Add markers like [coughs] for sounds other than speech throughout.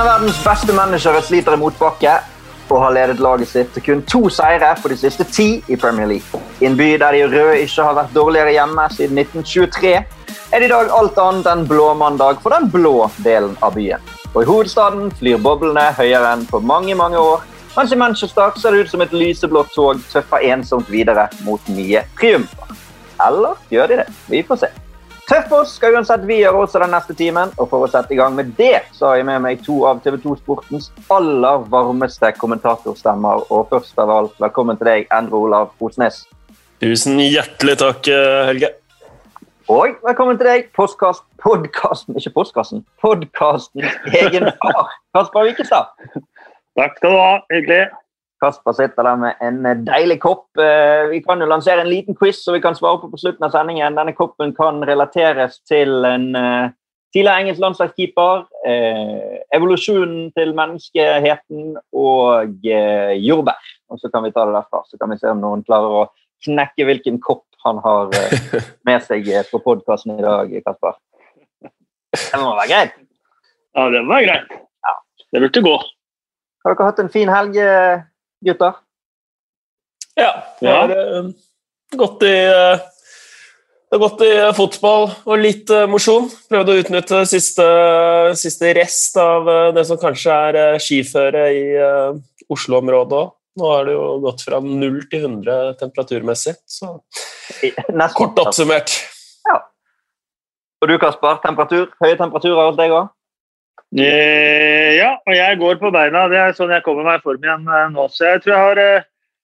En av verdens beste managere sliter i motbakke og har ledet laget sitt til kun to seire på de siste ti i Premier League. I en by der de røde ikke har vært dårligere hjemme siden 1923, er det i dag alt annet enn blåmandag for den blå delen av byen. Og I hovedstaden flyr boblene høyere enn på mange mange år, mens i Manchester ser det ut som et lyseblått tog tøffer ensomt videre mot nye triumfer. Eller gjør de det? Vi får se. Tøffos skal uansett vi gjøre også den neste timen, og for å sette i gang med det, så har jeg med meg to av TV 2 Sportens aller varmeste kommentatorstemmer. Og først av alt, velkommen til deg, Endre Olav Osnes. Tusen hjertelig takk, Helge. Og velkommen til deg, postkast, podkasten Ikke postkassen, podkastens egen far, Kasper Wikestad. Takk skal du ha. Hyggelig. Kasper sitter der med en deilig kopp. Eh, vi kan jo lansere en liten quiz som vi kan svare på på slutten av sendingen. Denne koppen kan relateres til en eh, tidligere engelsk landslagskeeper, eh, evolusjonen til menneskeheten og jordbær. Og så kan vi ta det derfra, så kan vi se om noen klarer å knekke hvilken kopp han har [laughs] med seg på podkasten i dag, Kasper. Det må være greit? Ja, det må være greit. Det burde gå. Har dere hatt en fin helg, gutter? Ja. Det har gått i det har gått i fotball og litt mosjon. Prøvd å utnytte siste, siste, rest av det som kanskje er skiføre i Oslo-området òg. Nå har det jo gått fra 0 til 100 temperaturmessig, så Nesten. kort oppsummert. Ja. Og du, Kasper? Temperatur? Høye temperaturer hos deg òg? Eh, ja, og jeg går på beina. Det er sånn jeg kommer meg i form igjen eh, nå. Så jeg tror jeg har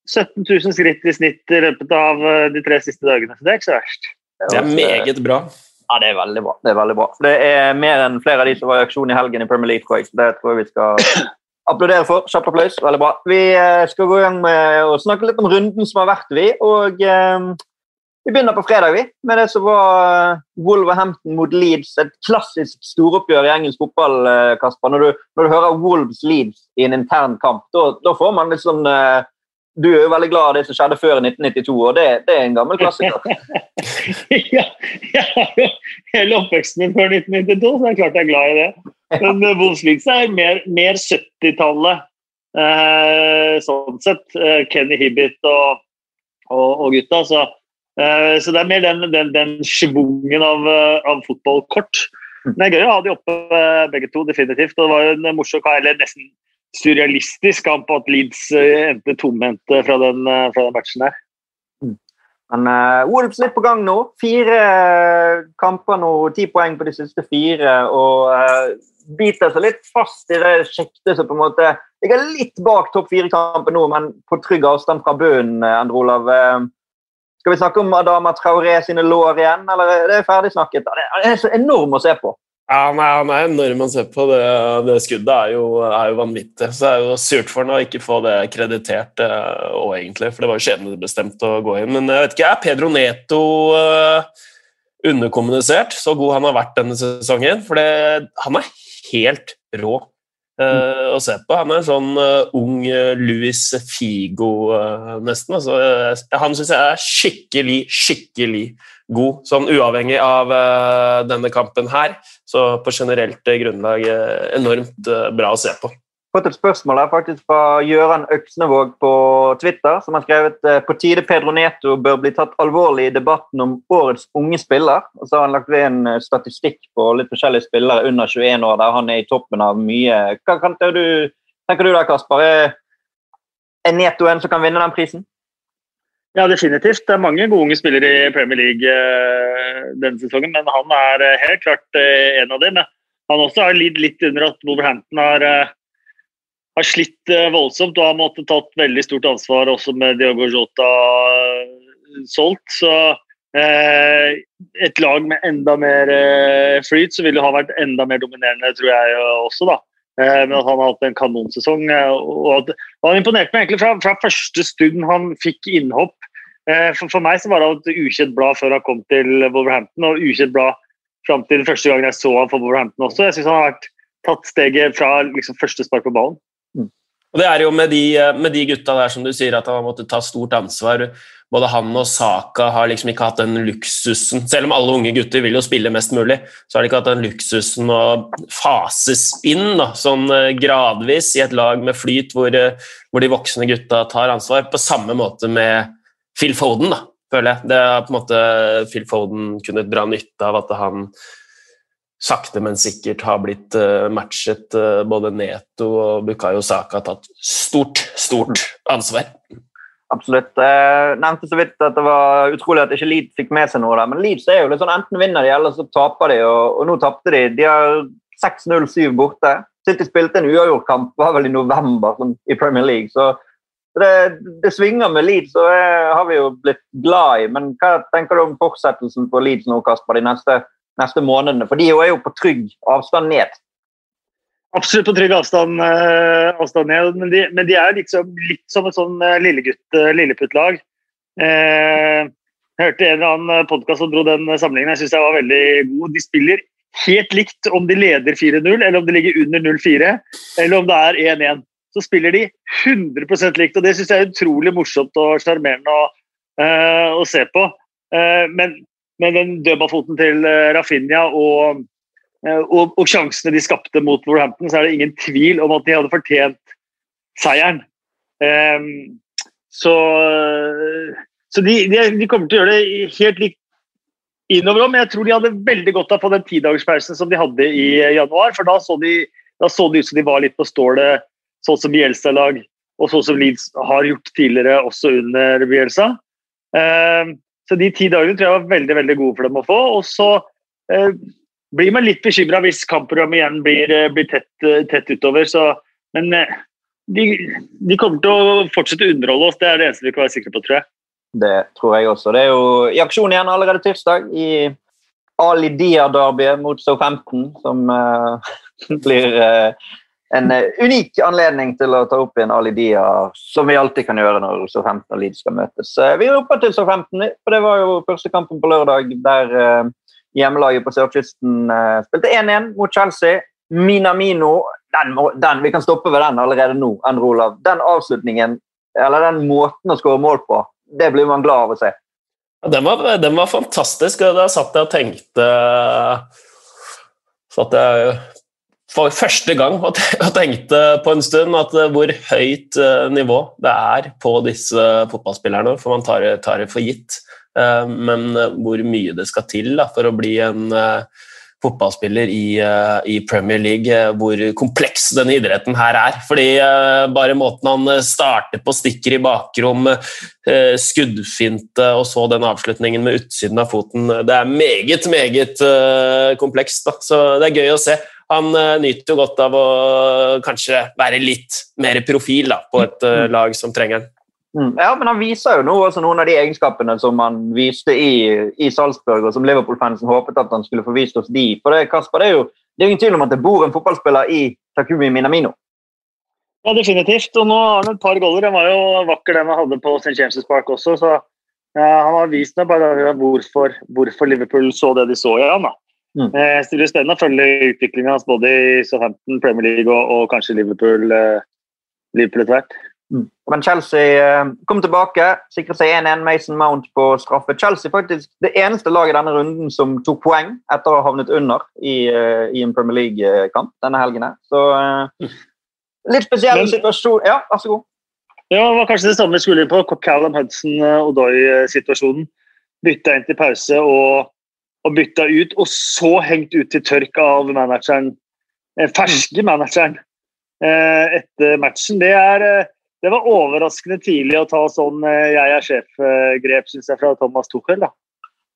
17 eh, 000 skritt i snitt i løpet av de tre siste dagene. Så det er ikke så verst. Det er meget bra. Ja, det er veldig bra. Det er veldig bra. Det er mer enn flere av de som var i aksjon i helgen i Premier League. Tror jeg. Det tror jeg vi skal [coughs] applaudere for. Kjapp applaus. Veldig bra. Vi skal gå i gang med å snakke litt om runden som har vært, vi. Og vi begynner på fredag vi, med det som var eh, Wolverhampton mot Leeds. Et klassisk storoppgjør i engelsk fotball. Eh, Kasper. Når du, når du hører Wolves Leeds i en intern kamp, da får man litt sånn eh, Du er jo veldig glad av det som skjedde før 1992, og det, det er en gammel klassiker. [laughs] ja, jeg har jo hele oppveksten min før 1992, så det er klart jeg er glad i det. Men uh, Wolves Leeds er mer, mer 70-tallet. Uh, sånn sett. Kenny Hibbit og, og, og gutta. så Eh, så det er mer den, den, den schwungen av, eh, av fotballkort. Men Det er gøy å ha de oppe eh, begge to, definitivt. Og det var jo en morsom, eller nesten surrealistisk kamp at Leeds endte tomhendte fra, den, fra den matchen der. Mm. Men uh, Wolves litt på gang nå. Fire kamper nå, ti poeng på de siste fire. Og uh, biter seg litt fast i det sjiktet som på en måte ligger litt bak topp fire-kampen nå, men på trygg avstand fra bunnen, Endre Olav. Uh, skal vi snakke om Adama Traoré sine lår igjen, eller er det ferdig snakket? Det er så enorm å se på. Ja, nei, Han er enorm å se på. Det, det skuddet er jo, er jo, vanvittig. Så det er jo surt for han å ikke få det kreditert òg, eh, egentlig. For det var jo skjebnebestemt å gå inn. Men jeg vet ikke, er Pedro Neto uh, underkommunisert? Så god han har vært denne sesongen. For det, han er helt rå uh, å se på. Han er sånn uh, ung uh, Louis Figo, nesten. Altså, han syns jeg er skikkelig, skikkelig god, sånn uavhengig av denne kampen her. Så på generelt grunnlag enormt bra å se på fått et spørsmål her faktisk fra Gjøran Øksnevåg på Twitter, som har skrevet eh, på tide Pedro Neto bør bli tatt alvorlig i debatten om årets unge spiller. Og så har han lagt ved en eh, statistikk på litt forskjellige spillere under 21 år, der han er i toppen av mye. Hva kan, du, tenker du da, Kasper? Er Neto en som kan vinne den prisen? Ja, definitivt. Det er mange gode unge spillere i Premier League uh, denne sesongen, men han er helt klart en av dem. Han også har lidd litt under at Wolverhampton har har slitt eh, voldsomt og har måttet tatt veldig stort ansvar også med Diogo Jota eh, solgt. Så eh, et lag med enda mer eh, flyt, så ville ha vært enda mer dominerende, tror jeg også. da. Eh, men at han har hatt en kanonsesong. Eh, og, at, Han imponerte meg egentlig fra, fra første stund han fikk innhopp. For, for, meg så var det et ukjent blad før han kom til Wolverhampton, og ukjent blad fram til første gang jeg så han for Wolverhampton også. Jeg syns han har vært, tatt steget fra liksom, første spark på ballen. Og det er jo med de, med de, gutta der som du sier at han har måttet ta stort ansvar. Både han og Saka har liksom ikke hatt den luksusen Selv om alle unge gutter vil jo spille mest mulig, så har de ikke hatt den luksusen å fases inn da, sånn eh, gradvis i et lag med flyt hvor, eh, hvor, de voksne gutta tar ansvar, på samme måte med Phil Foden, da, føler jeg. Det har på en måte Phil Foden kunnet dra nytte av at han sakte, men sikkert har blitt uh, matchet. Uh, både Neto og Bukayo Saka har tatt stort, stort ansvar. Absolutt. Jeg nevnte så vidt at det var utrolig at ikke Leeds fikk med seg noe der. Men Leeds er jo litt sånn enten vinner de, eller så taper de, og, og nå tapte de. De har 6-0-7 borte. City spilte en uavgjort kamp, var vel i november sånn, i Premier League. Så det, det svinger med Leeds, og det har vi jo blitt glad i. Men hva tenker du om fortsettelsen for Leeds nå, Kasper, de neste neste månedene? For de er jo på trygg avstand ned. Absolutt på trygg avstand, uh, avstand ned, men de, men de, er liksom, litt som et sånn uh, lillegutt, uh, lilleputtlag. Eh, jeg hørte en eller annen podkast som dro den sammenligningen. Jeg syns jeg var veldig god. De spiller helt likt om de leder 4-0, eller om de ligger under 0-4, eller om det er 1-1. Så spiller de 100% likt, og det syns jeg er utrolig morsomt og sjarmerende å, å, se på. men med den dødballfoten til eh, Rafinha og, eh, og, og, sjansene de skapte mot Wolverhampton, så er det ingen tvil om at de hadde fortjent seieren. Um, så så de, de, de, kommer til å gjøre det helt likt innover men jeg tror de hadde veldig godt av på den tidagerspausen som de hadde i januar. For da så, de, da så de ut som de var litt på stålet, sånn som Bielsa-lag, og sånn som Leeds har gjort tidligere, også under Bielsa. Um, så de ti dagene tror jeg var veldig veldig gode for dem å få. Og så eh, blir man litt bekymra hvis kampprogrammet igjen blir, eh, blir tett, eh, tett, utover. Så, men eh, de, de, kommer til å fortsette å underholde oss, det er det eneste vi kan være sikre på, tror jeg. Det tror jeg også. Det er jo i aksjon igjen allerede tirsdag i Ali Dia-derbyet mot So 15, som eh, [laughs] blir uh, en uh, unik anledning til å ta opp igjen Ali Dia, som vi alltid kan gjøre når Southampton og Leeds skal møtes. Uh, vi roper til Southampton, for det var jo første kampen på lørdag der uh, hjemmelaget på sørkysten spilte 1-1 mot Chelsea. Minamino den, den, Vi kan stoppe ved den allerede nå, Endre Olav. Den avslutningen, eller den måten å skåre mål på, det blir man glad av å se. Den var, den var fantastisk. Da satt jeg og tenkte Satt jeg for første gang og tenkte på en stund at eh, hvor høyt eh, nivå det er på disse fotballspillerne. For man tar, tar det for gitt. Eh, men hvor mye det skal til da, for å bli en fotballspiller i, i, Premier League, hvor kompleks denne idretten her er. Fordi bare måten han starter på, stikker i bakrom, skuddfinte og så den avslutningen med utsiden av foten Det er meget, meget komplekst. Så det er gøy å se han uh, nyter jo godt av å kanskje være litt mer profil da, på et uh, lag som trenger han. Mm. Ja, men han viser jo nå også noen av de egenskapene som han viste i, i Salzburg, og som Liverpool-fansen håpet at han skulle få vist oss de. For det, Kasper, det er jo det er ingen tvil om at det bor en fotballspiller i Takumi Minamino. Ja, definitivt. Og nå har han et par goller. Han var jo vakker, den han hadde på St. James' Park også. så ja, Han har vist meg bare hvorfor, hvorfor Liverpool så det de så i ham. Mm. Eh, det blir spennende å følge utviklinga hans både i Southampton, Premier League og, og kanskje Liverpool, eh, Liverpool etter hvert. Mm. Men Chelsea eh, kom tilbake, sikret seg 1-1 Mason Mount på straffe. Chelsea faktisk det eneste laget i denne runden som tok poeng etter å ha havnet under i, i en Premier League-kamp denne helgen. Så litt spesiell Men, situasjon. Ja, vær så god. Ja, det var kanskje det samme vi skulle inn på. Callum Hudson-Odoi-situasjonen. Bytta inn til pause og og bytta ut, og så hengt ut til tørk av manageren, eh, ferske mm. manageren eh, etter matchen. Det, er, eh, det var overraskende tidlig å ta sånn 'jeg er sjef'-grep, syns jeg, fra Thomas Tuchel. da.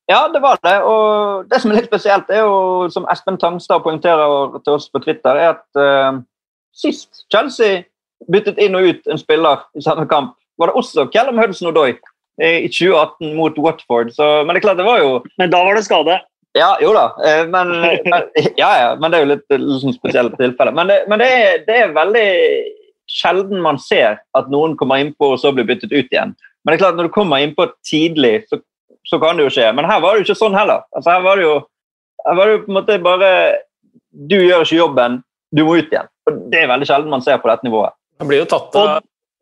Ja, det var det. Og det som er litt spesielt, er jo, som Espen Tangstad poengterer til oss på Twitter, er at uh, sist Chelsea byttet inn og ut en spiller i samme kamp, var det også Callum Hudson Odoi i 2018 mot Watford. Så, men det er klart, det var jo Men da var det skade? Ja, jo da. Eh, men, men, ja, ja, men det er jo litt, litt sånn spesielle tilfeller. Men, det, men det, er, det, er, veldig sjelden man ser at noen kommer innpå og så blir byttet ut igjen. Men det er klart, når du kommer innpå tidlig, så, så kan det jo skje. Men her var det jo ikke sånn heller. Altså, her var det jo, her var det jo på en måte bare Du gjør ikke jobben, du må ut igjen. Og Det er veldig sjelden man ser på dette nivået. Han blir jo tatt av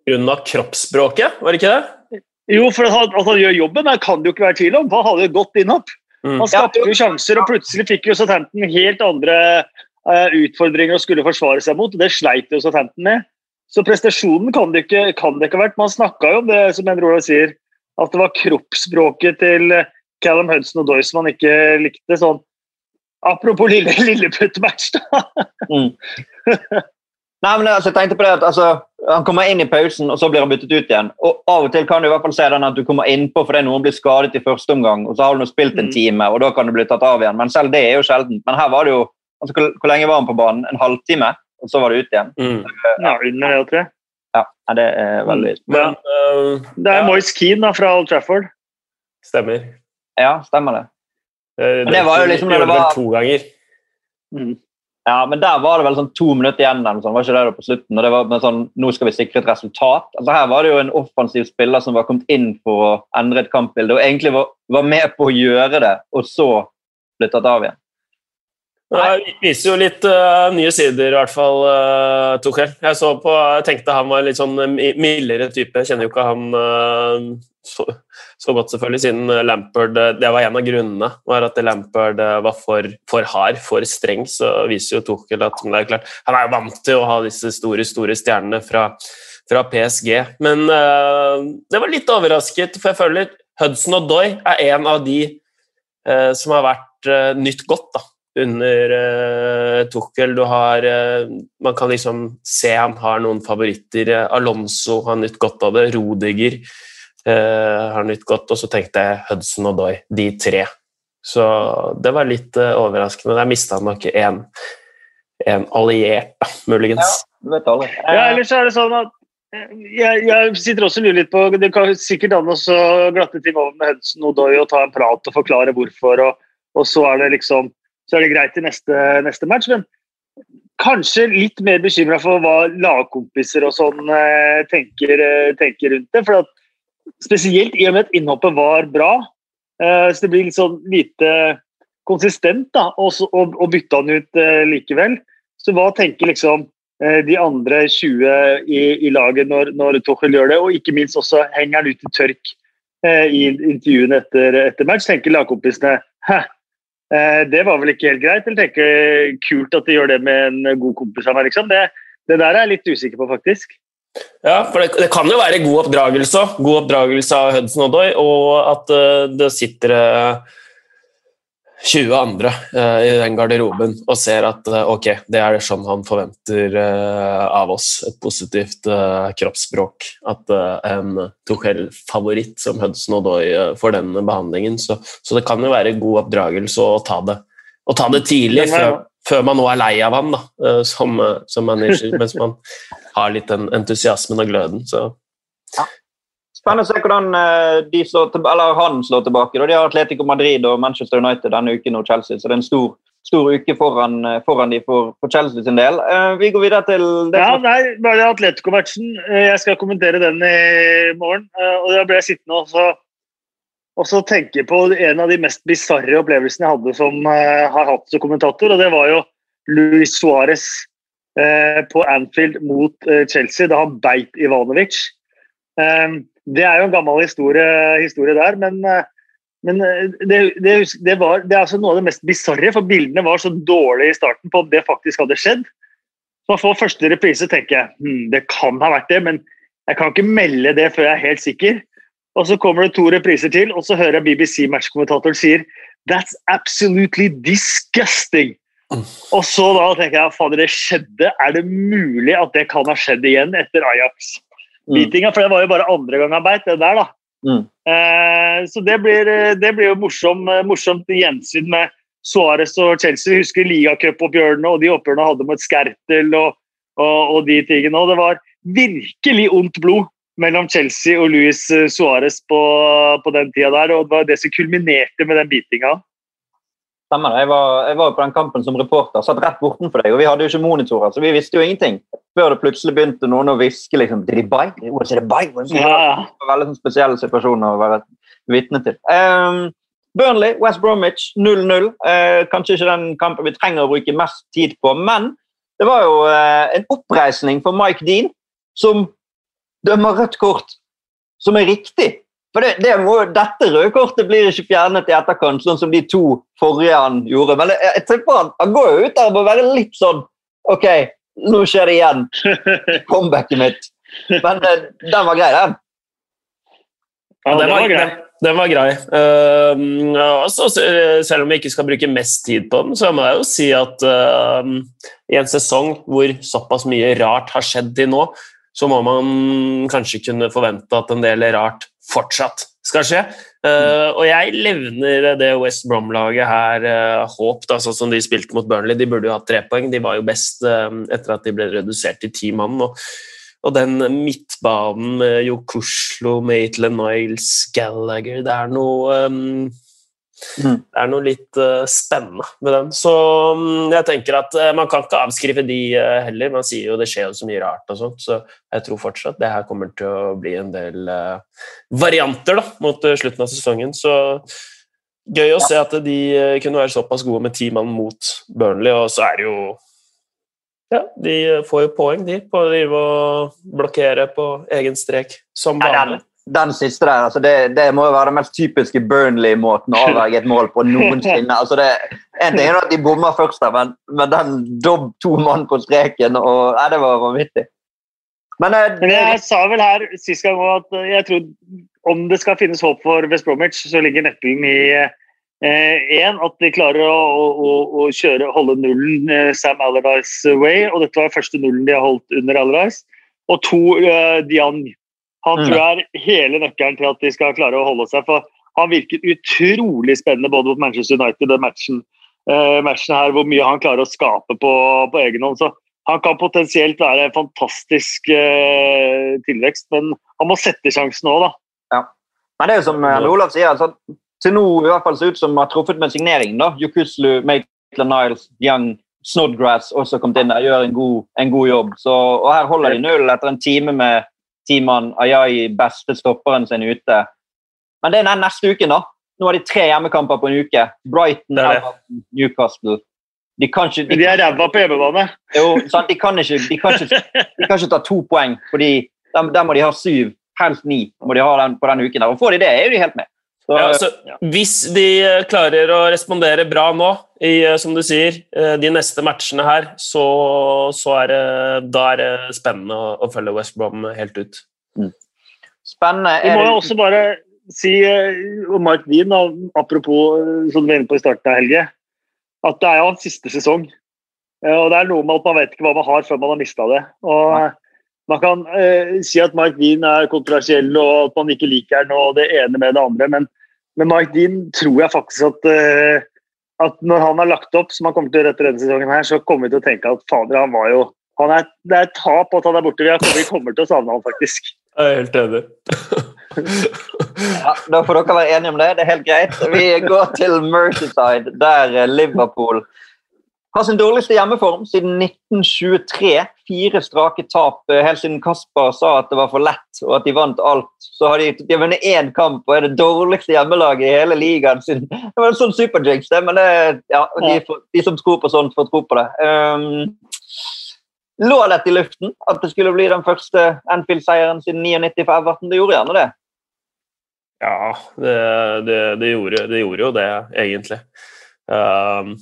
grunn av kroppsspråket, var det ikke det? Jo, for at han, at han gjør jobben, det kan det jo ikke være tvil om. Han hadde jo godt innhopp. Mm. Han skapte jo sjanser, og plutselig fikk jo Southampton helt andre eh, utfordringer å skulle forsvare seg mot. og Det sleit jo Southampton med. Så prestasjonen kan det ikke, kan det ikke ha vært. Man snakka jo om det, som Endre Olav sier, at det var kroppsspråket til Callum Hudson og Doyce man ikke likte. sånn Apropos lille, Lilleputt-match, da. Mm. [laughs] Nei, men altså, jeg tenkte på det at altså, Han kommer inn i pausen, og så blir han byttet ut igjen. Og Av og til kan du i hvert fall se den at du kommer innpå fordi noen blir skadet i første omgang, og så har du spilt en Mm. time, og da kan du bli tatt av igjen. Men selv det er jo sjelden. Men her var det jo altså, hvor, hvor lenge var han på banen? En halvtime? Og så var det ut igjen. Mm. Ja, under det, tror jeg. Ja, det er veldig Men uh, Det er Ja. Moise Keane da, fra Old Trafford. stemmer. Ja, stemmer det. Det, det, det var jo liksom det var- to ganger. Mm. Ja, men der var det vel sånn to minutter igjen, sånn, var ikke det da på slutten? og det var sånn, Nå skal vi sikre et resultat. Altså Her var det jo en offensiv spiller som var kommet inn for å endre et kampbilde, og egentlig var, var med på å gjøre det, og så ble tatt av igjen. Det viser jo litt uh, nye sider, i hvert fall, uh, Tuchel. Jeg så på, jeg tenkte han var litt sånn mildere type. Jeg kjenner jo ikke han uh, så, så godt, selvfølgelig, siden Lampard Det var en av grunnene. var At Lampard var for, for hard, for streng. Så viser jo Tuchel at det er klart, han er jo vant til å ha disse store, store stjernene fra, fra PSG. Men uh, det var litt overrasket, for jeg føler Hudson og Doy er en av de som har vært nytt godt. da under uh, Tuchel. Du har uh, Man kan liksom se han har noen favoritter. Uh, Alonso har nytt godt av det. Rodiger har nytt godt. Og så tenkte jeg Hudson og Doy, de tre. Så det var litt overraskende. Der mista han nok en, en alliert, da, muligens. Ja. Ja, ellers er det sånn at eh, jeg, jeg sitter også og lurer litt på Det kan sikkert an å glatte ting over med Hudson og Doy og ta en prat og forklare hvorfor, og, og så er det liksom så er det greit i neste, neste match. Men kanskje litt mer bekymra for hva lagkompiser og sånn eh, tenker, eh, tenker rundt det. For at, spesielt i og med at innhoppet var bra, eh, så det blir litt sånn lite konsistent da, og bytte han ut likevel. Så hva tenker liksom de andre 20 i, i laget når, når Tuchel gjør det, og ikke minst også henger han ut i tørk i intervjuene etter, etter match. Tenker lagkompisene hæ, det var vel ikke helt greit, eller tenker kult at de gjør det med en god kompis av meg, liksom. Det, det der er jeg litt usikker på, faktisk. Ja, for det, det kan jo være god oppdragelse. God oppdragelse av Hudson Odoi, og at uh, det sitter uh, 20 andre uh, i den garderoben og ser at uh, ok, det er det sånn han forventer uh, av oss. Et positivt kroppsspråk. At en Tuchel-favoritt som Hudson Odoi får den behandlingen. Så, så, det kan jo være god oppdragelse å ta det, å ta det tidlig. Før før man nå er lei av han da, som, som manager, mens man har litt den entusiasmen og gløden. Så. Spennende å se hvordan de slår til, han slår tilbake. De har Atletico Madrid og Manchester United denne uken og Chelsea, så det er en stor, stor uke foran, foran de for, for, Chelsea sin del. Vi går videre til det ja, nei, bare Atletico-matchen. Jeg skal kommentere den i morgen. og Da ble jeg sittende og så og så tenke på en av de mest bisarre opplevelsene jeg hadde som uh, har hatt som kommentator, og det var jo Luis Suárez uh, på Anfield mot uh, Chelsea da han beit Ivanovic. Det er jo en gammel historie, historie der, men, men det, det, det, var, det er altså noe av det mest bisarre, for bildene var så dårlige i starten på at det faktisk hadde skjedd. Så man får første reprise tenker jeg hm, det kan ha vært det, men jeg kan ikke melde det før jeg er helt sikker. Og så kommer det to repriser til, og så hører jeg BBC-matchkommentatoren sier That's absolutely disgusting! Og så da tenker jeg fader, det skjedde. Er det mulig at det kan ha skjedd igjen etter Ajax-beatinga? Mm. For det var jo bare andre gang han beit, det der, da. Mm. Eh, så det blir, det blir jo morsom, morsomt gjensyn med Suárez og Chelsea. Vi husker ligacupoppgjørene og de oppgjørene hadde mot Skertel og, og, og de tingene. Og det var virkelig ondt blod mellom Chelsea og Luis Suárez på, på, den tida der. Og det var det som kulminerte med den beatinga. Stemmer det. Jeg var, jeg var på den kampen som reporter, satt rett bortenfor deg, og vi hadde jo ikke monitorer, så vi visste jo ingenting. Før det plutselig begynte noen å hviske liksom bite? Was it bite? Was it a bite? Det var veldig sånn spesielle situasjoner å være vitne til. Um, Burnley, West Bromwich 0-0. Uh, kanskje ikke den kampen vi trenger å bruke mest tid på, men det var jo uh, en oppreisning for Mike Dean som dømmer rødt kort som er riktig. For det, det må, Dette røde kortet blir ikke fjernet i etterkant, sånn som de to forrige han gjorde. Men jeg, jeg tipper han, han går jo ut der og må være litt sånn OK, nå skjer det igjen. [laughs] Comebacket mitt. Men uh, den var grei, den. Ja, den var grei. Den var grei. Uh, altså, selv om vi ikke skal bruke mest tid på den, så må jeg jo si at uh, i en sesong hvor såpass mye rart har skjedd til nå, så må man kanskje kunne forvente at en del rart fortsatt skal skje. Uh, og jeg levner det West Brom-laget her uh, håp, da, sånn som de spilte mot Burnley. De burde jo hatt tre poeng, de var jo best uh, etter at de ble redusert til ti mann. Og, og, den midtbanen med Jokuslo, Maitland Niles, Gallagher Det er noe um, Mm. Det er noe litt uh, spennende med den. Så um, jeg tenker at uh, man kan ikke avskrive de uh, heller. Man sier jo det skjer jo så mye rart og sånt, så jeg tror fortsatt det her kommer til å bli en del varianter da, mot slutten av sesongen. Så gøy å ja. se at de kunne være såpass gode med ti mann mot Burnley, og så er det jo ja, de får jo poeng, de, på å blokkere på egen strek, som vanlig den siste der, altså det, det, må jo være den mest typiske Burnley-måten å avverge et mål på noensinne. altså det, En ting er at de bommer først, der, men, men den dobb to mann på streken og, nei, Det var vanvittig. Men, eh, men jeg sa vel her sist gang at jeg tror om det skal finnes håp for West Bromwich, så ligger nøkkelen i én, eh, at de klarer å, å, å kjøre, holde nullen eh, Sam Allardyce way. og Dette var første nullen de har holdt under Allardyce. Og to, eh, Diang han tror jeg er hele nøkkelen til at de skal klare å holde seg. for Han virker utrolig spennende både mot Manchester United og matchen, eh, matchen her, hvor mye han klarer å skape på, på egen hånd. så Han kan potensielt være en fantastisk eh, tilvekst, men han må sette sjansen òg, da. Ja. Men det er jo som uh, Olav sier, altså, til nå i hvert fall ser ut som har truffet med signeringen. da. Jukuslu, Maitland Niles, Young, Snodgrass også kommet inn der, gjør en god, en god jobb. Så, og Her holder de null etter en time med Timan Ayai, beste stopperen sin, ute. Men det er den neste uken, da. Nå har de tre hjemmekamper på en uke. Brighton, Everton, Newcastle. De, kan ikke, de, de er ræva på hjemmebane. Jo, sant? De, kan ikke, de, kan ikke, de kan ikke ta to poeng, fordi der, der må de ha syv, helst ni må de ha den, på den uken. der, og Får de det, er de helt med. Så, ja, altså, hvis de eh, klarer å respondere bra nå, i, eh, som du sier, eh, de neste matchene her, så, så er det, da er det spennende å, å følge West Brom helt ut. Mm. Spennende. Vi må jo også bare si om Mark Dean, apropos som du var inne på i starten av helgen, at det er jo hans siste sesong. Og det er noe med at man vet ikke hva man har før man har mista det. Og Nei. Man kan eh, si at Mark Dean er kontroversiell og at man ikke liker den og det ene med det andre, men med Mike Dean tror jeg faktisk at, uh, at når han har lagt opp, som han kommer til å gjøre etter denne sesongen, her, så kommer vi til å tenke at fader, han var jo han er, Det er et tap at han er borte. Vi kommer, vi kommer til å savne han faktisk. Jeg er helt enig. ja, da får dere være enige om det. Det er helt greit. Vi går til Mercyside, der Liverpool har sin dårligste hjemmeform siden 1923. Fire strake tap eh, helt siden Kasper sa at det var for lett og at de vant alt. Så har de, de har vunnet én kamp og er det dårligste hjemmelaget i hele ligaen. Siden. [laughs] Det var en sånn superjinx, det, men det, ja, de, de, som tror på sånt, får tro på det. Um, lå dette i luften, at det skulle bli den første Anfield-seieren siden 99 for Everton? Det gjorde gjerne det. Ja, det, det, det gjorde, gjorde, jo det, egentlig. Um,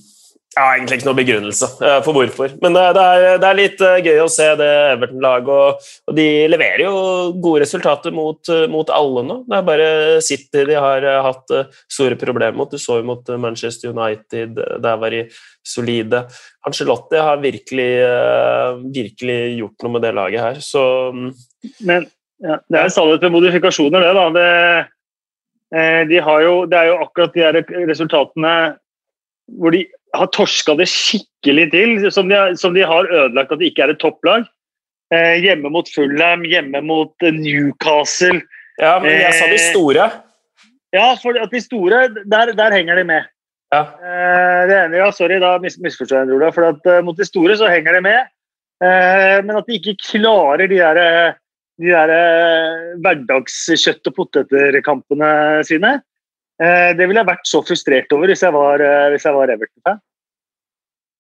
jeg har egentlig ikke noen begrunnelse eh, for hvorfor. Men det, er, det er, litt eh, gøy å se det Everton-laget. Og, og, de leverer jo gode resultater mot, eh, mot, alle nå. Det er bare City de har hatt store problemer mot. Du så jo mot Manchester United. Der var de solide. Angelotti har virkelig, virkelig gjort noe med det laget her, så mm. Men ja, det er en sannhet med modifikasjoner, det. da. Det, de jo, det er jo akkurat de her resultatene hvor de har torska det skikkelig til, som de, som de, har ødelagt at det ikke er et topplag. Eh, hjemme mot Fulham, hjemme mot eh, Newcastle. Ja, men jeg sa de eh, store. Ja, for at de store, der, der henger de med. Ja. Eh, det ene, ja, sorry, da mis misforstår jeg, Ola. For at uh, mot de store så henger de med. Eh, men at de ikke klarer de der, de der hverdagskjøtt- og poteter-kampene sine. Eh, det ville jeg vært så frustrert over hvis jeg var, hvis jeg var Everton-fan.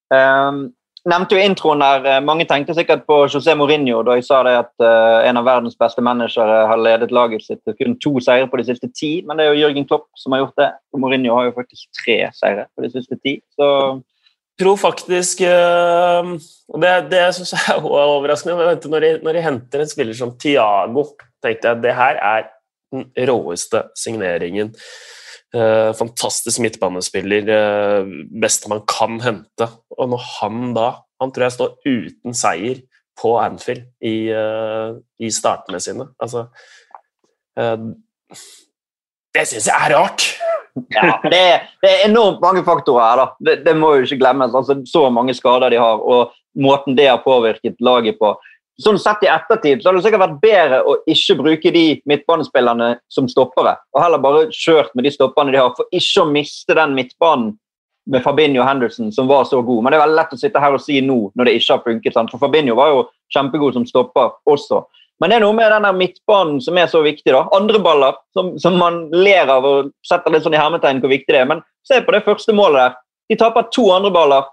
Um, nevnte jo introen der, eh, Mange tenkte sikkert på José Mourinho da jeg sa det at uh, en av verdens beste managere har ledet laget sitt til kun to seire på de siste ti. Men det er jo Jørgen Klopp som har gjort det. Og Mourinho har jo faktisk tre seire på de siste ti. Så jeg tror faktisk uh, og Det, det syns jeg er overraskende. Når de, når de henter en spiller som Tiago, tenkte jeg at det her er den råeste signeringen. Uh, fantastisk midtbanespiller. Uh, beste man kan hente. Og når han da Han tror jeg står uten seier på Anfield i, uh, i startene sine. Altså Det syns jeg er rart! ja, det er, det, er enormt mange faktorer her. da. Det, det må jo ikke glemmes. Altså, så mange skader de har, og måten det har påvirket laget på sånn Sett i ettertid så hadde det sikkert vært bedre å ikke bruke de midtbanespillerne som stoppere, og heller bare kjørt med de stopperne de har, for ikke å miste den midtbanen med Fabinho Henderson, som var så god. Men det er veldig lett å sitte her og si nå, når det ikke har funket. Sant? For Fabinho var jo kjempegod som stopper også. Men det er noe med denne midtbanen som er så viktig. da. Andre baller som, som man ler av og setter litt sånn i hermetegn hvor viktig det er. Men se på det første målet der. De taper to andre baller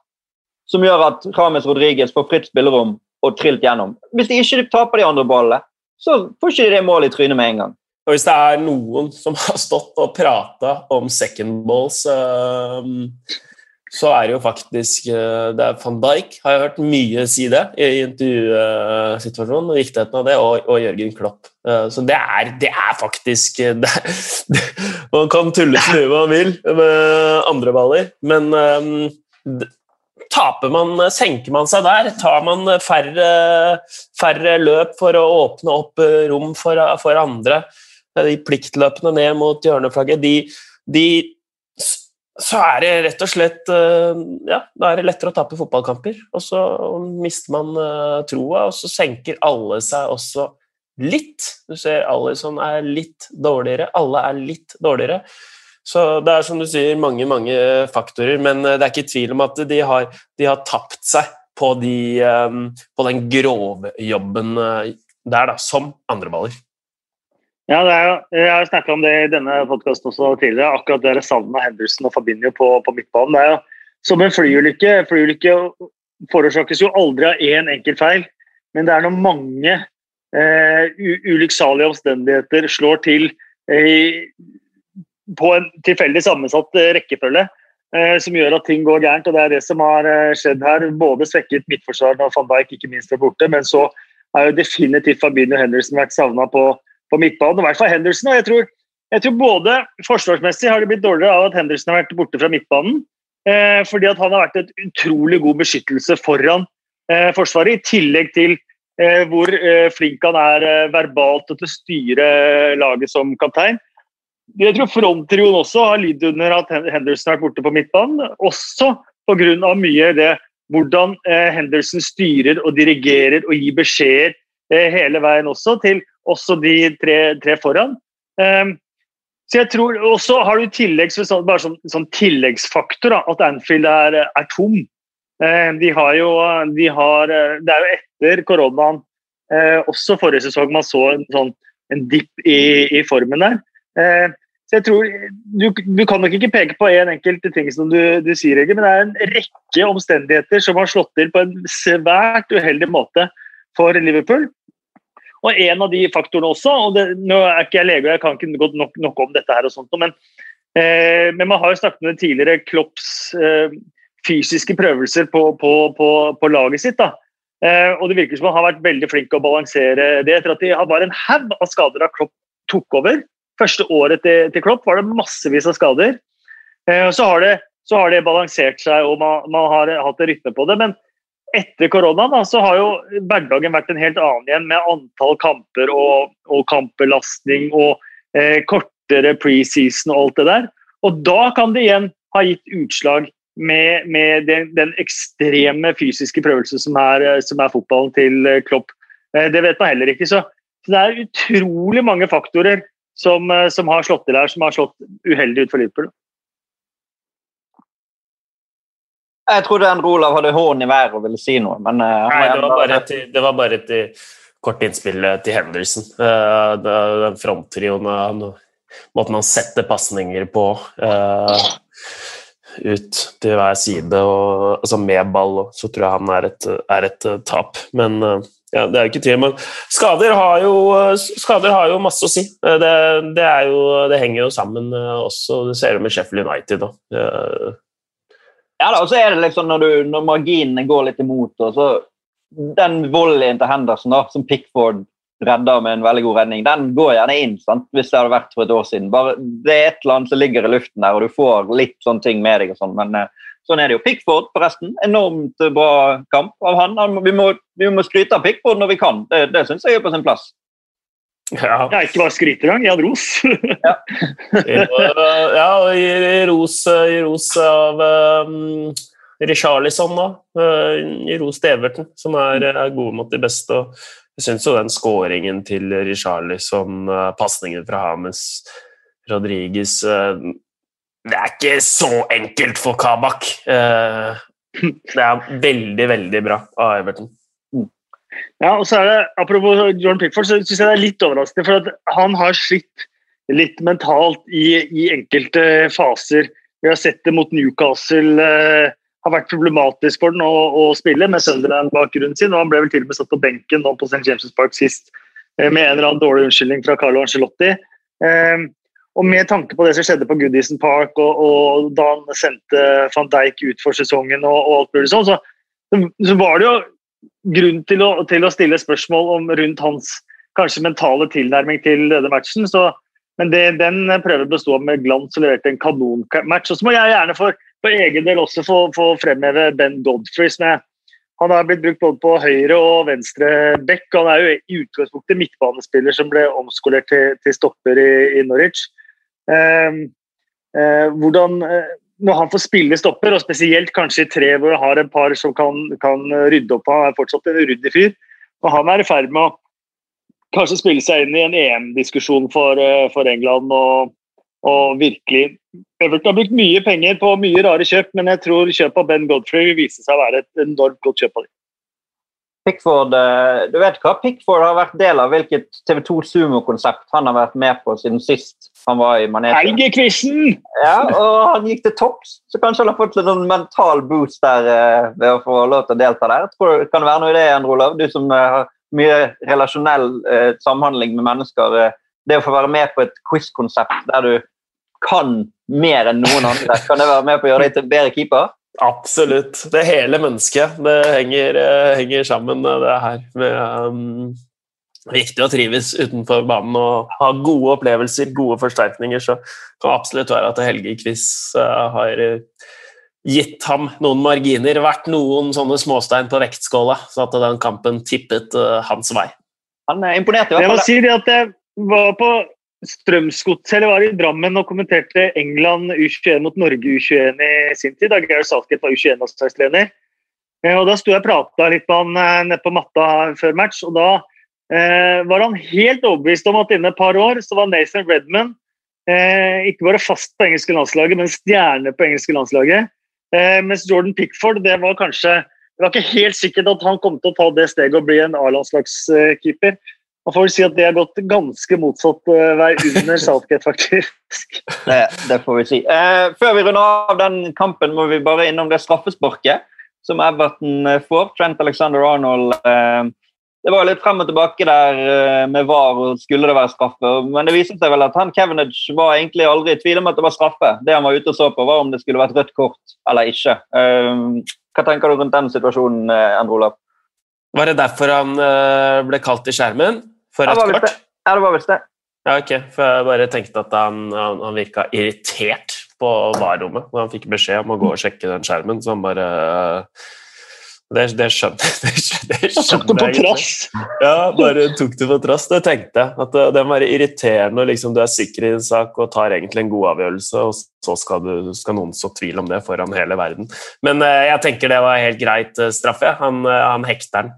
som gjør at Rames Rodriguez får fritt spillerom og trilt gjennom. Hvis de ikke taper de andre ballene, så får ikke de det målet i trynet med en gang. Og Hvis det er noen som har stått og prata om second balls, uh, så er det jo faktisk uh, det er van Dijk. Har jeg hørt mye si det i intervjusituasjonen, og viktigheten av det, og, og Jørgen Klopp. Uh, så det er, det er faktisk det, [laughs] det, Man kan tulle så mye man vil med andre baller, men um, Taper man, senker man seg der, tar man færre, færre løp for å åpne opp eh, rom for, for andre, de pliktløpene ned mot hjørneflagget, de, de, så er det rett og slett eh, ja, Da er det lettere å tape fotballkamper. Og så mister man troa, og så senker alle seg også litt. Du ser alle som er litt dårligere. Alle er litt dårligere. Så det er som du sier, mange mange faktorer, men eh, det er ikke tvil om at de har, de har tapt seg på, de, ehm, på den grovjobben jobben der, da, som andreballer. Ja, er, jeg har snakket om det i denne podkasten også tidligere. Akkurat det savnet av Henderson og Fabinho på, på midtbanen. Det er jo som en flyulykke. Flyulykke forårsakes jo aldri av én enkelt feil, men det er når mange eh, ulykksalige omstendigheter slår til eh, på en tilfeldig sammensatt eh, rekkefølge eh, som gjør at ting går gærent. og Det er det som har eh, skjedd her. Både svekket midtforsvaret og van Dijk ikke minst er borte, men så har jo definitivt Fabinho Henderson vært savna på, på, midtbanen. I hvert fall Henderson. og jeg tror, jeg tror både forsvarsmessig har det blitt dårligere av at Henderson har vært borte fra midtbanen. Eh, fordi at han har vært et utrolig god beskyttelse foran eh, Forsvaret, i tillegg til eh, hvor flink han er verbalt til å styre laget som kaptein. Jeg tror fronttrioen også har lidd under at Henderson har vært borte på midtbanen. Også pga. mye det hvordan eh, Henderson styrer og dirigerer og gir beskjeder eh, hele veien også, til også de tre, tre foran. Um, så jeg tror også har du tilleggs, bare sånn, sånn tilleggsfaktor da, at Anfield er, er tom. Eh, de har jo, de har, eh, det er jo etter koronaen, også forrige sesong, man så en, sånn, en dipp i, i formen der. Eh, så jeg tror, du, du, kan nok ikke peke på én en enkelt ting som du, du sier, Egil, men det er en rekke omstendigheter som har slått til på en svært uheldig måte for Liverpool. Og en av de faktorene også, og det, nå er ikke jeg lege og jeg kan ikke gå nok, nok om dette, her og sånt, men, eh, men man har jo snakket med tidligere Klopps eh, fysiske prøvelser på, på, på, på laget sitt. da. Eh, og Det virker som han har vært veldig flink å balansere det, etter at de har bare en haug av skader da Klopp tok over. Første året til, til Klopp var det massevis av skader. Eh, så, har det, så, har det, balansert seg, og man, man har hatt en rytme på det. Men etter korona da, så har jo hverdagen vært en helt annen igjen, med antall kamper og, og kampbelastning og eh, kortere preseason og alt det der. Og da kan det igjen ha gitt utslag med, med den, den, ekstreme fysiske prøvelsen som er, som er fotballen til Klopp. Eh, det vet man heller ikke. Så, så det er utrolig mange faktorer som, eh, som, har slått til her, som har slått uheldig ut for Liverpool. Jeg trodde en Olav hadde hånden i været og ville si noe, men uh, Nei, det var bare et, det var bare et eh, kort innspill til Henderson. Uh, den fronttrioen, uh, måten han setter pasninger på uh, ut til hver side, og, altså med ball, så tror jeg han er et, er et tap. Men ja, det er jo ikke tvil. Men skader har jo, skader har jo masse å si. Det, det, jo, det, henger jo sammen også. Det ser du med Sheffield United. Da. Ja, da, og så er det liksom når, du, når marginene går litt imot, og så den volleyen til Henderson da, som Pickford redder med en veldig god redning, den går gjerne inn sant? hvis det hadde vært for et år siden. Bare, det er et eller annet som ligger i luften der, og du får litt sånne ting med deg. og sånn, Men sånn er det jo. Pickford, forresten. Enormt bra kamp av han. Vi må, vi må skryte av Pickford når vi kan. Det, det syns jeg er på sin plass. Ja. Jeg ikke bare skryter engang, jeg hadde ros. ja. [laughs] ja, og i ros, i ros av um Richarlison da, eh, i ros til Everton, som er, er gode mot de beste. og Jeg syns jo den skåringen til Richarlison, eh, pasningen fra Hames Rodriguez eh, Det er ikke så enkelt for Kabak. Det er veldig, veldig bra av Everton. Ja, og så er det, Apropos Jordan Pickford, så syns jeg det er litt overraskende. For han har slitt litt mentalt i, i enkelte faser. Vi har sett det mot Newcastle har vært problematisk for den å, å spille med Sunderland-bakgrunnen sin. og Han ble vel til og med satt på benken nå på St. James' Park sist eh, med en eller annen dårlig unnskyldning fra Carlo Angelotti. Eh, og med tanke på det som skjedde på Goodison Park, og, og da han sendte van Dijk ut for sesongen, og, og alt mulig sånn, så, så, var det jo grunn til å, til å, stille spørsmål om rundt hans kanskje mentale tilnærming til denne matchen. Så, men det, den prøver bestå med glans og leverte en kanonmatch. Og så må jeg gjerne for for egen del også få, få fremheve Ben Godfrey. som jeg han har blitt brukt både på høyre og venstre back. Han er jo i utgangspunktet midtbanespiller som ble omskolert til, til stopper i, i Norwich. Eh, eh, hvordan, eh, når han får spille stopper, og spesielt kanskje i tre hvor han har en par som kan, kan rydde opp Han er fortsatt en ryddig fyr. Og han er i ferd med å kanskje spille seg inn i en EM-diskusjon for, eh, for England. og og virkelig Everton har brukt mye penger på mye rare kjøp, men jeg tror kjøpet av Ben Godfrey vil vise seg å være et enormt godt kjøp av dem. Pickford, du vet hva Pickford har vært del av hvilket TV2 Sumo-konsept han har vært med på siden sist han var i manesjen. Helgequizen! Ja, og han gikk til topps, så kanskje han har fått litt sånn mental boost der eh, ved å få lov til å delta der. Tror det kan være noe i det, Endre Olav, du som eh, har mye relasjonell samhandling med mennesker. det å få være med på et quiz-konsept der du kan mer enn noen andre. Kan det være med på å gjøre deg til bedre keeper? Absolutt. Det hele mennesket. Det henger, uh, henger sammen, uh, det her. Med, um, viktig å trives utenfor banen og ha gode opplevelser, gode forsterkninger. Så kan det absolutt være at Helge Quiz uh, har gitt ham noen marginer, vært noen sånne småstein på vektskåla, så at den kampen tippet hans vei. Han imponerte i hvert fall. Jeg må si det at jeg var på Strømsgodset var i Drammen og kommenterte England U21 mot Norge U21 i sin tid. da Geir Southgate var U21-landslagstrener. Eh, og Da sto jeg og prata litt med han eh, nede på matta før match. og Da eh, var han helt overbevist om at innen et par år så var Nathan Redman eh, ikke bare fast på engelske landslaget, men stjerne på engelske landslaget. Eh, mens Jordan Pickford det var kanskje det var ikke helt sikkert at han kom til å ta det steget og bli en A-landslagskeeper. Man får vel si at det har gått ganske motsatt vei under Southgate, faktisk. [laughs] Det, det, får vi si. Eh, før vi runder av den kampen, må vi bare innom det straffesparket som Everton eh, får. Trent Alexander Arnold eh, Det var litt frem og tilbake der eh, med VAR og skulle det være straffe. Men det viste seg vel at han Cavenage var egentlig aldri i tvil om at det var straffe. Det han var ute og så på, var om det skulle vært rødt kort eller ikke. Eh, hva tenker du rundt den situasjonen, Endre Olav? Var det derfor han ble kalt i skjermen? for rødt kort? Ja, det var visst det. Ja, ok. For jeg bare tenkte at han, han, han virka irritert på VAR-rommet når han fikk beskjed om å gå og sjekke den skjermen. Så han bare Det, det skjønte [laughs] [laughs] jeg. tok det på trass? Ja, bare tok det på trass. Det tenkte jeg. At det, det må være irriterende når liksom, du er sikker i en sak og tar egentlig en god avgjørelse, og så skal, du, skal noen så tvil om det foran hele verden. Men eh, jeg tenker det var helt greit straff, straffe. Han, eh, han hekter den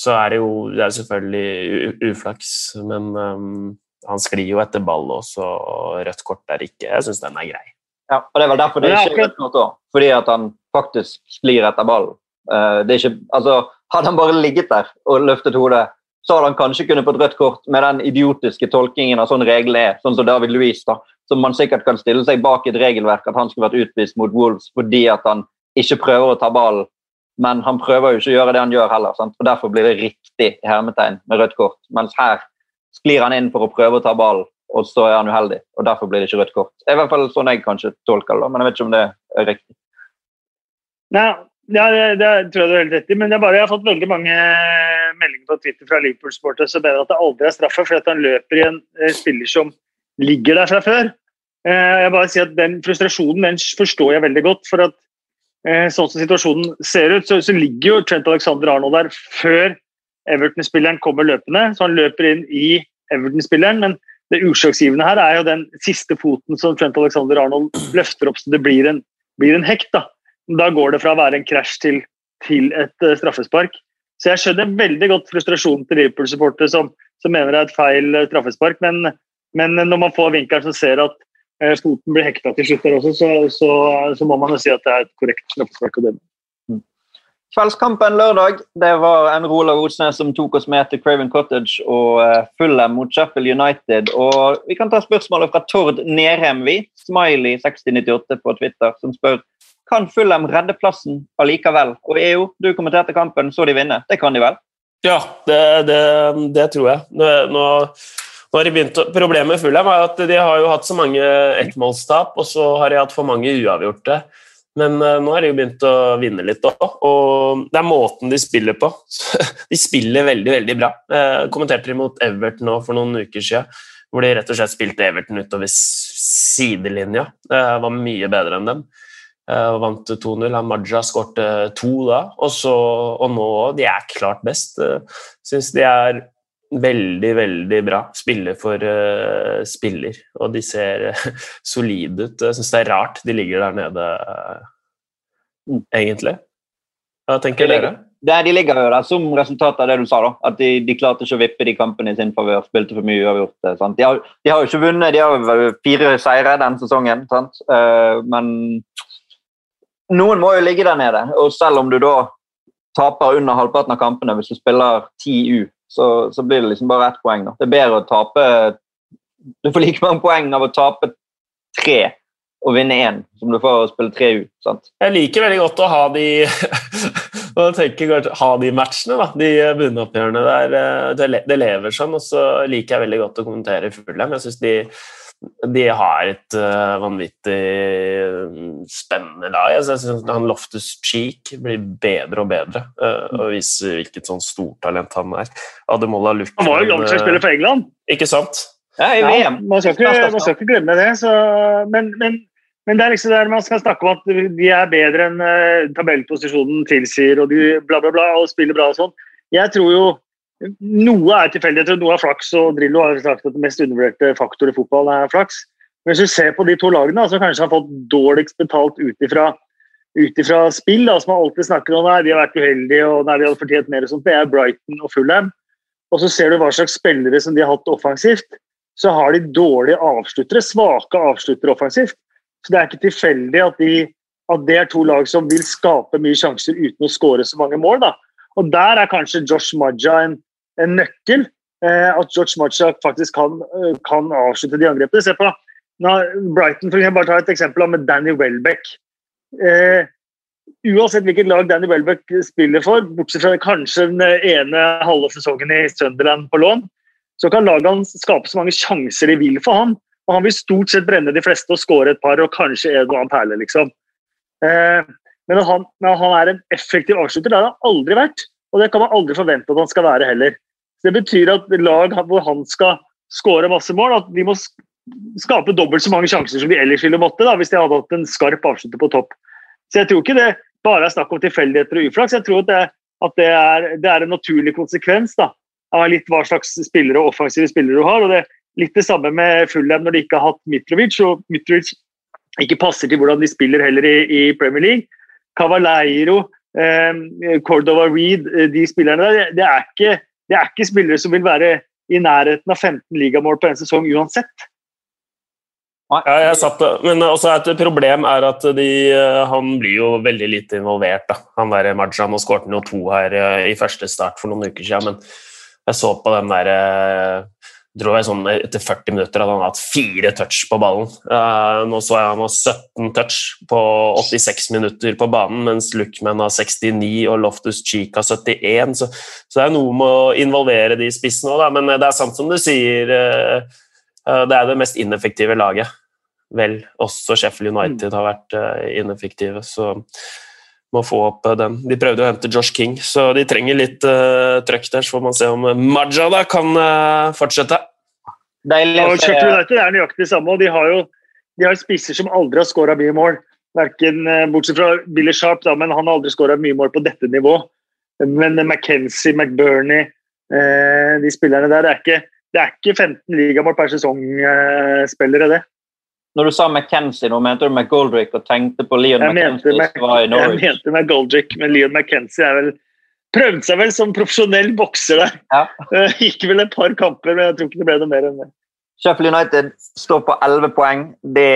så er det jo det er selvfølgelig uflaks, men um, han sklir jo etter ball også, og rødt kort er ikke Jeg syns den er grei. Ja, og Det er vel derfor det ikke er rødt kort òg, fordi at han faktisk sklir etter ballen. Er ikke, altså, hadde han bare ligget der og løftet hodet, så hadde han kanskje kunnet fått rødt kort med den idiotiske tolkningen av sånn reglene er, sånn som David Louis, da. som man sikkert kan stille seg bak et regelverk at han skulle vært utvist mot Wolves fordi at han ikke prøver å ta ballen. Men han prøver jo ikke å gjøre det han gjør heller, sant? og derfor blir det riktig hermetegn med rødt kort. Mens her sklir han inn for å prøve å ta ballen, og så er han uheldig. og Derfor blir det ikke rødt kort. Det er i hvert fall sånn jeg kanskje tolker det, men jeg vet ikke om det er riktig. Nei, ja, det, det, tror jeg du har helt rett i, men jeg, bare, jeg, har fått veldig mange meldinger på Twitter fra Liverpool-sportere som mener at det aldri er straffe, fordi at han løper i en eh, spiller som ligger der fra før. Eh, jeg bare sier at Den frustrasjonen den forstår jeg veldig godt. for at eh, Sånn som situasjonen ser ut, så, så ligger jo Trent Alexander Arnold der før Everton-spilleren kommer løpende. Så han løper inn i Everton-spilleren, men det utslagsgivende her er jo den siste foten som Trent Alexander Arnold løfter opp så det blir en, blir en hekt. da. Da går det fra å være en krasj til, til et uh, straffespark. Så jeg skjønner veldig godt frustrasjonen til Liverpool-supportere som, som, mener det er et feil uh, straffespark, men, men, når man får vinkelen som ser at uh, foten blir hekta til slutt der også, så, så, så, må man jo si at det er et korrekt straffespark. Mm. Kveldskampen lørdag det var en Roland Osnes som tok oss med til Craven Cottage og Fulham mot Sheffield United. Og Vi kan ta spørsmålet fra Tord Nerem, vi. Smiley6098 på Twitter, som spør kan Fulham redde plassen allikevel? Og EO, du kommenterte kampen, så de vinne. Det kan de vel? Ja, det, det, det tror jeg. Nå, nå, har de begynt å, Problemet med Fulham er at de har jo hatt så mange ettmålstap, og så har de hatt for mange uavgjorte. Men uh, nå har de jo begynt å vinne litt òg, og det er måten de spiller på. [laughs] de spiller veldig, veldig bra. Jeg kommenterte de mot Everton nå for noen uker siden, hvor de rett og slett spilte Everton utover sidelinja. Det var mye bedre enn dem. Eh, vant 2-0. Maja skårte to da, og, så, og nå De er klart best. Eh, Syns de er veldig, veldig bra spiller for uh, spiller, og de ser uh, [laughs] solide ut. Jeg syns det er rart de ligger der nede, uh, egentlig. Hva tenker de dere? Der de ligger der som resultat av det du sa. da, At de, de klarte ikke å vippe de kampene i sin favør. Spilte for mye uavgjort. De, har, de har jo ikke vunnet, de har fire seire den sesongen. sant? men noen må jo ligge der nede. Og selv om du da taper under halvparten av kampene hvis du spiller 10 U, så, så blir det liksom bare ett poeng. Da. Det er bedre å tape Du får like mange poeng av å tape tre og vinne én som du får å spille tre U. sant? Jeg liker veldig godt å ha de [laughs] ha de matchene, da. De bunnoppgjørene der. Eh, det lever sånn. Og så liker jeg veldig godt å kommentere Fulham. Jeg synes de de har et uh, vanvittig mm, spennende lag. Jeg synes han Loftus Cheek blir bedre og bedre uh, og viser hvilket sånn stortalent han er. Ademola Luke Han var jo landslagsspiller for England! Ikke sant? Ja, i VM. Ja, man, skal ikke, man, skal ikke, glemme det. Så, men, men, men, det er liksom der man skal snakke om at de er bedre enn uh, tabellposisjonen tilsier, og de bla, bla, bla, og spiller bra og sånn. Jeg tror jo noe er tilfeldigheter, noe er flaks, og Drillo har sagt at den mest undervurderte faktor i fotball er flaks. Men hvis du ser på de to lagene som kanskje har fått dårligst betalt ut ifra spill, da, som man alltid snakker om nei, de har vært uheldige og nei, de hadde fortjent mer, og sånt, det er Brighton og Fulham. Og så ser du hva slags spillere som de har hatt offensivt. Så har de dårlige avsluttere, svake avsluttere offensivt. Så det er ikke tilfeldig at, de, at det er to lag som vil skape mye sjanser uten å skåre så mange mål. da. Og der er kanskje Josh Maja en, en nøkkel. Eh, at George Marchak faktisk kan, eh, kan, avslutte de angrepene. Se på Brighton, for eksempel, bare ta et eksempel med Danny Welbeck. Eh, uansett hvilket lag Danny Welbeck spiller for, bortsett fra kanskje den ene halve sesongen i Sunderland på lån, så kan lagene skape så mange sjanser de vil for ham. Og han vil stort sett brenne de fleste og skåre et par og kanskje en og annen perle, liksom. Eh, men at han, han, er en effektiv avslutter, det har han aldri vært. Og det kan man aldri forvente at han skal være heller. Så Det betyr at lag hvor han skal skåre masse mål, at de må skape dobbelt så mange sjanser som de ellers ville måtte da, hvis de hadde hatt en skarp avslutter på topp. Så jeg tror ikke det bare er snakk om tilfeldigheter og uflaks. Jeg tror at, det, at det, er, det, er, en naturlig konsekvens da, av litt hva slags spillere og offensive spillere du har. og det Litt det samme med Fulham når de ikke har hatt Mitrovic, og Mitrovic ikke passer til hvordan de spiller heller i, i Premier League. Cavaleiro, Cordova Reed, eh, de spillerne der, det er ikke det er ikke spillere som vil være i nærheten av 15 ligamål på en sesong uansett. Ja, jeg satt, men også et problem er at de, eh, han blir jo veldig lite involvert. Da. Han der Majan og skåret jo to her eh, i første start for noen uker siden, men jeg så på den der tror jeg sånn etter 40 minutter hadde han hatt fire touch på ballen. Uh, nå så jeg han har 17 touch på 86 minutter på banen, mens Luckman har 69 og Loftus Cheek har 71. Så, så, det er noe med å involvere de spissene òg, men det er sant som du sier. Uh, uh, det er det mest ineffektive laget. Vel, også Sheffield United har vært ineffektive, så må få opp den. De prøvde å hente Josh King, så de trenger litt uh, trøkk der. Så får man se om Maja da kan uh, fortsette. Deilig å. United er nøyaktig det samme, og de har jo de har spisser som aldri har skåra mye mål. Verken, uh, bortsett fra Billy Sharp, da, men han har aldri skåra mye mål på dette nivå. Men McKenzie, McBurney, de spillerne der, det er ikke, det er ikke 15 ligamål per sesong-spillere, det. Når du sa McKenzie nå, mente du McGoldrick og tenkte på Leon jeg McKenzie mente, som var i Norwich? Jeg mente McGoldrick, men Leon McKenzie er vel prøvde seg vel som profesjonell bokser der. Ja. Uh, [laughs] gikk vel et par kamper, men jeg tror ikke det ble noe mer enn det. Sheffield United står på 11 poeng. Det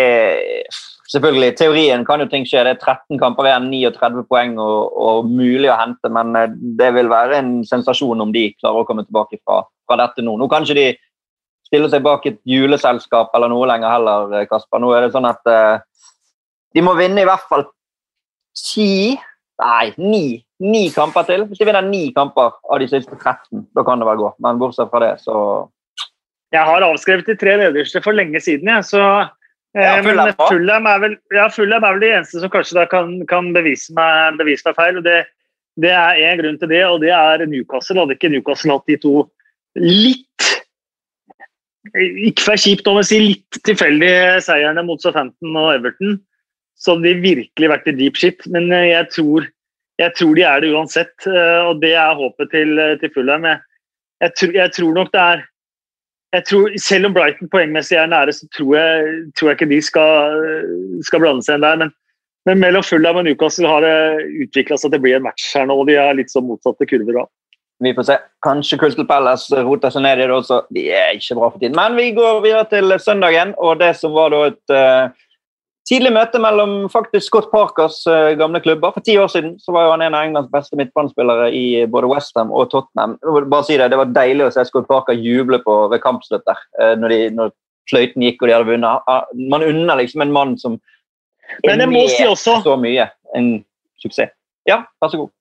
selvfølgelig, teorien kan jo ting skje. Det er 13 kamper igjen, 39 poeng og, og, mulig å hente, men eh, det vil være en sensasjon om de klarer å komme tilbake fra, fra dette nå. Nå kan ikke de stille seg bak et juleselskap eller noe lenger heller, eh, Kasper. Nå er det sånn at uh, de må vinne i hvert fall ti Nei, ni, ni kamper til. Hvis de vinner ni kamper av de siste 13, da kan det vel gå. Men bortsett fra det, så Jeg har avskrevet de tre nederste for lenge siden, jeg. Så eh, ja, men Fulham er, vel, ja, Fulham er vel de eneste som kanskje da kan, kan bevise, meg, bevise, meg, feil. og det, det er én grunn til det, og det er Newcastle. Hadde ikke Newcastle hatt de to litt ikke vær kjipt om å si litt tilfeldige seierne mot Southampton og Everton, så hadde de virkelig vært i deep shit. Men eh, jeg tror, jeg tror de er det uansett, eh, og det er håpet til, eh, til Fulham. Jeg, jeg, jeg, tror nok det er tror, Selv om Brighton poengmessig er nære, så tror jeg, tror jeg ikke de skal, skal, blande seg inn der. Men, men mellom Fulham og Newcastle har det utvikla seg at det blir en match her nå. og De er litt sånn motsatte kurver òg. Vi får se. Kanskje Crystal Palace roter seg ned i det også. De er ikke bra for tiden. Men vi går videre til søndagen, og det som var da et uh, tidlig møte mellom faktisk Scott Parkers uh, gamle klubber. For ti år siden så var jo han en av Englands beste midtbanespillere i både Westham og Tottenham. Bare si Det det var deilig å se Scott Parker juble på, ved kampslutt der, uh, når, de, når fløyten gikk og de hadde vunnet. Man unner liksom en mann som er med si så mye. En suksess. Ja, vær så god.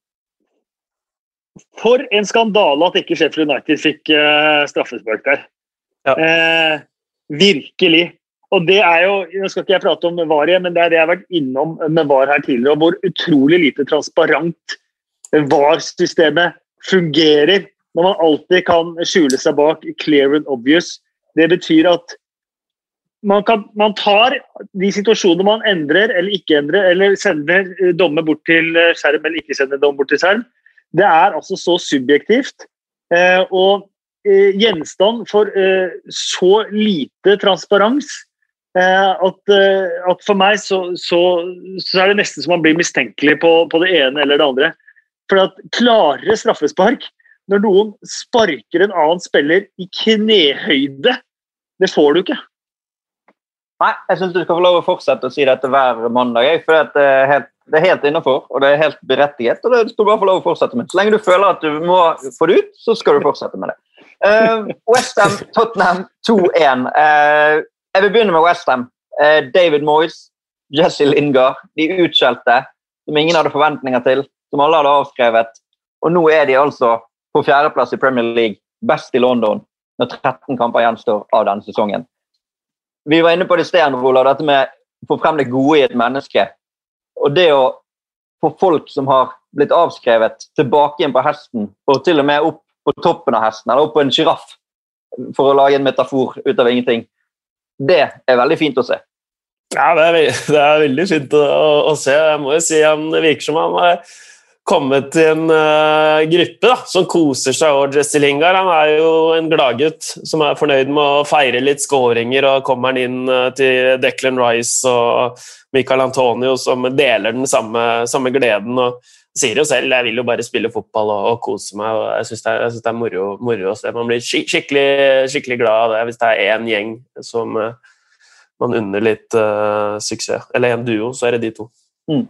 For en skandale at ikke Sheffield United fikk uh, straffespark der. Ja. Eh, virkelig. Og det er jo, Nå skal ikke jeg prate om VAR igjen, men det er det jeg har vært innom med VAR her tidligere, og hvor utrolig lite transparent VAR-systemet fungerer. Når man alltid kan skjule seg bak clear and obvious. Det betyr at man, kan, man tar de situasjonene man endrer eller ikke endrer, eller sender dommer bort til skjerm eller ikke sender dommer bort til skjerm, det er altså så subjektivt. Eh, og eh, gjenstand for eh, så lite transparens at, at, for meg så, så, så, er det nesten som man blir mistenkelig på, på, det ene eller det andre. For at klarere straffespark når noen sparker en annen spiller i knehøyde, det får du ikke. Nei, jeg syns du skal få lov å fortsette å si dette hver mandag. For det er helt det er helt innafor, og det er helt berettiget. og det skal du bare få lov å fortsette med. Så lenge du føler at du må få det ut, så skal du fortsette med det. Uh, Westham, Tottenham 2-1. Uh, jeg vil begynne med Westham. Uh, David Moyes, Jesse Lingard. De utskjelte, som ingen hadde forventninger til, som alle hadde avskrevet. Og nå er de altså på fjerdeplass i Premier League, best i London, når 13 kamper gjenstår av denne sesongen. Vi var inne på det i sted, dette med å få frem det gode i et menneske. Og det å få folk som har blitt avskrevet, tilbake igjen på hesten, og til og med opp på toppen av hesten, eller opp på en sjiraff, for å lage en metafor ut av ingenting, det er veldig fint å se. Ja, det er, det er veldig fint å, å, se. Jeg må jo si han, virker som han har kommet til en uh, gruppe da, som koser seg over Jesse Lingard. Han er jo en gladgutt som er fornøyd med å feire litt skåringer, og kommer han inn uh, til Declan Rice og Michael Antonio som deler den samme, samme gleden. og sier jo selv jeg vil jo bare spille fotball og, og kose meg. og Jeg syns det, det er moro, moro, å se. Man blir skikkelig, skikkelig glad av det hvis det er én gjeng som uh, man unner litt suksess. Eller en duo, så er det de to. Mm.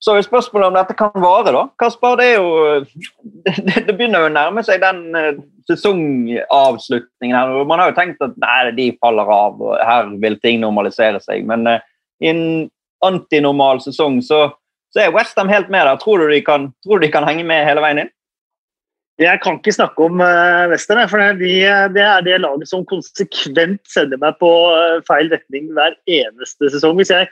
Så er spørsmålet om dette kan vare, da. Kasper, det er jo Det, det begynner jo å nærme seg den uh, sesongavslutningen her. Man har jo tenkt at nei, de faller av, og her vil ting normalisere seg. Men uh, i en antinormal sesong så, så er Westham helt med der. Tror du, de kan, tror du de kan henge med hele veien inn? Jeg kan ikke snakke om uh, Western, for det, er det laget som konsekvent sender meg på feil retning hver eneste sesong. Hvis jeg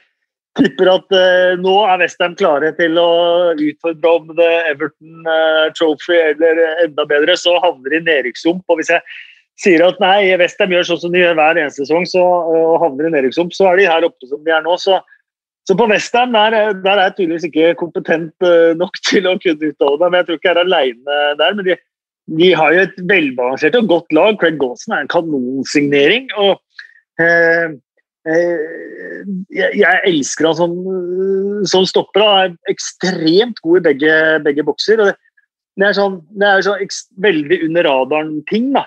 tipper at uh, nå er Westham klare til å utfordre om det Everton uh, Trophy eller enda bedre, så havner de i nedrykkssump. Og hvis jeg sier at nei, Westham gjør sånn som de gjør hver eneste sesong, så uh, havner i nedrykkssump, så er de her oppe som de er nå. Så, så på Westham der, der, er jeg tydeligvis ikke kompetent nok [laughs] til å kunne uttale meg, men jeg tror ikke jeg er aleine der. men de, de har jo et velbalansert og godt lag. Craig Gawson er en kanonsignering. og eh, Eh, jeg, jeg, elsker han som, som stopper. Han er ekstremt god i begge, begge bokser. og det, det er sånn, det er sånn veldig under radaren-ting. da.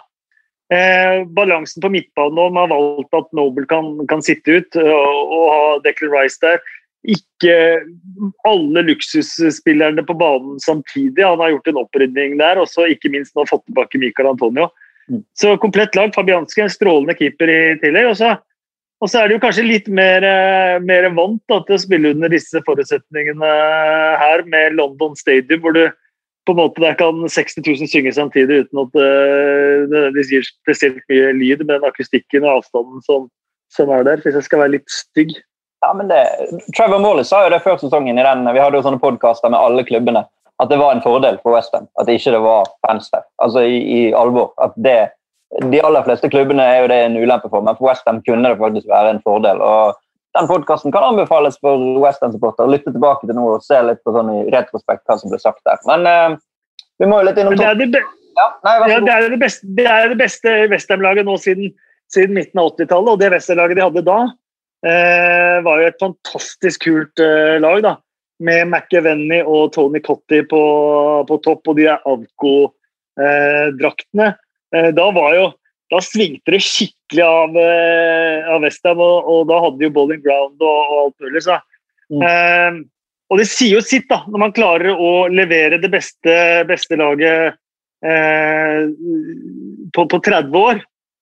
Eh, balansen på midtbanen nå, Man har valgt at Noble kan, kan sitte ut og, og, ha Declan Rice der. Ikke alle luksusspillerne på banen samtidig. Han har gjort en opprydning der. og ikke minst nå fått tilbake Michael Antonio. Mm. Så komplett lag. Fabianski en strålende keeper i tillegg. og så og så er det jo kanskje litt mer, eh, mer vant da, til å spille under disse forutsetningene her, med London Stadium, hvor du på en måte der kan 60 000 synge samtidig uten at det, det gir spesielt mye lyd med den akustikken og avstanden som, som, er der, hvis jeg skal være litt stygg. Ja, men det, Trevor Morley sa jo det før sesongen i den, vi hadde jo sånne podkaster med alle klubbene, at det var en fordel for Western at det ikke var fans der. Altså i, i alvor. At det de aller fleste klubbene er jo det en ulempe for, men for Westham kunne det faktisk være en fordel. og Den podkasten kan anbefales for Westham-supportere. Lytte tilbake til noe og se litt på sånn i retrospekt hva som ble sagt der. Men uh, vi må jo litt innom det er det, ja, nei, ja, det, er det beste, det er beste Westham-laget nå siden, siden, midten av 80-tallet. Og det Westham-laget de hadde da, uh, var jo et fantastisk kult uh, lag. da, Med McEvenny og Tony Cotty på, på topp, og de Avco-draktene. Eh, da var jo da svingte det skikkelig av, eh, av Westham, og, og, da hadde de jo bowling ground og, og alt mulig. Så. Mm. Eh, og det sier jo sitt, da, når man klarer å levere det beste, beste laget eh, på, på, 30 år.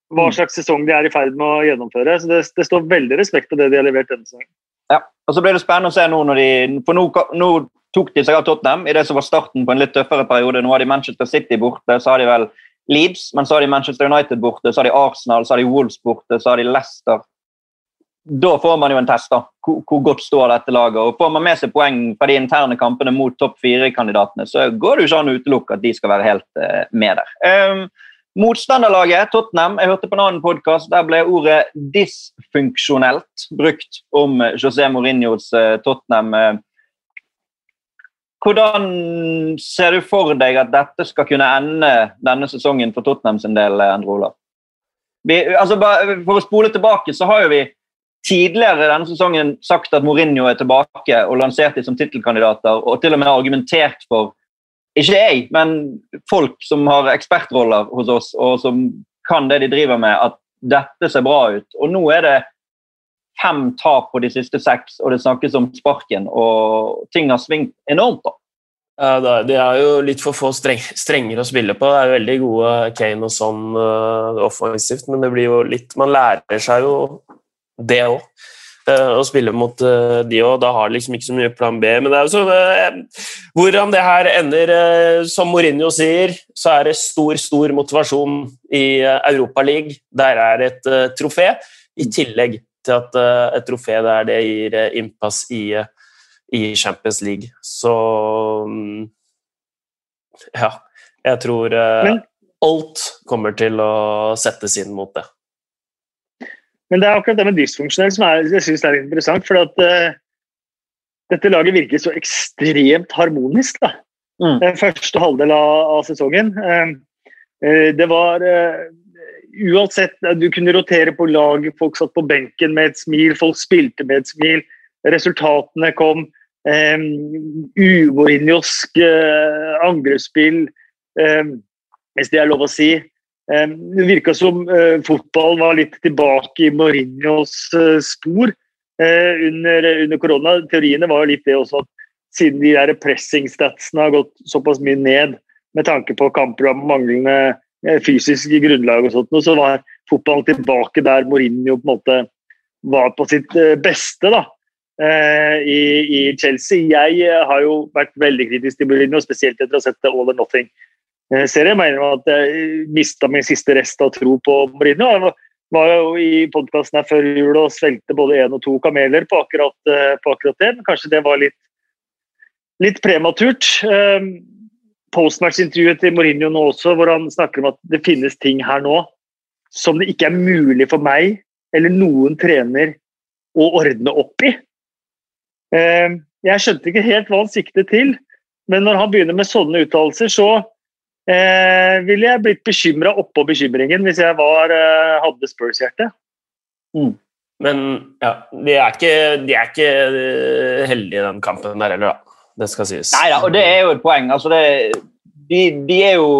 Hva mm. slags sesong de er i ferd med å gjennomføre. Så det, det står veldig respekt av det de har levert denne sesongen. Ja, og så blir det spennende å se nå når de For nå, nå tok de seg av Tottenham i det som var starten på en litt tøffere periode. Nå har de Manchester City borte, så har de vel Leeds, men så har de Manchester United borte, så har de Arsenal, så har de Wolves borte, så har de Leicester. Da får man jo en test, da. Hvor, godt står dette laget? Og Får man med seg poeng fra de interne kampene mot topp fire-kandidatene, så går det jo ikke an å utelukke at de skal være helt uh, med der. Um, motstanderlaget, Tottenham, jeg hørte på en annen podkast, der ble ordet dysfunksjonelt brukt om José Mourinhos uh, Tottenham. Uh, hvordan ser du for deg at dette skal kunne ende denne sesongen for Tottenham sin del, Endre Olav? Altså, for å spole tilbake, så har jo vi tidligere denne sesongen sagt at Mourinho er tilbake og lansert dem som tittelkandidater, og til og med argumentert for ikke jeg, men folk som har ekspertroller hos oss, og som kan det de driver med, at dette ser bra ut. Og nå er det fem tap på de siste seks, og det snakkes om sparken. Og ting har svingt enormt. da. Ja, De er jo litt for få streng, strenger å spille på. Det er jo veldig gode Kane og sånn uh, offensivt, men det blir jo litt Man lærer seg jo det òg. Eh, å spille mot uh, de òg. Da har de liksom ikke så mye plan B. Men det er jo så uh, Hvordan det her ender, som Mourinho sier, så er det stor, stor motivasjon i Europa League. Der er et trofé, i tillegg til at uh, et trofé der det gir uh, innpass i, uh, i, Champions League. Så um, ja, jeg tror Men, alt kommer til å settes inn mot det. Men det er akkurat det med dysfunksjonell som er, jeg synes er interessant. For at dette laget virker så ekstremt harmonisk. da. Mm. Den første halvdel av, av sesongen. det var uansett, Du kunne rotere på lag, folk satt på benken med et smil, folk spilte med et smil. Resultatene kom. Um, Uvorinjosk uh, angrepsspill, um, hvis det er lov å si. Um, det virka som uh, fotball var litt tilbake i Mourinhos uh, spor uh, under, under, korona. Teoriene var jo litt det også at siden de der pressing-statsene har gått såpass mye ned med tanke på kamper og manglende eh, fysisk grunnlag og sånt, så var fotballen tilbake der Mourinho på en måte var på sitt eh, beste da, i, i Chelsea. Jeg har jo vært veldig kritisk til Mourinho, spesielt etter å ha sett All or Nothing-serien. Jeg mener at jeg mista min siste rest av tro på Mourinho. Jeg var jo i podkasten her før jul og svelgte både én og to kameler på akkurat, på akkurat det. Men kanskje det var litt litt prematurt. Postmatch-intervjuet til Mourinho nå også, hvor han snakker om at det finnes ting her nå som det ikke er mulig for meg eller noen trener å ordne opp i. Ehm, jeg skjønte ikke helt hva han siktet til, men når han begynner med sånne uttalelser, så eh, ville jeg blitt bekymra oppå bekymringen hvis jeg var, eh, hadde Spurs-hjerte. Mm. Men ja, de er ikke, de er ikke eh, heldige i den kampen der heller, da. Det skal sies. Nei da, og det er jo et poeng. Altså det, de, de, er jo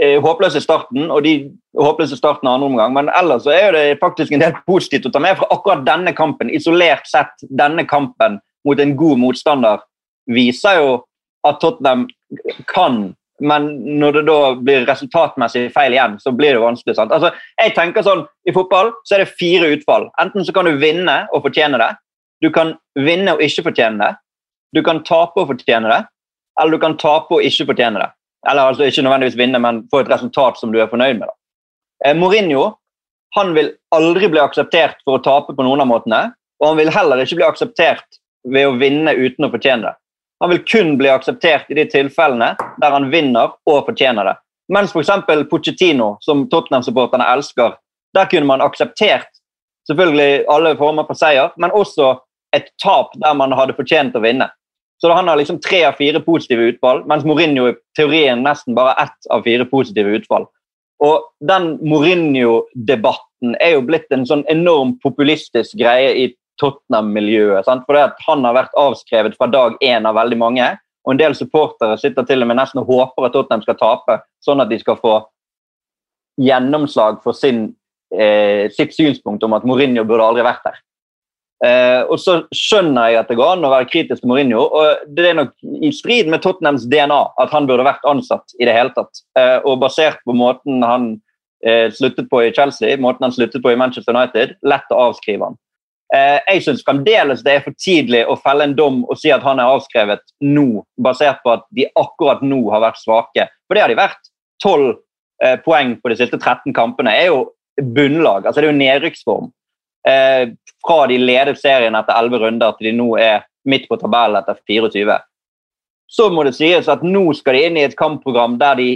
eh, håpløse i starten, og de håpløse starten andre omgang, men ellers så er det faktisk en del positivt å ta med fra akkurat denne kampen. Isolert sett, denne kampen mot en god motstander viser jo at Tottenham kan men når det da blir resultatmessig feil igjen, så blir det vanskelig. sant? Altså, jeg tenker sånn, I fotball så er det fire utfall. Enten så kan du vinne og fortjene det. Du kan vinne og ikke fortjene det. Du kan tape og fortjene det, eller du kan tape og ikke fortjene det. Eller altså ikke nødvendigvis vinne, men få et resultat som du er fornøyd med. Eh, Mourinho han vil aldri bli akseptert for å tape på noen av måtene, og han vil heller ikke bli akseptert ved å vinne uten å fortjene det. Han vil kun bli akseptert i de tilfellene der han vinner og fortjener det. Mens f.eks. Pochettino, som Tottenham-supporterne elsker, der kunne man akseptert selvfølgelig alle former for seier, men også et tap der man hadde fortjent å vinne. Så han har liksom tre av fire positive utfall, mens Mourinho i teorien nesten bare ett av fire positive utfall. Og den Mourinho-debatten er jo blitt en sånn enorm populistisk greie i Tottenham-miljøet. For han har vært avskrevet fra dag én av veldig mange. Og en del supportere sitter til og med nesten og håper at Tottenham skal tape, sånn at de skal få gjennomslag for sin, eh, sitt synspunkt om at Mourinho burde aldri vært der. Eh, og så skjønner jeg at det går an å være kritisk til Mourinho. og Det er nok i strid med Tottenhams DNA at han burde vært ansatt i det hele tatt. Eh, og basert på måten han eh, sluttet på i Chelsea, måten han sluttet på i Manchester United, lett å avskrive han. Eh, jeg syns fremdeles det er for tidlig å felle en dom og si at han er avskrevet nå, basert på at de akkurat nå har vært svake. For det har de vært. 12 eh, poeng på de siste 13 kampene er jo bunnlag. altså Det er jo nedrykksform. Eh, fra de ledet serien etter 11 runder til de nå er midt på tabellen etter 24. Så må det sies at nå skal de inn i et kampprogram der de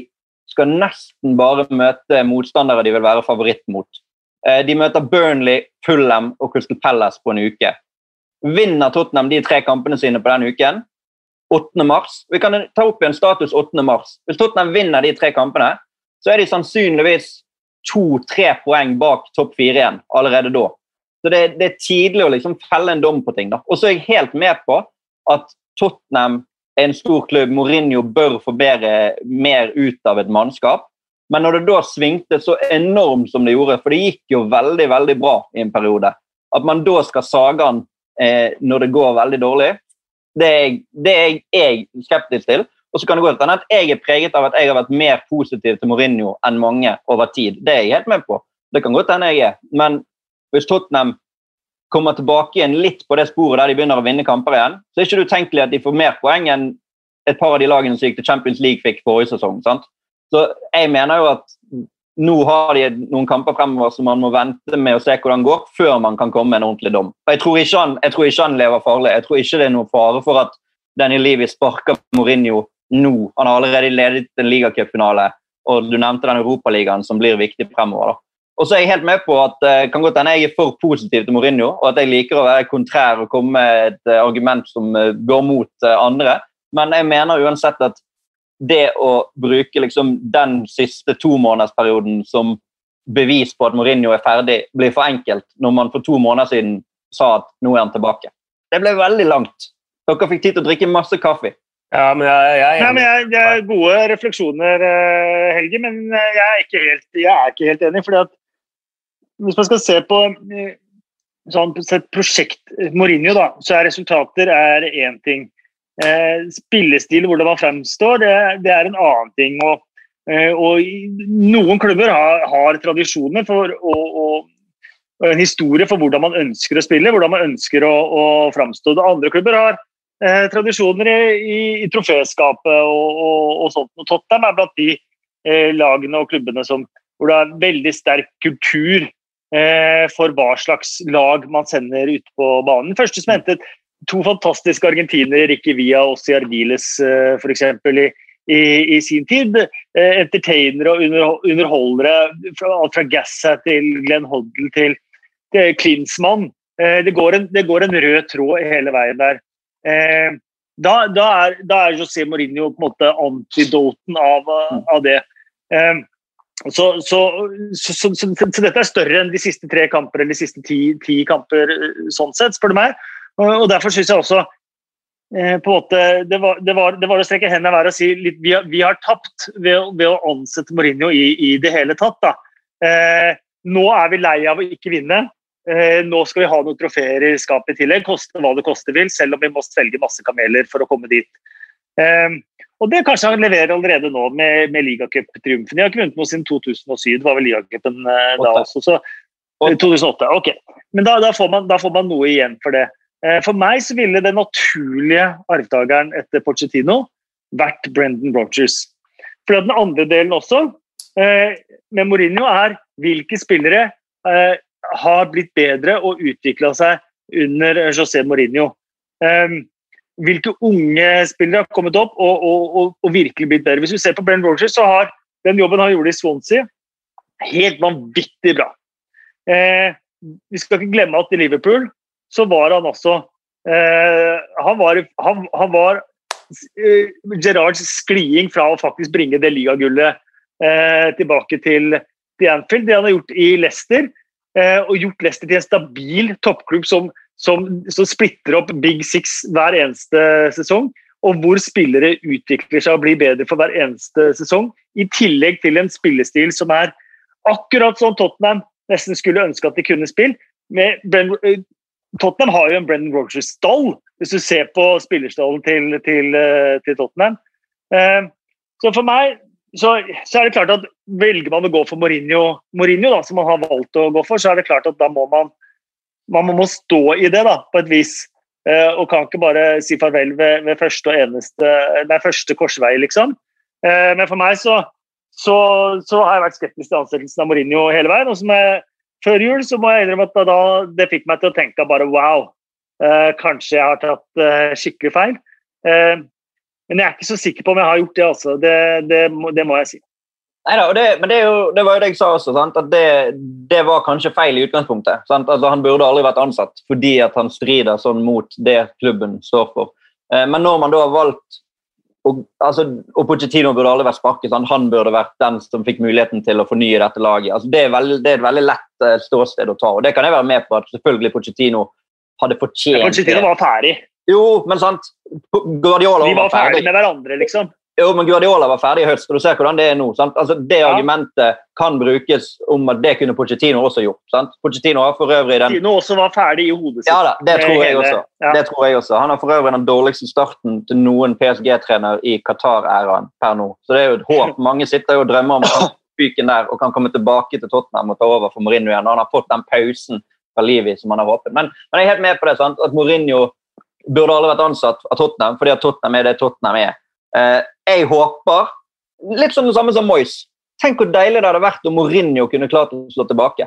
skal nesten bare møte motstandere de vil være favoritt mot. Eh, de møter Burnley, Fulham og Crystal Palace på en uke. Vinner Tottenham de tre kampene sine på den uken, 8. mars Vi kan ta opp igjen status 8. mars. Hvis Tottenham vinner de tre kampene, så er de sannsynligvis to-tre poeng bak topp fire igjen allerede da. Så det, det, er tidlig å liksom felle en dom på ting. da. Og så er jeg helt med på at Tottenham er en stor klubb. Mourinho bør få bedre, mer ut av et mannskap. Men når det da svingte så enormt som det gjorde, for det gikk jo veldig veldig bra i en periode, at man da skal sage han eh, når det går veldig dårlig, det er, det er jeg skeptisk til. Og så kan det gå til at jeg er preget av at jeg har vært mer positiv til Mourinho enn mange over tid. Det er jeg helt med på. Det kan godt hende jeg er. Men hvis Tottenham kommer tilbake igjen litt på det sporet der de begynner å vinne kamper igjen, så er det ikke utenkelig at de får mer poeng enn et par av de lagene som gikk til Champions League fikk forrige sesong. sant? Så jeg mener jo at nå har de noen kamper fremover som man må vente med å se hvordan det går, før man kan komme med en ordentlig dom. Jeg tror, han, jeg tror ikke han lever farlig. Jeg tror ikke det er noe fare for at Danny Levy sparker Mourinho nå. Han har allerede ledet en ligacupfinale, og du nevnte den Europaligaen som blir viktig fremover. da. Og så er jeg helt med på at uh, kan godt hende jeg er for positiv til Mourinho, og at jeg liker å være kontrær og komme med et uh, argument som uh, går mot andre. Men jeg mener uansett at det å bruke liksom, den siste tomånedersperioden som bevis på at Mourinho er ferdig, blir for enkelt når man for to måneder siden sa at nå er han tilbake. Det ble veldig langt. Dere fikk tid til å drikke masse kaffe. Ja, men jeg, jeg, Nei, men jeg, jeg Gode refleksjoner, Helge, men jeg er ikke helt, jeg er ikke helt enig. fordi at hvis man skal se på sånn, prosjekt Mourinho, da, så er resultater én ting. Eh, spillestil, hvordan man fremstår, det, det, er en annen ting. Og, eh, og noen klubber har, har tradisjoner for, og, og, og, en historie for hvordan man ønsker å spille, hvordan man ønsker å, å framstå. Andre klubber har eh, tradisjoner i, i, i troféskapet og, sånt. Og Tottenham er blant de eh, lagene og klubbene som, hvor det er veldig sterk kultur eh, for hva slags lag man sender ut på banen. Første som hentet to fantastiske argentinere, Ricky Villa og Ossi Ardiles uh, f.eks. I, i, i sin tid. Uh, entertainere og underholdere, alt fra Gassa til Glenn Hoddle til, til Klinsmann. Det, går en, det, går en, rød tråd hele veien der. Da, da, er, da, er, José Mourinho på en måte antidoten av, av det. Så, så, så, så, dette er større enn de siste tre kamper eller de siste ti, ti kamper, sånn sett, spør du meg. Og Derfor syns jeg også eh, på en måte, det var, det var, det var å strekke hendene i og si litt, vi, har, vi har tapt ved, ved, å ansette Mourinho i, i det hele tatt. Da. Eh, nå er vi lei av å ikke vinne. Eh, nå skal vi ha noen trofeer i skapet i tillegg, koste hva det koste vil, selv om vi må svelge masse kameler for å komme dit. Eh, og det kanskje han leverer allerede nå med, med ligacuptriumfen. De har ikke vunnet noe siden 2007, det var vel ligacupen eh, da også. Så, 2008, ok. Men da, da, får man, da, får man, noe igjen for det. Eh, for meg så ville den naturlige arvtakeren etter Pochettino vært Brendan Rogers. For den andre delen også, eh, med Mourinho, er hvilke spillere eh, har blitt bedre og utvikla seg under José Mourinho. Hvilke unge spillere har kommet opp og, og, og, og virkelig blitt bedre. Hvis vi ser på Brenn Rogers, så har den jobben han gjorde i Swansea, helt vanvittig bra. vi skal ikke glemme at i Liverpool så var han også eh, Han var, han, han var eh, Gerards skliding fra å faktisk bringe det ligagullet eh, tilbake til, til, Anfield. Det han har gjort i Leicester, eh, og gjort Leicester til en stabil toppklubb som, som, som, splitter opp Big Six hver eneste sesong. Og hvor spillere utvikler seg og blir bedre for hver eneste sesong. I tillegg til en spillestil som er akkurat sånn Tottenham nesten skulle ønske at de kunne spille. Med Tottenham har jo en Brendan Rogers-stall, hvis du ser på spillerstallen til, til, eh, til Tottenham. Eh, så for meg så, så, er det klart at velger man å gå for Mourinho, Mourinho da, som man har valgt å gå for, så er det klart at da må man, man må stå i det da, på et vis. Eh, og kan ikke bare si farvel ved, ved første eneste, nei, første korsvei, liksom. Men for meg så, så, så har jeg vært skeptisk til ansettelsen av Mourinho hele veien. og som jeg før jul så må jeg innrømme at da, det fikk meg til å tenke bare wow, eh, kanskje jeg har tatt eh, skikkelig feil. Eh, men jeg er ikke så sikker på om jeg har gjort det, altså. Det, det, det må jeg si. Neida, det, men det, jo, det, var jo det jeg sa også, sant? at det, det var kanskje feil i utgangspunktet. Altså, han burde aldri vært ansatt fordi at han strider sånn mot det klubben står for. Eh, men når man da har valgt og, altså, og Pochettino burde aldri vært sparket. Sant? Han burde vært den som fikk muligheten til å fornye dette laget. Altså, det, er veldig, det, er et veldig lett uh, ståsted å ta, og det kan jeg være med på. at selvfølgelig Pochettino hadde fortjent Pochettino var ferdig. Jo, men sant Guardiola De var ferdig med hverandre, liksom. Jo, men Guardiola var ferdig i høst, og du ser hvordan det er nå. Altså, det ja. argumentet kan brukes om at det kunne Pochettino også gjort. Sant? Pochettino har for øvrig den... Pochettino også var ferdig i hodet sitt. Ja da, det tror, jeg også. Ja. det tror jeg også. Han har for øvrig den dårligste starten til noen PSG-trener i Qatar-æraen per nå. Så det er jo et håp. [laughs] Mange sitter jo og drømmer om at fyken der og kan komme tilbake til Tottenham og ta over for Mourinho igjen. Og han har fått den pausen fra livet som han har håpet. Men, men, jeg er helt med på det, sant? at Mourinho burde aldri vært ansatt av Tottenham fordi at Tottenham er det Tottenham er. Eh, jeg håper Litt som det samme som Moyes. Tenk hvor deilig det hadde vært om Mourinho kunne klart å slå tilbake.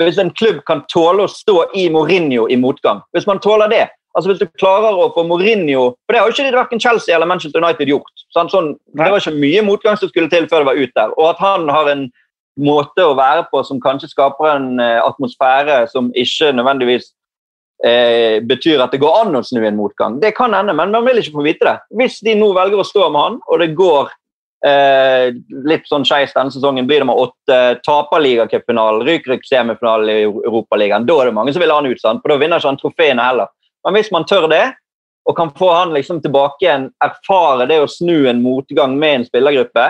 Hvis en klubb kan tåle å stå i Mourinho i motgang. Hvis man tåler det. Altså Hvis du klarer å få Mourinho For det har jo ikke verken Chelsea eller Manchester United gjort. Sånn, sånn, det var ikke mye motgang som skulle til før det var ut der. Og at han har en måte å være på som kanskje skaper en uh, atmosfære som ikke nødvendigvis eh, betyr at det går an å snu en motgang. Det kan hende, men man vil ikke få vite det. Hvis de nå velger å stå med han, og det går eh, litt sånn skeis denne sesongen, blir det med åtte, taper ligacupfinalen, ryker ikke semifinalen i Europaligaen, da er det mange som vil ha han ut, sant? for da vinner ikke han trofeene heller. Men hvis man tør det, og kan få han liksom tilbake igjen, erfare det å snu en motgang med en spillergruppe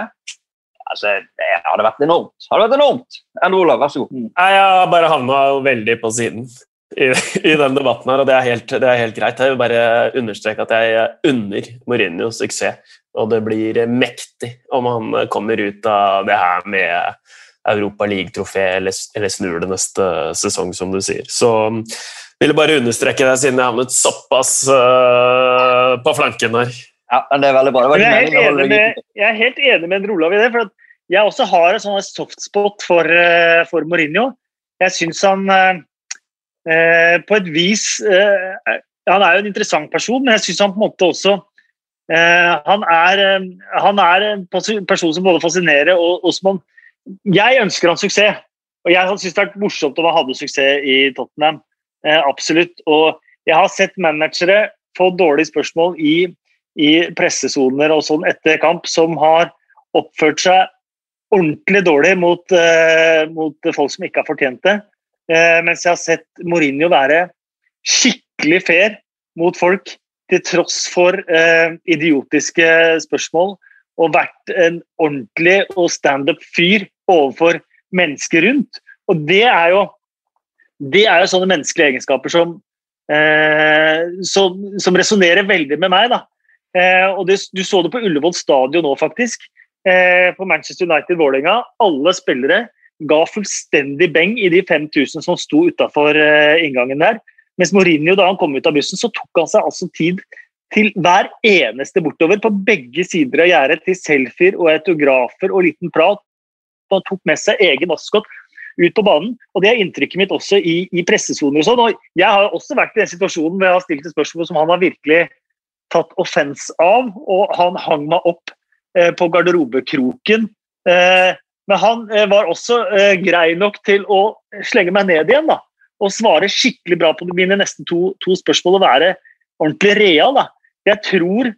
altså, Det hadde vært enormt. Det hadde vært enormt. Endre Olav, vær så god. Jeg har bare havna veldig på siden. I, i den debatten her, og det er, helt, det er helt greit. Jeg vil bare understreke at jeg unner Mourinho suksess, og det blir mektig om han kommer ut av det her med Europa League-trofé eller, eller, snur det neste sesong, som du sier. Så ville bare understreke det, siden jeg havnet såpass uh, på flanken her. Ja, men det er veldig bra. Jeg er, med, jeg, er helt enig med Olav i det. for Jeg også har en sånn softspot for, uh, for Mourinho. Jeg syns han uh, på et vis Han er jo en interessant person, men jeg syns han på en måte også han er, han er en person som både fascinerer og, og som han Jeg ønsker han suksess. Og jeg syns det har vært morsomt om han hadde suksess i Tottenham. Eh, absolutt. Og jeg har sett managere få dårlige spørsmål i, i pressesoner og sånn etter kamp, som har oppført seg ordentlig dårlig mot, eh, mot folk som ikke har fortjent det. Eh, mens jeg har sett Mourinho være skikkelig fair mot folk til tross for eh, idiotiske spørsmål. Og vært en ordentlig og standup-fyr overfor mennesker rundt. Og det er jo det er jo sånne menneskelige egenskaper som, eh, som, som resonnerer veldig med meg. da. Eh, og det, Du så det på Ullevål stadion nå, faktisk. Eh, på Manchester United-Vålerenga. Alle spillere ga fullstendig beng i de 5000 som sto utafor eh, inngangen der. Mens Mourinho, da han kom ut av bussen, så tok han seg altså tid til hver eneste bortover på begge sider av gjerdet til selfier og autografer og liten prat. Han tok med seg egen maskot ut på banen. og Det er inntrykket mitt også i, i pressesoner. og sånn, og Jeg har også vært i den situasjonen hvor jeg har stilt et spørsmål som han har virkelig tatt offens av, og han hang meg opp eh, på garderobekroken. Eh, men han eh, var også eh, grei nok til å slenge meg ned igjen da, og svare skikkelig bra på mine nesten to, to spørsmål og være ordentlig real. Da. Jeg tror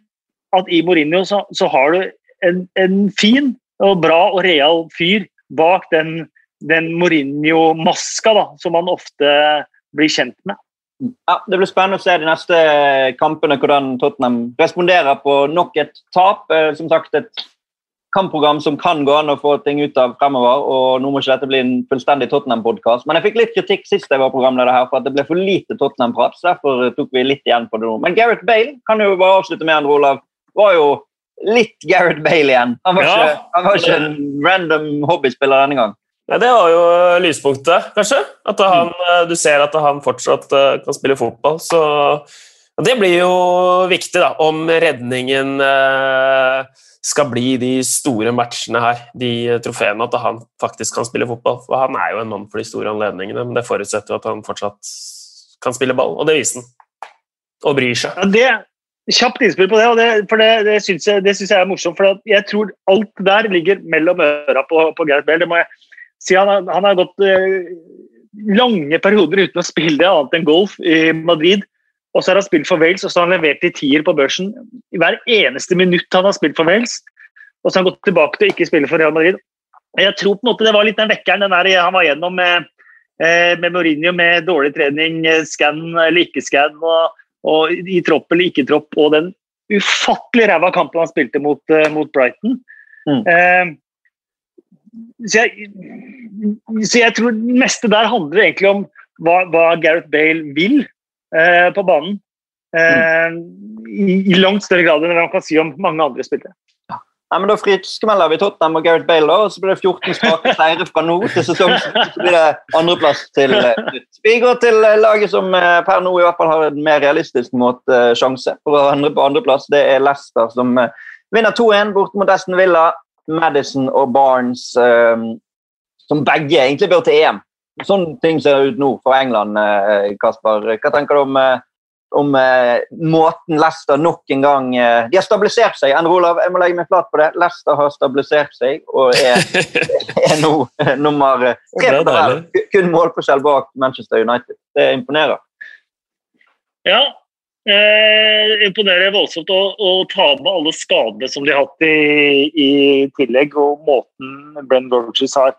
at i Mourinho så, så har du en, en, fin og bra og real fyr bak den den Mourinho-maska da, som han ofte blir kjent med. Ja, Det blir spennende å se de neste kampene hvordan Tottenham responderer på nok et tap. Eh, som sagt, et kampprogram som kan gå an å få ting ut av fremover. og Nå må ikke dette bli en fullstendig Tottenham-podkast, men jeg fikk litt kritikk sist jeg var programleder her for at det ble for lite Tottenham-prat. så Derfor tok vi litt igjen på det nå. Men Gareth Bale kan jo bare avslutte med, Andre Olav, var jo litt Gareth Bale igjen. Han var, ja. ikke, han var ikke en random hobbyspiller denne gang. Nei, Det var jo lyspunktet, kanskje. At han, mm. Du ser at han fortsatt eh, kan spille fotball. Så det blir jo viktig, da, om redningen eh, skal bli de store matchene her, de trofeene, at han faktisk kan spille fotball. For han er jo en mann for de store anledningene, men det forutsetter jo at han fortsatt kan spille ball, og det viser han. Og bryr seg. Ja, det Kjapt innspill på det, og det, for det, det syns jeg, jeg, er morsomt. For jeg tror alt der ligger mellom øra på, på Gareth Bale. Det må jeg si. han, han har gått eh, lange perioder uten å spille annet enn golf i Madrid. Og så har han spilt for Wales, og så har han levert i tier på børsen i hver eneste minutt han har spilt for Wales. Og så har han gått tilbake til å ikke spille for Real Madrid. Jeg tror på en måte det var litt den vekkeren den der han var gjennom med, eh, med Mourinho med dårlig trening, eh, scan eller ikke scan, og, og, i tropp eller ikke tropp, og den ufattelig ræva kampen han spilte mot, mot Brighton. Mm. Eh, så jeg, så jeg tror det meste der handler egentlig om hva, hva Gareth Bale vil eh, på banen. Eh, i, i, langt større grad enn man kan si om mange andre spillere. Ja, men Da friskmelder vi Tottenham og Gareth Bale, og så blir det 14 strake seire fra nå til sesongen. Så blir det andreplass til eh, slutt. Vi går til eh, laget som eh, per nå i hvert fall har en mer realistisk måte sjanse for å endre på andreplass. Det er Leicester, som vinner 2-1 bort mot Aston Villa. Madison og Barnes, som begge egentlig bør til EM. Sånn ting ser ut nå for England, uh, Kasper. Hva tenker du om, uh, om uh, måten Leicester nok en gang De har stabilisert seg. Endre Olav, jeg må legge meg flat på det. Leicester har stabilisert seg og er, [laughs] er nå nummer tre på tabellen. Kun målforskjell bak Manchester United. Det imponerer. Ja, Eh, imponerer voldsomt å, å, ta med alle skadene som de har hatt i, i tillegg, og måten Brenn Rogers har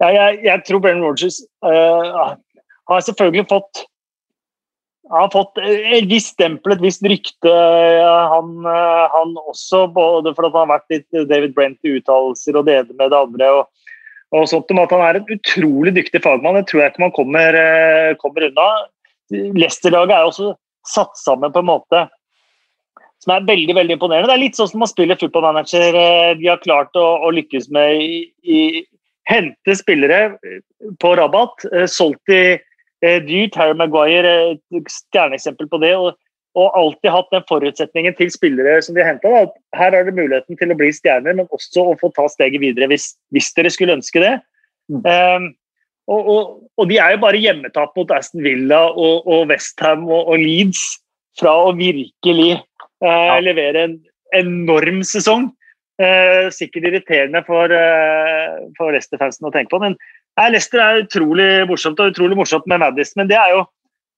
ja, jeg, jeg, tror Brennan Rogers uh, har selvfølgelig fått har fått et visst stempel, et visst rykte, han, eh, han, også. Både fordi han har vært litt David Brent i uttalelser og det ene med det andre. og, og sånt, At han er en utrolig dyktig fagmann, det tror jeg ikke man kommer, eh, kommer unna. Leicester-laget er også satt sammen på en måte som er veldig veldig imponerende. Det er litt sånn som man spiller football manager. de har klart å, å lykkes med i, i, hente spillere eh, på rabatt. Eh, solgt de dyrt. Harry Maguire er et stjerneeksempel på det. Og, og, alltid hatt den forutsetningen til spillere som de har henta. Her er det muligheten til å bli stjerner, men også å få ta steget videre hvis, hvis dere skulle ønske det. Mm. Um, og, og, og, de er jo bare hjemmetap mot Aston Villa og, og Westham og, og Leeds fra å virkelig Uh, levere en enorm sesong. Uh, sikkert irriterende for, uh, for Leicester-fansen å tenke på. Men nei, Leicester er utrolig morsomt og utrolig morsomt med Maddis. Men det er jo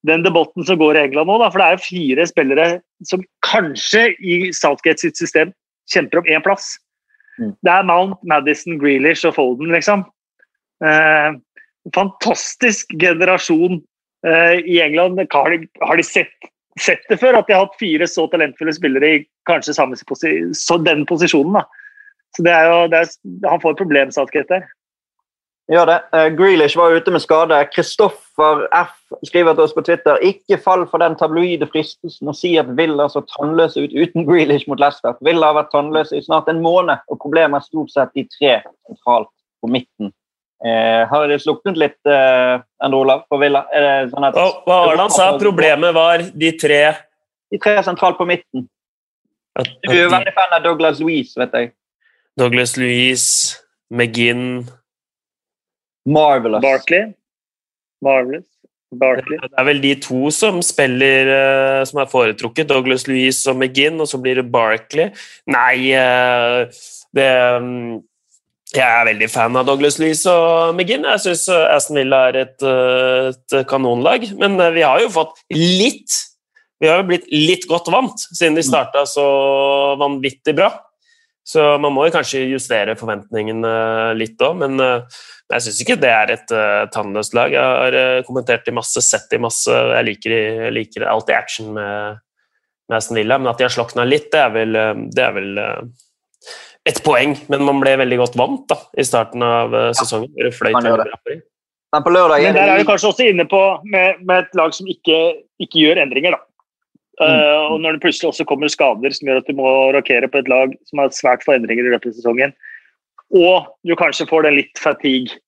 den debatten som går i England nå. Da, for det er jo fire spillere som kanskje i Southgate sitt system kjemper om én plass. Mm. Det er Mount, Madison, Grealish og Folden, liksom. Eh, fantastisk generasjon eh, i England. Har de, har de, sett sett det før, at de har hatt fire så talentfulle spillere i kanskje samme posi den posisjonen. da. Så det er jo, det er, Han får et der. Gjør det. Uh, Grealish var ute med skade. Kristoffer F skriver til oss på Twitter ikke fall for den tabloide fristelsen å si at Villa så tannløse ut uten Grealish mot Leicester. Villa har vært tannløse i snart en måned, og problemet er stort sett de tre sentralt på midten. Eh, har det sluknet litt, eh, Endre Olav, på Villa? Sånn at, oh, hva var det han sa? Problemet var de tre De tre sentralt på midten. At, at du er veldig fan av Douglas Louise, vet jeg. Douglas Louise, McGinn Marvelous. Barkley. Marvelous. Barkley. Det er vel de to som spiller uh, som er foretrukket. Douglas Louise og McGinn, og så blir det Barkley. Nei, uh, det um, jeg er veldig fan av Douglas Louise og McGinn. Jeg syns eh, Aston Villa er et, eh, et, kanonlag. Men eh, vi har jo fått litt Vi har jo blitt litt godt vant siden de starta så vanvittig bra. Så man må jo kanskje justere forventningene litt òg, men jeg syns ikke det er et tannløst lag. Jeg har kommentert i masse, sett i masse. Jeg liker, jeg liker alltid action med, med Aston Villa, men at de har slokna litt, det er vel, det er vel ett poeng, men man ble veldig godt vant da, i starten av uh, sesongen. Ja, veldig bra Men på lørdag Men der er vi kanskje også inne på med, med et lag som ikke, ikke gjør endringer. da. Uh, mm. og Når det plutselig også kommer skader som gjør at du må rokere på et lag som har svært få endringer i løpet av sesongen, og du kanskje får det litt fatigue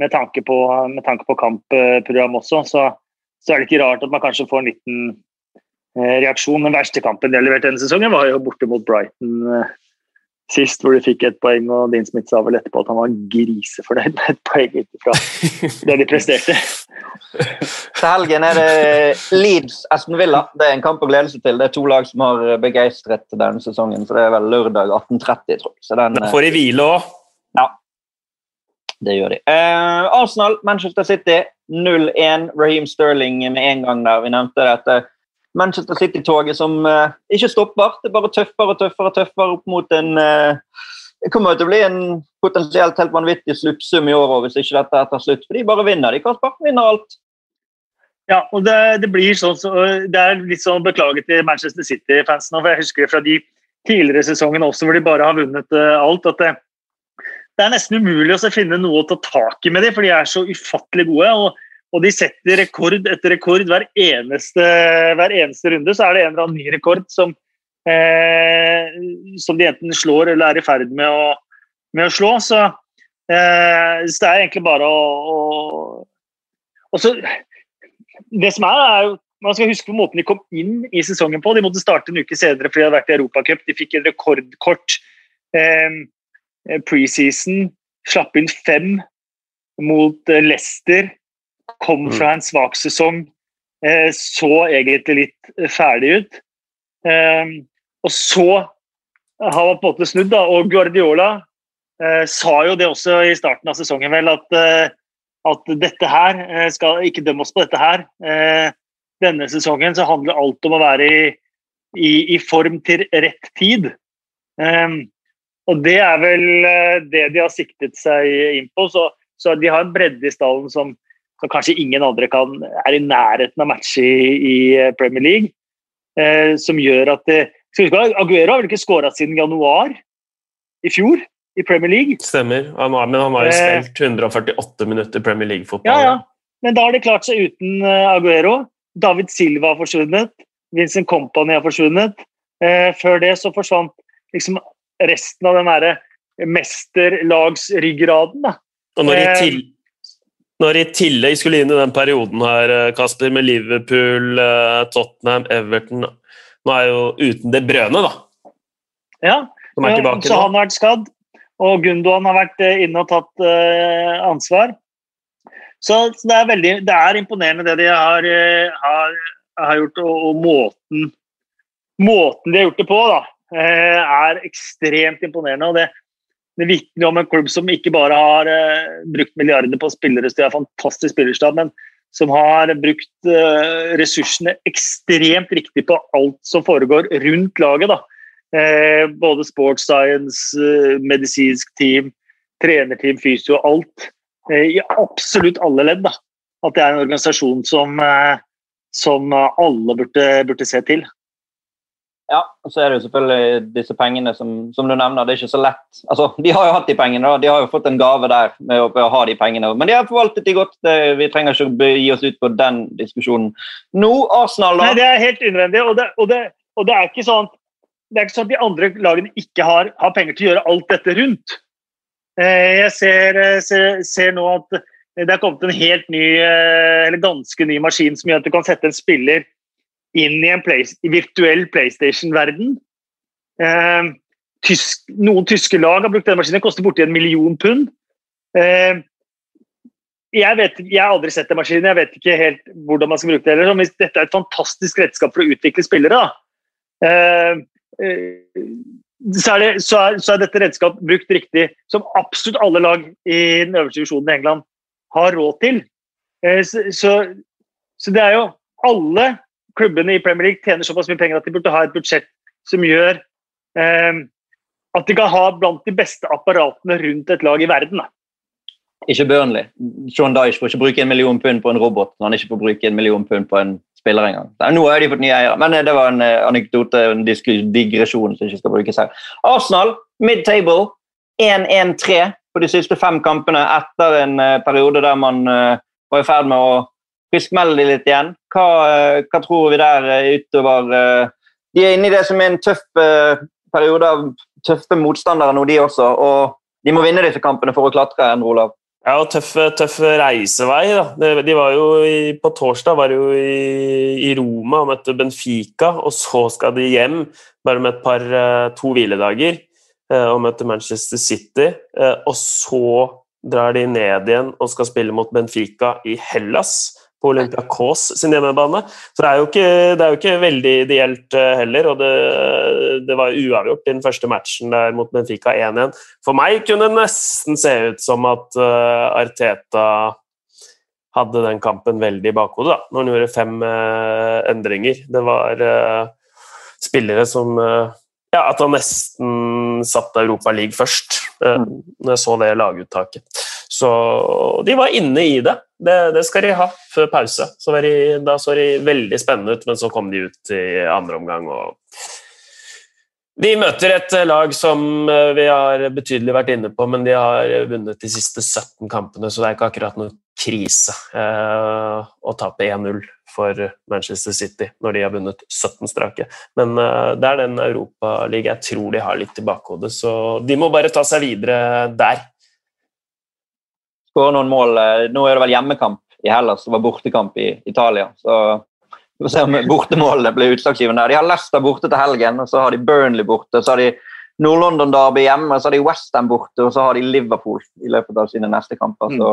med tanke på, med tanke på kampprogram også, så, så, er det ikke rart at man kanskje får en liten uh, reaksjon. Den verste kampen de har levert denne sesongen, var jo borte mot Brighton. Uh, sist, hvor de fikk et poeng, og Dean Smith sa vel etterpå at han var grisefornøyd med et poeng ut fra det de presterte. [laughs] Til helgen er det Leeds-Aston Villa. Det er en kamp å glede seg til. Det er to lag som har begeistret denne sesongen, så det er vel lørdag 18.30, tror jeg. Så den, får de hvile òg. Ja, det gjør de. Eh, Arsenal, Manchester City 0-1. Raheem Sterling med en gang der. Vi nevnte dette Manchester City-toget som uh, ikke stopper. Det er bare tøffere og tøffere tøffere opp mot en uh, Det kommer til å bli en potensielt helt vanvittig sluttsum i år hvis ikke dette tar slutt. For de bare vinner, de, Kasper. Vinner alt. Ja, og det, det blir sånn, så, det er litt sånn beklaget til Manchester City-fansen. Jeg husker fra de tidligere sesongene også, hvor de bare har vunnet uh, alt. at det, det er nesten umulig å finne noe å ta tak i med dem, for de er så ufattelig gode. og og de setter rekord etter rekord hver eneste, hver eneste runde. Så er det en eller annen ny rekord som, eh, som de enten slår eller er i ferd med å, med å slå. Så, eh, så, det er egentlig bare å, å så, Det som er, er jo man skal huske på måten de kom inn i sesongen på. De måtte starte en uke senere fordi de hadde vært i Europacup. De fikk en rekordkort eh, preseason. Slapp inn fem mot eh, Leicester kom mm. fra en svak sesong, eh, så egentlig litt eh, ferdig ut. Ehm, og så har man på en måte snudd, da, og Guardiola eh, sa jo det også i starten av sesongen, vel, at, at dette her skal ikke dømme oss på dette her. Denne sesongen så handler alt om å være i, i, i form til rett tid. Og det er vel det de har siktet seg inn på. Så, så de har en bredde i stallen som, som kanskje ingen andre kan, er i nærheten av matche i, i eh, Premier League. Eh, som gjør at det, huske, Aguero har vel ikke skåra siden januar i fjor i Premier League. Stemmer, han har, men han har jo eh, spilt 148 minutter Premier League-fotball. Ja, ja. Men da har det klart seg uten Aguero. David Silva har forsvunnet. Vincent Company har forsvunnet. Eh, før det så forsvant liksom resten av den derre mesterlagsryggraden. Og når i, Eh, til, når i tillegg skulle inn i den perioden her, eh, Kasper, med Liverpool, eh, Tottenham, Everton Nå er jo uten det brødene, da, Ja, som er tilbake så han har vært skadd, og Gundogan har vært eh, inne og tatt ansvar. Så, det er veldig det er imponerende det de har, har, har gjort, og, og måten, måten de har gjort det på, da, er ekstremt imponerende. og det det vitner om en klubb som ikke bare har uh, brukt milliarder på spillere, så de har fantastisk spillerstab, men som har brukt uh, ressursene ekstremt riktig på alt som foregår rundt laget. Eh, både sports science, medisinsk team, trenerteam, fysio, alt. I absolutt alle ledd. da. At det er en organisasjon som, som alle burde, burde se til. Ja, og så er det jo selvfølgelig disse pengene som, som du nevner. Det er ikke så lett. Altså, De har jo hatt de pengene, da. de har jo fått en gave der med å, med å ha de pengene. Men de har forvaltet de godt. Vi trenger ikke å gi oss ut på den diskusjonen. Nå, Arsenal, da. Nei, Det er helt unødvendig. Og det, og det, og det er ikke sånn det er ikke sånn at de andre lagene ikke har, har penger til å gjøre alt dette rundt. Eh, Jeg ser, eh, ser, ser nå at det er kommet en helt ny, eh, eller ganske ny maskin som gjør at du kan sette en spiller inn i en play, virtuell PlayStation-verden. Eh, tysk, noen tyske lag har brukt denne maskinen. Den koster borti en million pund. Eh, jeg, vet, jeg har aldri sett den maskinen, jeg vet ikke helt hvordan man skal bruke det. heller. Men Dette er et fantastisk redskap for å utvikle spillere. Eh, eh, så er, det, så, er, så er dette redskap brukt riktig, som absolutt alle lag i den øverste divisjonen i England har råd til. Eh, så, så, så det er jo alle klubbene i Premier League tjener såpass mye penger at de burde ha et budsjett som gjør eh, at de kan ha blant de beste apparatene rundt et lag i verden. Da. Ikke Burnley. Sean Dyche får ikke bruke en million pund på en robot når han ikke får bruke en million pund på en spiller engang. Nå har de fått nye eiere, men eh, det var en eh, anekdote, en digresjon som ikke skal brukes her. Arsenal, mid-table, 1-1-3 på de siste fem kampene etter en eh, periode der man var i ferd med å friskmelde de litt igjen. Hva, eh, hva tror vi der eh, utover eh, De er inne i det som er en tøff periode av tøffe motstandere nå, de også. og de må vinne disse kampene for å klatre. Endre Olav. Ja, og tøff, tøff reisevei. da. De, var jo i, På torsdag var de jo i, i Roma og møtte Benfica, og så skal de hjem bare med et par to hviledager og møte Manchester City. Og så drar de ned igjen og skal spille mot Benfica i Hellas på Olympiakos sin hjemmebane. Så det er jo ikke, det er jo ikke veldig ideelt eh, heller, og det, det var uavgjort i den første matchen der mot Benfica 1-1. For meg kunne det nesten se ut som at eh, Arteta hadde den kampen veldig i bakhodet, da, når han gjorde fem uh, endringer. Det var uh, spillere som uh, Ja, at han nesten satte Europa League først, uh, når jeg så det laguttaket. Så de var inne i det. Det, det skal de ha før pause. Så de, da så de veldig spennende ut, men så kom de ut i andre omgang og de møter et lag som eh, vi har betydelig vært inne på, men de har vunnet de siste 17 kampene, så det er ikke akkurat noe krise eh, å tape 1-0 for Manchester City når de har vunnet 17 strake. Men eh, det er den Europaligaen jeg tror de har litt i bakhodet, så de må bare ta seg videre der. Skåre noen mål. eh, Nå er det vel hjemmekamp i Hellas, det var bortekamp i Italia. så vi får se om bortemålene blir utslagsgivende. De har Leicester borte til helgen, og så har de Burnley borte. Så har de Nord-London Derby hjemme, så har de Westham borte, og så har de Liverpool i løpet av sine neste kamper. Så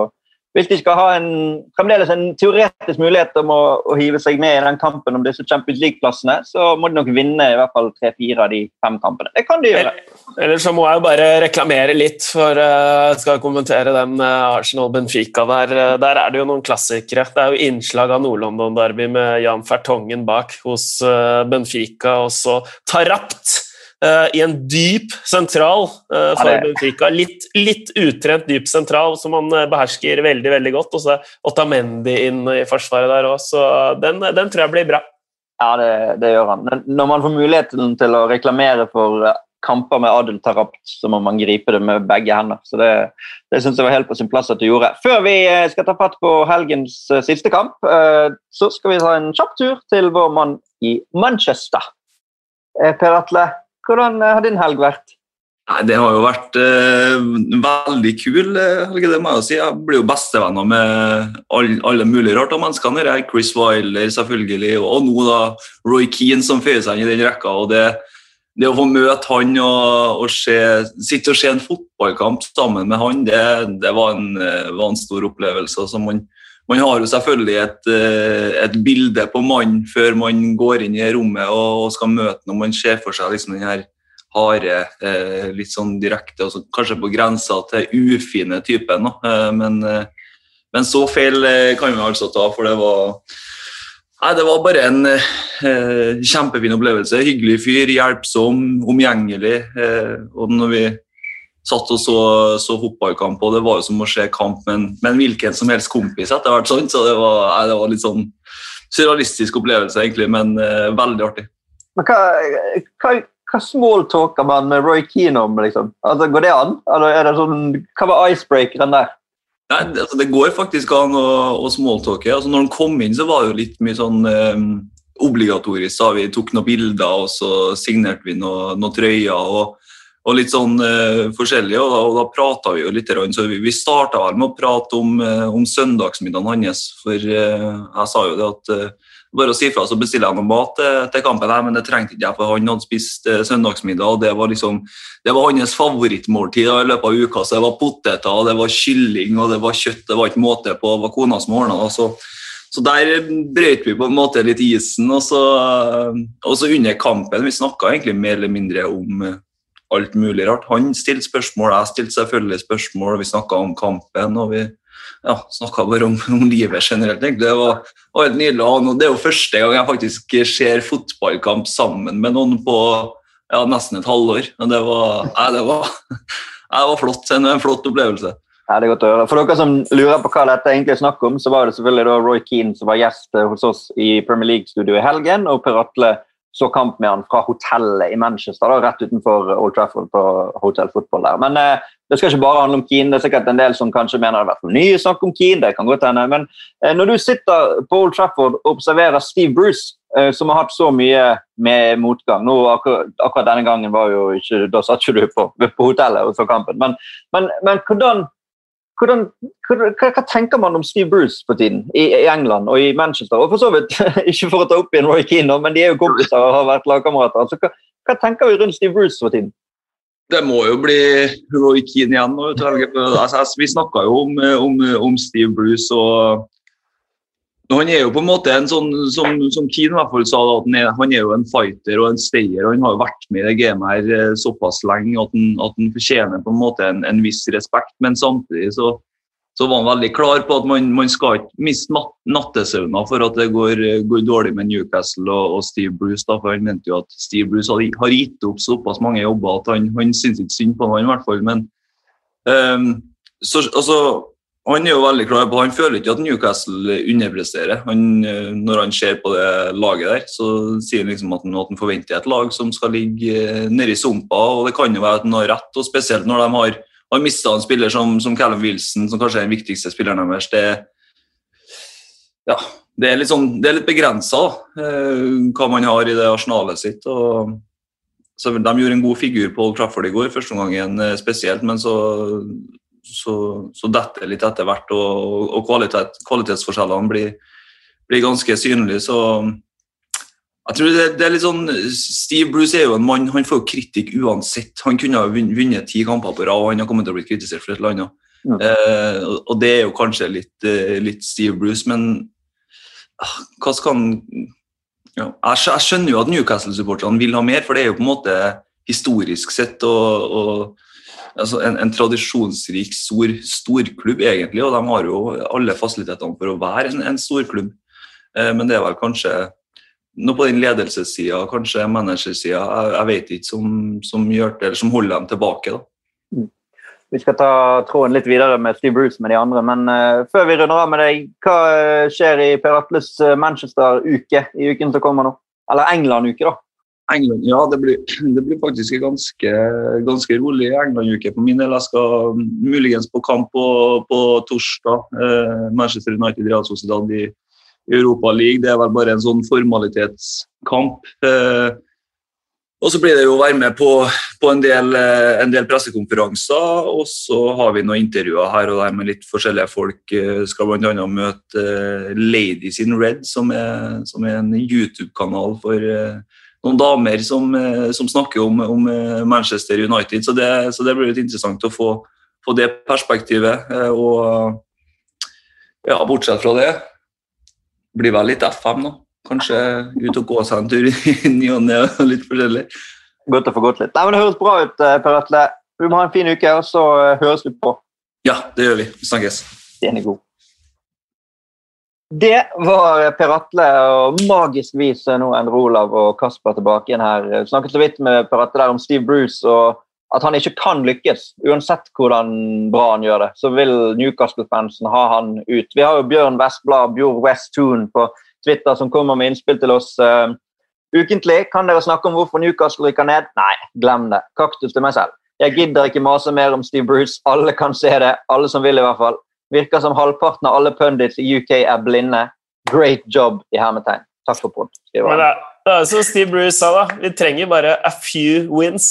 hvis de skal ha en, fremdeles en teoretisk mulighet om å, å hive seg med i den kampen om disse Champions League-plassene, så må de nok vinne i hvert fall tre-fire av de fem kampene. Det kan de gjøre. Eller så må jeg jo bare reklamere litt, for skal jeg kommentere den uh, Arsenal-Benfica der. Uh, der er det jo noen klassikere. Det er jo innslag av Nord-London-derby med Jan Fertongen bak hos Benfica, og så Tarapt uh, i en dyp sentral uh, for Ja, Benfica. Litt, litt utrent dyp sentral som han uh, behersker veldig veldig godt. Og så er Otamendi inn i forsvaret der òg, så den, den tror jeg blir bra. Ja, det, det gjør han. Når man får muligheten til å reklamere for eh, kamper med Adel Tarapt, så må man gripe det med begge hender. Så det, det synes jeg var helt på sin plass at du gjorde. Før vi eh, skal ta fatt på helgens siste kamp, så skal vi ta en kjapp tur til vår mann i Manchester. Per Atle, hvordan har din helg vært? Nei, Det har jo vært eh, veldig kul, helg, det må jeg jo si. Jeg blir jo bestevenner med alle, alle mulige rart av menneskene. her. Chris Wilder selvfølgelig, og, og nå da Roy Keane som føyer seg inn i den rekka. og det, det å få møte han og, og se, sitte og se en fotballkamp sammen med han, det, det var, en, var, en, stor opplevelse. Altså man, man, har jo selvfølgelig et, et bilde på mannen før man går inn i rommet og, skal møte når man ser for seg liksom den her harde, eh, litt sånn direkte, og kanskje på grensa til ufine typen. Eh, men, eh, men, så feil kan vi altså ta, for det var Nei, Det var bare en eh, kjempefin opplevelse. Hyggelig fyr, hjelpsom, omgjengelig. Eh, og når vi satt og så, så fotballkamp, og det var jo som å se kamp med en hvilken som helst kompis etter hvert. Sånn, så det var, nei, det var litt sånn surrealistisk opplevelse, egentlig, men eh, veldig artig. Men hva, hva hva smalltalker man med Roy Keane om? Liksom? Altså, går det an? Eller er det sånn, hva var icebreakeren der? Nei, det, altså, det, går faktisk an å, å smalltalke. Altså, når han kom inn, så var det jo litt mye sånn um, obligatorisk. Da. Vi tok noen bilder, og så signerte vi noen noe trøyer. og, og litt sånn uh, forskjellig, og da, og da prata vi jo litt. Så vi, vi starta vel med å prate om, uh, om søndagsmiddagen hans. For uh, jeg sa jo det at bare å si fra, så bestiller jeg noe mat til, kampen. Her, men det trengte ikke jeg, for han hadde spist søndagsmiddag. og Det var liksom, det var hans favorittmåltid i løpet av uka. så Det var poteter, det var kylling og det var kjøtt. Det var ikke måte på. Det var kona som ordna det. Så, der brøt vi på en måte litt isen. Og så, og så under kampen Vi snakka egentlig mer eller mindre om alt mulig rart. Han stilte spørsmål, jeg stilte selvfølgelig spørsmål. Vi snakka om kampen. og vi ja, snakka bare om, om, livet generelt. Det var, var, helt nydelig. Og det er jo første gang jeg faktisk ser fotballkamp sammen med noen på ja, nesten et halvår. Og det var, ja, det var, ja, det var flott. En, en flott opplevelse. Ja, det er godt å høre. For dere som lurer på hva dette egentlig er snakk om, så var det selvfølgelig Roy Keane som var gjest hos oss i Premier League-studio i helgen, og Per Atle så kamp med han fra hotellet i Manchester, da, rett utenfor Old Trafford på Hotel Football der. Men eh, det skal ikke bare handle om Keane. Det er sikkert en del som kanskje mener det har vært for mye snakk om Keane. det kan godt hende, Men eh, når du sitter på Old Trafford og observerer Steve Bruce, eh, som har hatt så mye med motgang nå, akkurat, akkurat denne gangen var jo ikke, Da satt ikke du på, på hotellet og kampen. Men, men, men hvordan hvordan, hva, hva, tenker man om Steve Bruce på tiden i, i, England og i Manchester? Og for så vidt, [laughs] Ikke for å ta opp igjen Roy Keane, men de er jo kompiser og har vært lagkamerater. Altså, hva, hva, tenker vi rundt Steve Bruce for tiden? Det må jo bli Roy Keane igjen. Altså, vi snakka jo om, om, om, Steve Bruce. og han er jo på en måte en sånn som, som Keane i hvert fall sa, at han er, han er, jo en fighter og en stayer. og Han har jo vært med i det gamet her eh, såpass lenge at han, at han fortjener på en måte en, en viss respekt. Men samtidig så, så, var han veldig klar på at man, man skal ikke miste natt, nattesøvna for at det går, går, dårlig med Newcastle og, og Steve Bruce. Da, for Han mente jo at Steve Bruce har, har gitt opp såpass mange jobber at han, han syns ikke synd på han i hvert fall. Men um, så, altså han er jo veldig klar på Han føler ikke at Newcastle underpresterer. Han, eh, når han ser på det laget der, så sier han liksom at han, at han forventer et lag som skal ligge nedi nede i sumpa. og Det kan jo være at han har rett, og spesielt når de har, har mista en spiller som, som Callum Wilson, som kanskje er den viktigste spilleren deres. Det, ja, det er litt, sånn, litt begrensa eh, hva man har i det arsenalet sitt. og så De gjorde en god figur på Old Trafford i går, første gangen igjen spesielt, men så så, så detter det litt etter hvert, og, og kvalitet, kvalitetsforskjellene blir, blir, ganske synlige. Så jeg tror det, det, er litt sånn Steve Bruce er jo en mann, han får jo kritikk uansett. Han kunne ha vunnet ti kamper på rad, og han har kommet til å bli kritisert for et eller annet. Mm. Eh, og det er jo kanskje litt, eh, litt Steve Bruce, men ah, hva skal han ja, jeg, skjønner jo at Newcastle-supporterne vil ha mer, for det er jo på en måte historisk sett og, og altså en, en, tradisjonsrik, stor storklubb, egentlig. Og de har jo alle fasilitetene for å være en, en storklubb. Eh, men det er vel kanskje noe på den ledelsessida, kanskje managersida, jeg, jeg vet ikke, som, som, det, som holder dem tilbake. da. Mm. Vi skal ta tråden litt videre med Steve Bruce med de andre, men uh, før vi runder av med deg, hva skjer i Per Atles Manchester-uke i uken som kommer nå? Eller England-uke, da? England, ja, det blir, [clears throat] det blir faktisk en ganske, ganske rolig England-uke på min del. Jeg skal muligens på kamp på, på torsdag. Eh, Manchester United Real Sociedad i Europa League. Det er vel bare en sånn formalitetskamp. Eh, og så blir det jo å være med på, på en, del, eh, en, del, pressekonferanser, og så har vi noen intervjuer her og der med litt forskjellige folk. Eh, skal bl.a. møte eh, Ladies in Red, som er, som er en YouTube-kanal for noen damer som, som snakker om, om, Manchester United. Så det, så det, blir litt interessant å få, få det perspektivet. Og ja, bortsett fra det blir vel litt FM, da. Kanskje ut og gå seg en tur i [laughs] ny og ne og litt forskjellig. Godt å få gått litt. Nei, men Det høres bra ut, eh, Per Atle. Vi må ha en fin uke, og så eh, høres vi på. Ja, det gjør vi. Vi snakkes. Den er god. Det var Per Atle, og magisk vis nå en Rolav og Kasper tilbake igjen her. Vi snakket så vidt med Per Atle der om Steve Bruce og at han ikke kan lykkes. Uansett hvordan bra han gjør det, så vil Newcastle-fansen ha han ut. Vi har jo Bjørn Vestblad, Bjørn Westtoon på Twitter som kommer med innspill til oss uh, ukentlig. Kan dere snakke om hvorfor Newcastle rykker ned? Nei, glem det. Kaktus til meg selv. Jeg gidder ikke mase mer om Steve Bruce. Alle kan se det. Alle som vil, i hvert fall. Virker som halvparten av alle pundits i UK er blinde. Great job i hermetegn. Takk for pod. Det, er som Steve Bruce sa, da. Vi trenger bare a few wins.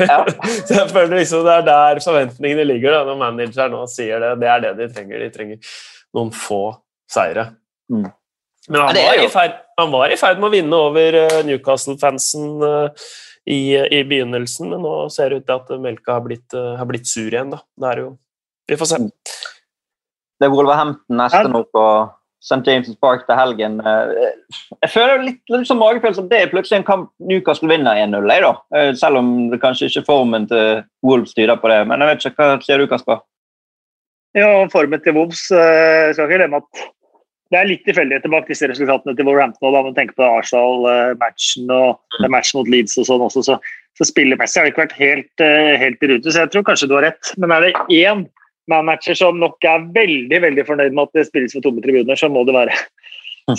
Ja. [laughs] så jeg føler liksom Det er der forventningene ligger da, når manageren nå sier det. Det er det de trenger. De trenger noen få seire. Mm. Men han, var i ferd, han var i ferd med å vinne over eh, Newcastle-fansen eh, i, i, begynnelsen, men nå ser det ut til at melka har blitt, eh, har blitt sur igjen. Da. Det er jo Vi får se. Det er Wolverhampton neste nå på St. James' Park til helgen. Jeg føler litt, litt sånn magefølelse at det er plutselig en kamp Newcastle vinner 1-0, selv om det kanskje ikke formen til Wolves tyder på det. Men jeg vet ikke, hva sier du, Kasper? Ja, formen til Wolves Jeg skal ikke glemme at det er litt tilfeldigheter bak disse resultatene til Wolverhampton. Da man tenker på Arsenal-matchen og matchen mot Leeds og sånn også, så, så spillemessig har det ikke vært helt, eh, helt i rute. Så jeg tror kanskje du har rett. Men er det én manager som nok er veldig veldig fornøyd med at det spilles for tomme tribuner, så må det være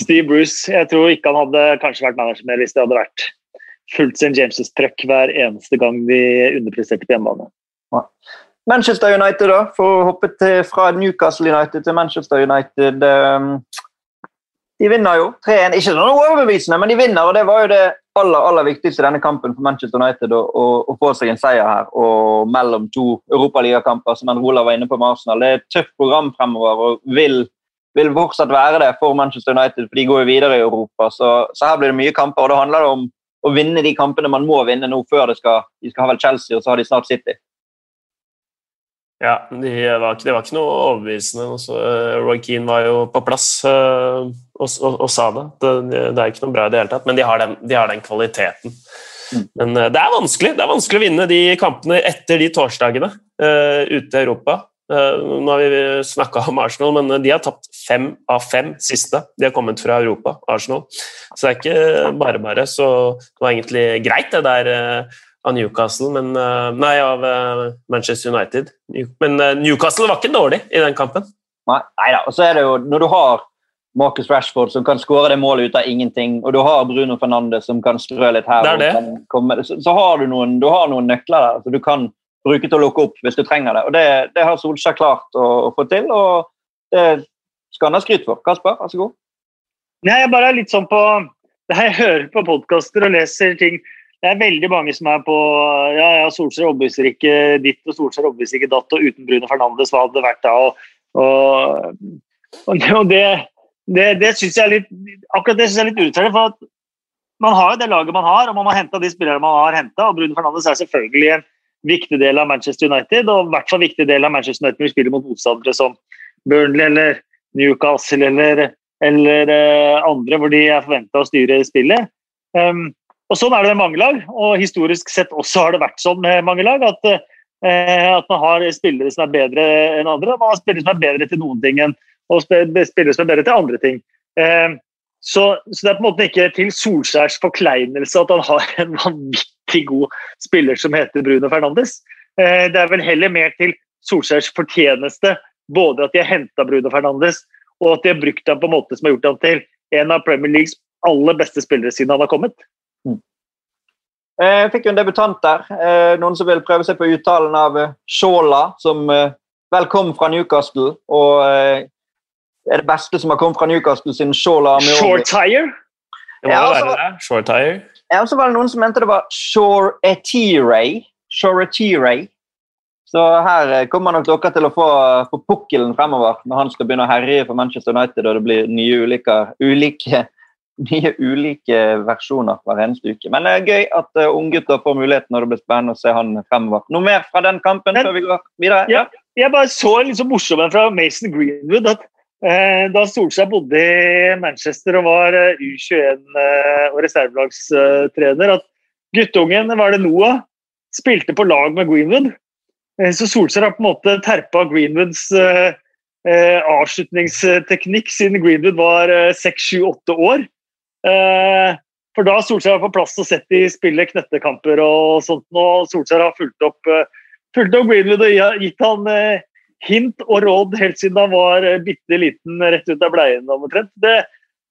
Steve Bruce. Jeg tror ikke han hadde kanskje vært manager mer hvis det hadde vært fullt St. James' trøkk hver eneste gang de underpresterte på hjemmebane. Manchester United, da, for å hoppe til, fra Newcastle United til Manchester United. Um, de vinner jo 3-1. Ikke sånn overbevisende, men de vinner. og Det var jo det aller aller viktigste i denne kampen for Manchester United å, å, å få seg en seier her. Og mellom to europaligakamper, som Rola var inne på med Arsenal. Det er et tøft program fremover og vil, vil fortsatt være det for Manchester United, for de går jo videre i Europa. Så, så her blir det mye kamper, og da handler det om å vinne de kampene man må vinne nå før det skal, de skal ha vel Chelsea, og så har de snart City. Ja, de var, det var ikke noe overbevisende. Uh, Roy Keane var jo på plass uh, og, og, og, sa det. det. det. er ikke noe bra i det hele tatt, men de har den, de har den kvaliteten. Mm. Men uh, det er vanskelig Det er vanskelig å vinne de kampene etter de torsdagene ute i Europa. nå har vi snakka om Arsenal, men de har tapt fem av fem siste. De har kommet fra Europa, Arsenal. Så det er ikke bare bare. Så det var egentlig greit, det der av Newcastle, men, eh, nei, av eh, Manchester United. Men eh, Newcastle var ikke dårlig i den kampen. Nei, da, og så er det jo, Når du har Marcus Rashford som kan skåre det målet ut av ingenting, og du har Bruno Fernandes som kan strø litt her, det det. Komme, så, så, har du noen, du har noen nøkler der så du kan bruke til å lukke opp hvis du trenger det. og Det, det har Solskjær klart å, å, få til, og det skal han ha skryt for. Kasper, vær så god. Nei, jeg bare er litt sånn på [laughs] Jeg hører på podkaster og leser ting det er veldig mange som er på ja, ja, Solskjær overbeviser ikke ditt og Solskjær overbeviser ikke datt, og uten Bruno Fernandes, hva hadde det vært da? Og, og, og det, det, det synes jeg er litt akkurat det synes jeg er litt urettferdig. for at Man har jo det laget man har, og man har henta de spillerne man har henta. Bruno Fernandes er selvfølgelig en viktig del av Manchester United, og i hvert fall viktig del av Manchester United når vi spiller mot motstandere som Burnley eller Newcastle eller, eller uh, andre hvor de er forventa å styre spillet. Um, og Sånn er det med mange lag, og historisk sett også har det vært sånn med mange lag. At, eh, at man har spillere som er bedre enn andre, og man har spillere som er bedre til noen ting enn og spillere som er bedre til andre ting. Eh, så, så, det er på en måte ikke til Solskjærs forkleinelse at han har en vanvittig god spiller som heter Bruno Fernandes. Eh, det er vel heller mer til Solskjærs fortjeneste både at de har henta Bruno Fernandes, og at de har brukt ham på en måte som har gjort ham til en av Premier Leagues aller beste spillere siden han har kommet. Eh, Jeg fikk jo en debutant der. Eh, Noen som vil prøve seg på uttalen av eh, Shola, som vel kom fra Newcastle. Og er det beste som har kommet fra Newcastle siden Shola Shortire? Short tire. Det var Ja, jo altså- være det. Short tire. Ja, og så var det noen som mente det var Shore Etire. Shore Etire. Så her kommer nok dere til å få, få pukkelen fremover når han skal begynne å herje for Manchester United og det blir nye ulike, ulike, nye ulike versjoner hver eneste uke. Men det er gøy at uh, unggutter får muligheten og det blir spennende å se han fremover. Noe mer fra den kampen Men- før vi går videre? Ja. Jeg bare så en så morsom en fra Mason Greenwood. at eh, Da Solskjær bodde i Manchester og var eh, U21 eh, og reservelagstrener, at guttungen, var det Noah, spilte på lag med Greenwood. Eh, så Solskjær har på en måte terpa Greenwoods eh, avslutningsteknikk siden Greenwood var seks-sju-åtte år. Eh, for da har Solskjær på plass og sett de spille knøttekamper og sånt. Og Solskjær har fulgt opp, eh, fulgt opp Greenwood og gitt han eh, hint og råd helt siden han var bitte liten rett ut av bleien omtrent. Det,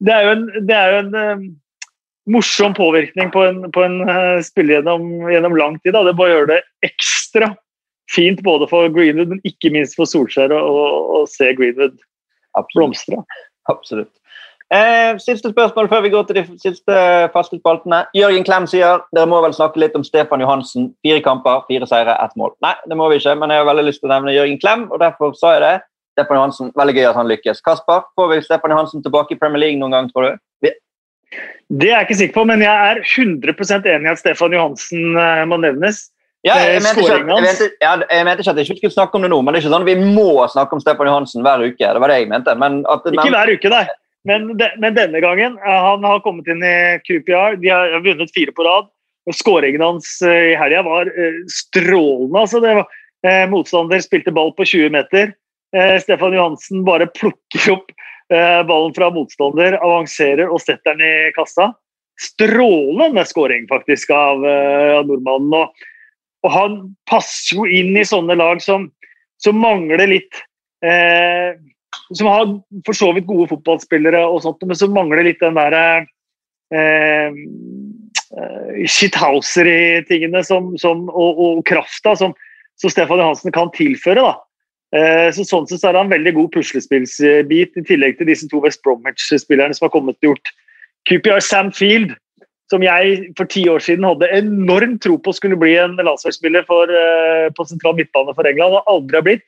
det er jo en, det er jo en eh, morsom påvirkning på en, på en uh, spiller gjennom, gjennom lang tid. Da. Det bare gjør det ekstra fint både for Greenwood, men ikke minst for Solskjær å, å, å se Greenwood blomstre. Absolutt. Eh, siste spørsmål før vi går til de siste faste spaltene. Jørgen Klem sier dere må vel snakke litt om Stefan Johansen. Fire kamper, fire seire, ett mål. Nei, det må vi ikke, men jeg har veldig lyst til å nevne Jørgen Klem, og derfor sa jeg det. Stefan Johansen, Veldig gøy at han lykkes. Kasper, får vi Stefan Johansen tilbake i Premier League noen gang, tror du? Vi- Det er jeg ikke sikker på, men jeg er 100% enig i at Stefan Johansen eh, må nevnes. Ja, jeg, Eh, mente ikke, jeg, mente, ja, jeg mente ikke at jeg ikke skulle snakke om det nå, men det er ikke sånn at vi må snakke om Stefan Johansen hver uke. Det var det jeg mente. Men at, Ikke hver uke, nei. Men, de, men denne gangen Han har kommet inn i QPR. De har vunnet fire på rad. og Skåringen hans eh, i helga var eh, strålende. Altså, var, eh, motstander spilte ball på 20 meter. Eh, Stefan Johansen bare plukker opp eh, ballen fra motstander, avanserer og setter den i kassa. Strålende skåring faktisk av, eh, av nordmannen. Og, og han passer jo inn i sånne lag som, som mangler litt eh, Som har for så vidt gode fotballspillere, og sånt, men som mangler litt den derre eh, eh, shithouser-tingene og, og krafta som, som Stefan Johansen kan tilføre. da. Eh, så Sånn sett så er det en veldig god puslespillsbit, i tillegg til disse to West Bromwich-spillerne som har kommet og gjort QPR Sam Field, som jeg for ti år siden hadde enorm tro på skulle bli en landslagsspiller eh, på sentral midtbane for England, og aldri har blitt.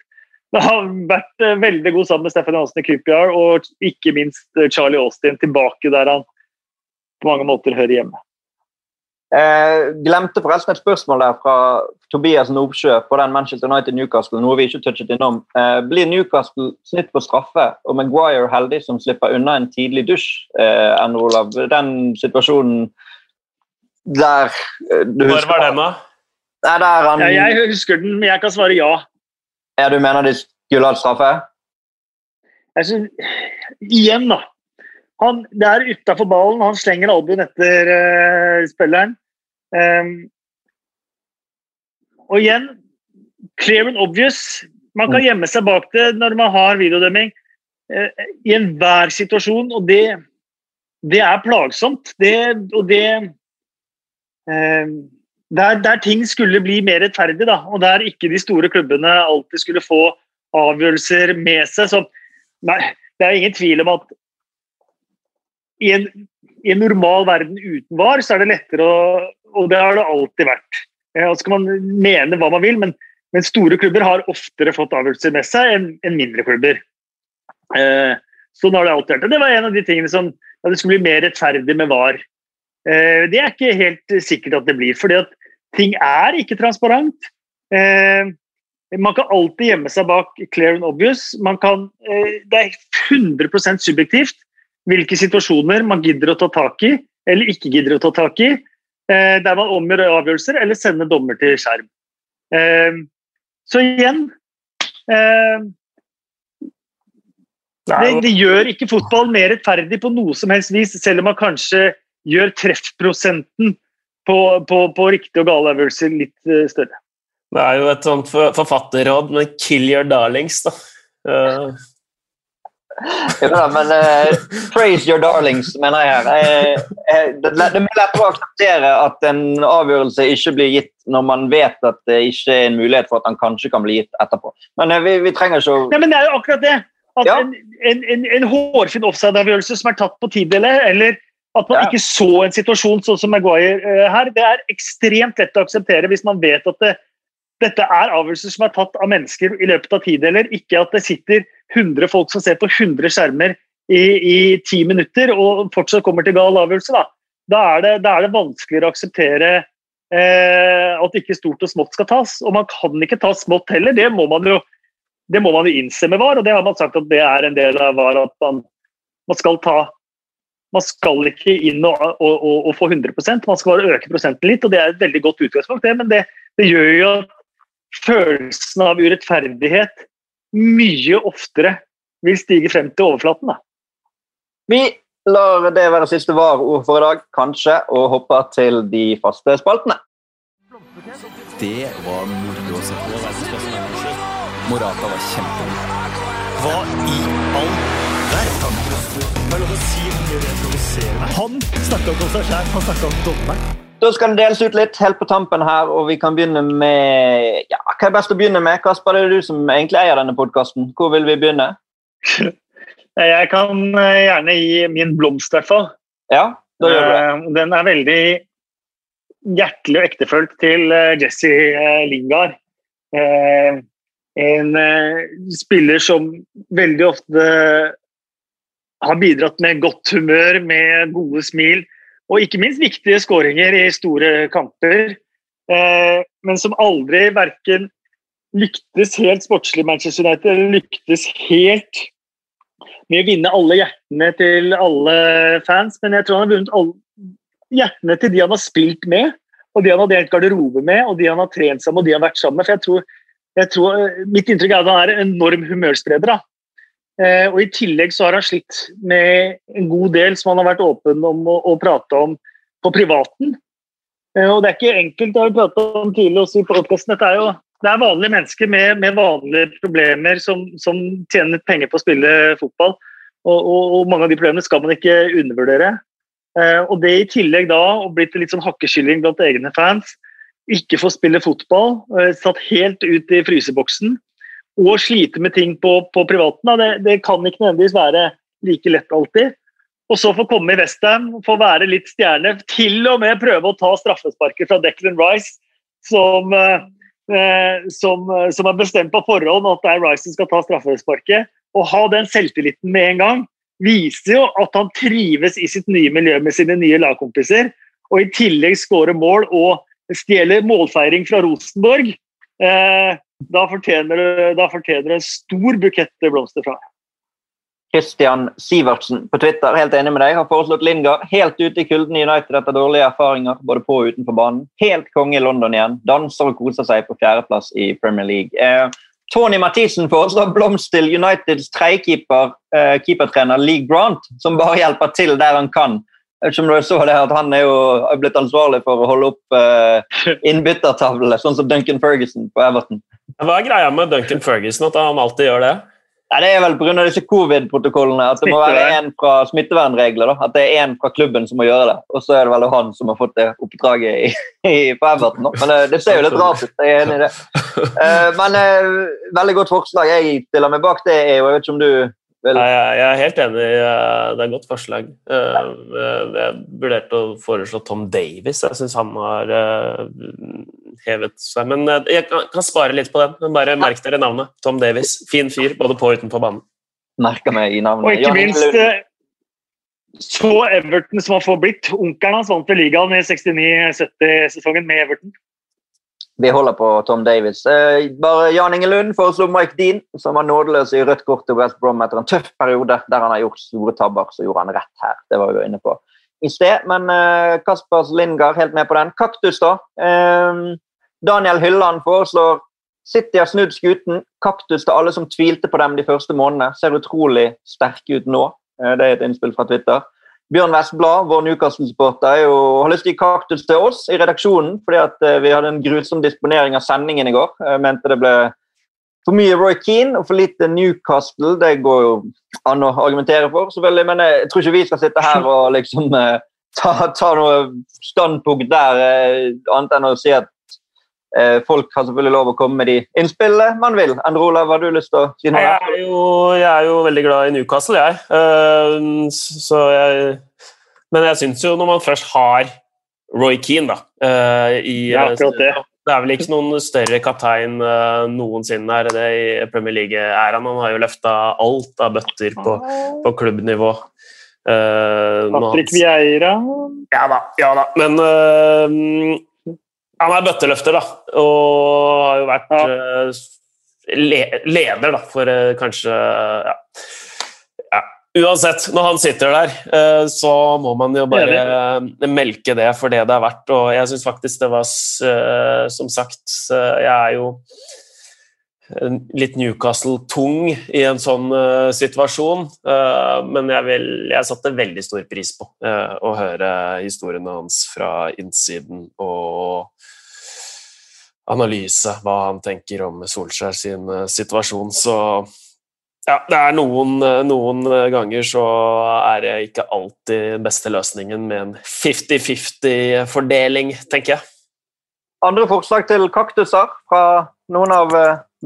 Det har vært eh, veldig god sammen med Steffen Johansen i QPR, og ikke minst eh, Charlie Austin tilbake der han på mange måter hører hjemme. Eh, glemte forresten et spørsmål der fra Tobias Nobsjø på den Manchester United-Newcastle. Noe vi ikke touchet innom. Eh, blir Newcastle snitt på straffe og Maguire heldig som slipper unna en tidlig dusj? Eh, enn Olav? Den situasjonen der eh, du Hvor husker var den, da? Nei, der han, Ja, jeg husker den, men jeg kan svare ja. Ja, du mener de skulle hatt straffe? Jeg synes, igjen, da. Han, det er utafor ballen, han slenger albuen etter uh, spilleren. Um, og igjen, clear and obvious. Man kan gjemme seg bak det når man har videodømming Uh, i enhver situasjon, og det, det er plagsomt. Det, og det ehm, der, der ting skulle bli mer rettferdig, da, og der ikke de store klubbene alltid skulle få avgjørelser med seg. Så, nei, det er ingen tvil om at i en, i en normal verden uten VAR, så er det lettere å Og det har det alltid vært. Og så kan man mene hva man vil, men, men store klubber har oftere fått avgjørelser med seg enn enn mindre klubber. Eh, sånn har det alltid vært. Og det var en av de tingene som ja, det skulle bli mer rettferdig med VAR. Eh, det er ikke helt sikkert at det blir, fordi at ting er ikke transparent. Eh, man kan alltid gjemme seg bak clear and obvious. Man kan, eh, det er 100% subjektivt hvilke situasjoner man gidder å ta tak i eller ikke gidder å ta tak i, eh, der man omgjør avgjørelser eller sender dommer til skjerm. Eh, så igjen eh, det, det gjør ikke fotball mer rettferdig på noe som helst vis, selv om man kanskje gjør treffprosenten på, på, på riktige og gale avgjørelser litt eh, større. Det er jo et sånt forfatterråd med 'kill your darlings', da. Uh. ja, men uh, praise your darlings, mener jeg her. Uh, det, det er lett lettere å akseptere at en avgjørelse ikke blir gitt når man vet at det ikke er en mulighet for at den kanskje kan bli gitt etterpå. Men uh, vi, vi, trenger ikke å Nei, men Det er jo akkurat det. At ja. en, en, en, en hårfin offside-avgjørelse som er tatt på tidele, eller at man ikke så en situasjon sånn som Maguire her, det er ekstremt lett å akseptere hvis man vet at det, dette er avgjørelser som er tatt av mennesker i løpet av tideler, ikke at det sitter 100 folk som ser på 100 skjermer i, ti minutter og fortsatt kommer til gal avgjørelse. Da, da, er, det, da er, det, vanskeligere å akseptere eh, at ikke stort og smått skal tas. Og man kan ikke ta smått heller, det må man jo, det må man jo innse med VAR. Og det har man sagt at det er en del av VAR, at man, man skal ta man skal ikke inn og, og, og, og, få 100% man skal bare øke prosenten litt. og Det er et veldig godt utgangspunkt, det, men det, det gjør jo at følelsen av urettferdighet mye oftere vil stige frem til overflaten. Da. Vi lar det være siste var-ord for i dag, kanskje, og hopper til de faste spaltene. Det var moro å se på. Morata var kjempegod. Hva i all verden? Han snakka ikke om seg sjæl, han snakka om dommeren. Da skal det deles ut litt helt på tampen her, og vi kan begynne med ja, Hva er best å begynne med? Kasper, det er du som egentlig eier denne podkasten. Hvor vil vi begynne? [laughs] Jeg kan eh, gjerne gi min blomst, i hvert fall. Ja, da gjør du det. Eh, den er veldig hjertelig og ektefølt til eh, Jesse Lingard. En spiller som veldig ofte har bidratt med godt humør, med gode smil og ikke minst viktige skåringer i store kamper. Eh, men som aldri verken lyktes helt sportslig Manchester United, eller lyktes helt med å vinne alle hjertene til alle fans. Men jeg tror han har vunnet alle hjertene til de han har spilt med, og de han har delt garderobe med, og de han har trent sammen og de han har vært sammen med. For jeg tror, jeg tror, Mitt inntrykk er at han er en enorm humørspreder. da. Eh, og I tillegg så har han slitt med en god del som han har vært åpen om å, å prate om på privaten. Eh, og Det er ikke enkelt, det har vi pratet om tidligere også i podkasten. Dette er jo det er vanlige mennesker med, med vanlige problemer som, som, tjener penger på å spille fotball. Og, og, og, mange av de problemene skal man ikke undervurdere. Eh, og det i tillegg da, å blitt litt sånn hakkeskylling blant egne fans, ikke få spille fotball, satt helt ut i fryseboksen og slite med ting på, på privaten. Det, det, kan ikke nødvendigvis være like lett alltid. Og så få komme i Westham, få være litt stjerne, til og med prøve å ta straffesparket fra Declan Rice, som, eh, som, som er bestemt på forhånd at det er Rice som skal ta straffesparket. Og ha den selvtilliten med en gang viser jo at han trives i sitt nye miljø med sine nye lagkompiser. Og i tillegg skårer mål og stjeler målfeiring fra Rosenborg. Eh, da fortjener du, da fortjener en stor bukett blomster fra. Christian Sivertsen på Twitter, helt enig med deg, har foreslått Lingard helt ute i kulden i United etter dårlige erfaringer både på og utenfor banen. Helt konge i London igjen. Danser og koser seg på fjerdeplass i Premier League. Eh, Tony Mathisen foreslår blomst til Uniteds tredjekeeper, eh, keepertrener League Grant, som bare hjelper til der han kan. Jeg vet ikke om du så det at Han er jo blitt ansvarlig for å holde opp eh, innbyttertavlene, sånn som Duncan Ferguson på Everton. Hva er greia med Duncan Ferguson, at han alltid gjør det? Ja, det er vel pga. disse covid-protokollene. At det må være en fra smittevernregler. Da. At det er en fra klubben som må gjøre det. Og så er det vel han som har fått det oppdraget i, i, på Everton. Da. Men det, det, ser jo litt rart ut. Jeg er enig i det. [laughs] Eh, men eh, veldig godt forslag. Jeg stiller meg bak det. Jeg vet ikke om du Vel. Jeg er helt enig. Det er et godt forslag. Eh, jeg vurderte å foreslå Tom Davis. Jeg syns han har eh, hevet seg. Men eh, jeg kan spare litt på den. Men bare merk dere navnet. Tom Davis. Fin fyr både på og utenfor banen. Merker meg i navnet. Og ikke minst så Everton som har forblitt. Onkelen hans vant ligaen i 69-70-sesongen med Everton. Vi holder på Tom Davis. Eh, bare Jan Inge Lund foreslo Mike Dean, som var nådeløs i rødt kort til West Brom etter en tøff periode der han har gjort store tabber. Så gjorde han rett her. Det var vi jo inne på i sted. Men eh, Kaspers Lindgard helt med på den. Kaktus, da. Eh, Daniel Hylland foreslår City har snudd skuten. Kaktus til alle som tvilte på dem de første månedene. Ser utrolig sterke ut nå. Eh, det er et innspill fra Twitter. Bjørn Vestblad, vår Newcastle-supporter, har lyst til å gi kaktus til oss i redaksjonen fordi at eh, vi hadde en grusom disponering av sendingen i går. Jeg mente det ble for mye Roy Keane og for lite Newcastle. Det går jo an å argumentere for, selvfølgelig, men jeg tror ikke vi skal sitte her og liksom eh, ta, ta noe standpunkt der, eh, annet enn å si at folk har selvfølgelig lov å komme med de innspillene man vil. Endre Olav, har du lyst til å si noe? Jeg er jo, jeg er jo veldig glad i Newcastle, jeg. Uh, så jeg men jeg syns jo når man først har Roy Keane, da uh, i, Ja, det. det er vel ikke noen større kaptein uh, noensinne er det i Premier League-æraen. Han har jo løfta alt av bøtter på, på klubbnivå. Uh, Patrick Vieira ja da, ja da. Men øh, han er bøtteløfter, da. Og har jo vært øh, le leder, da, for øh, kanskje ja. ja. Uansett, når han sitter der, øh, så må man jo bare melke det for det det er verdt. Og jeg syns faktisk det var Som sagt, jeg er jo litt Newcastle-tung i en sånn uh, situasjon. Uh, men jeg, vil, jeg satte veldig stor pris på uh, å høre historiene hans fra innsiden og analyse, hva han tenker om Solskjær sin situasjon. Så ja, det er noen, noen ganger så er det ikke alltid beste løsningen med en 50-50-fordeling, tenker jeg. Andre forslag til kaktuser fra noen av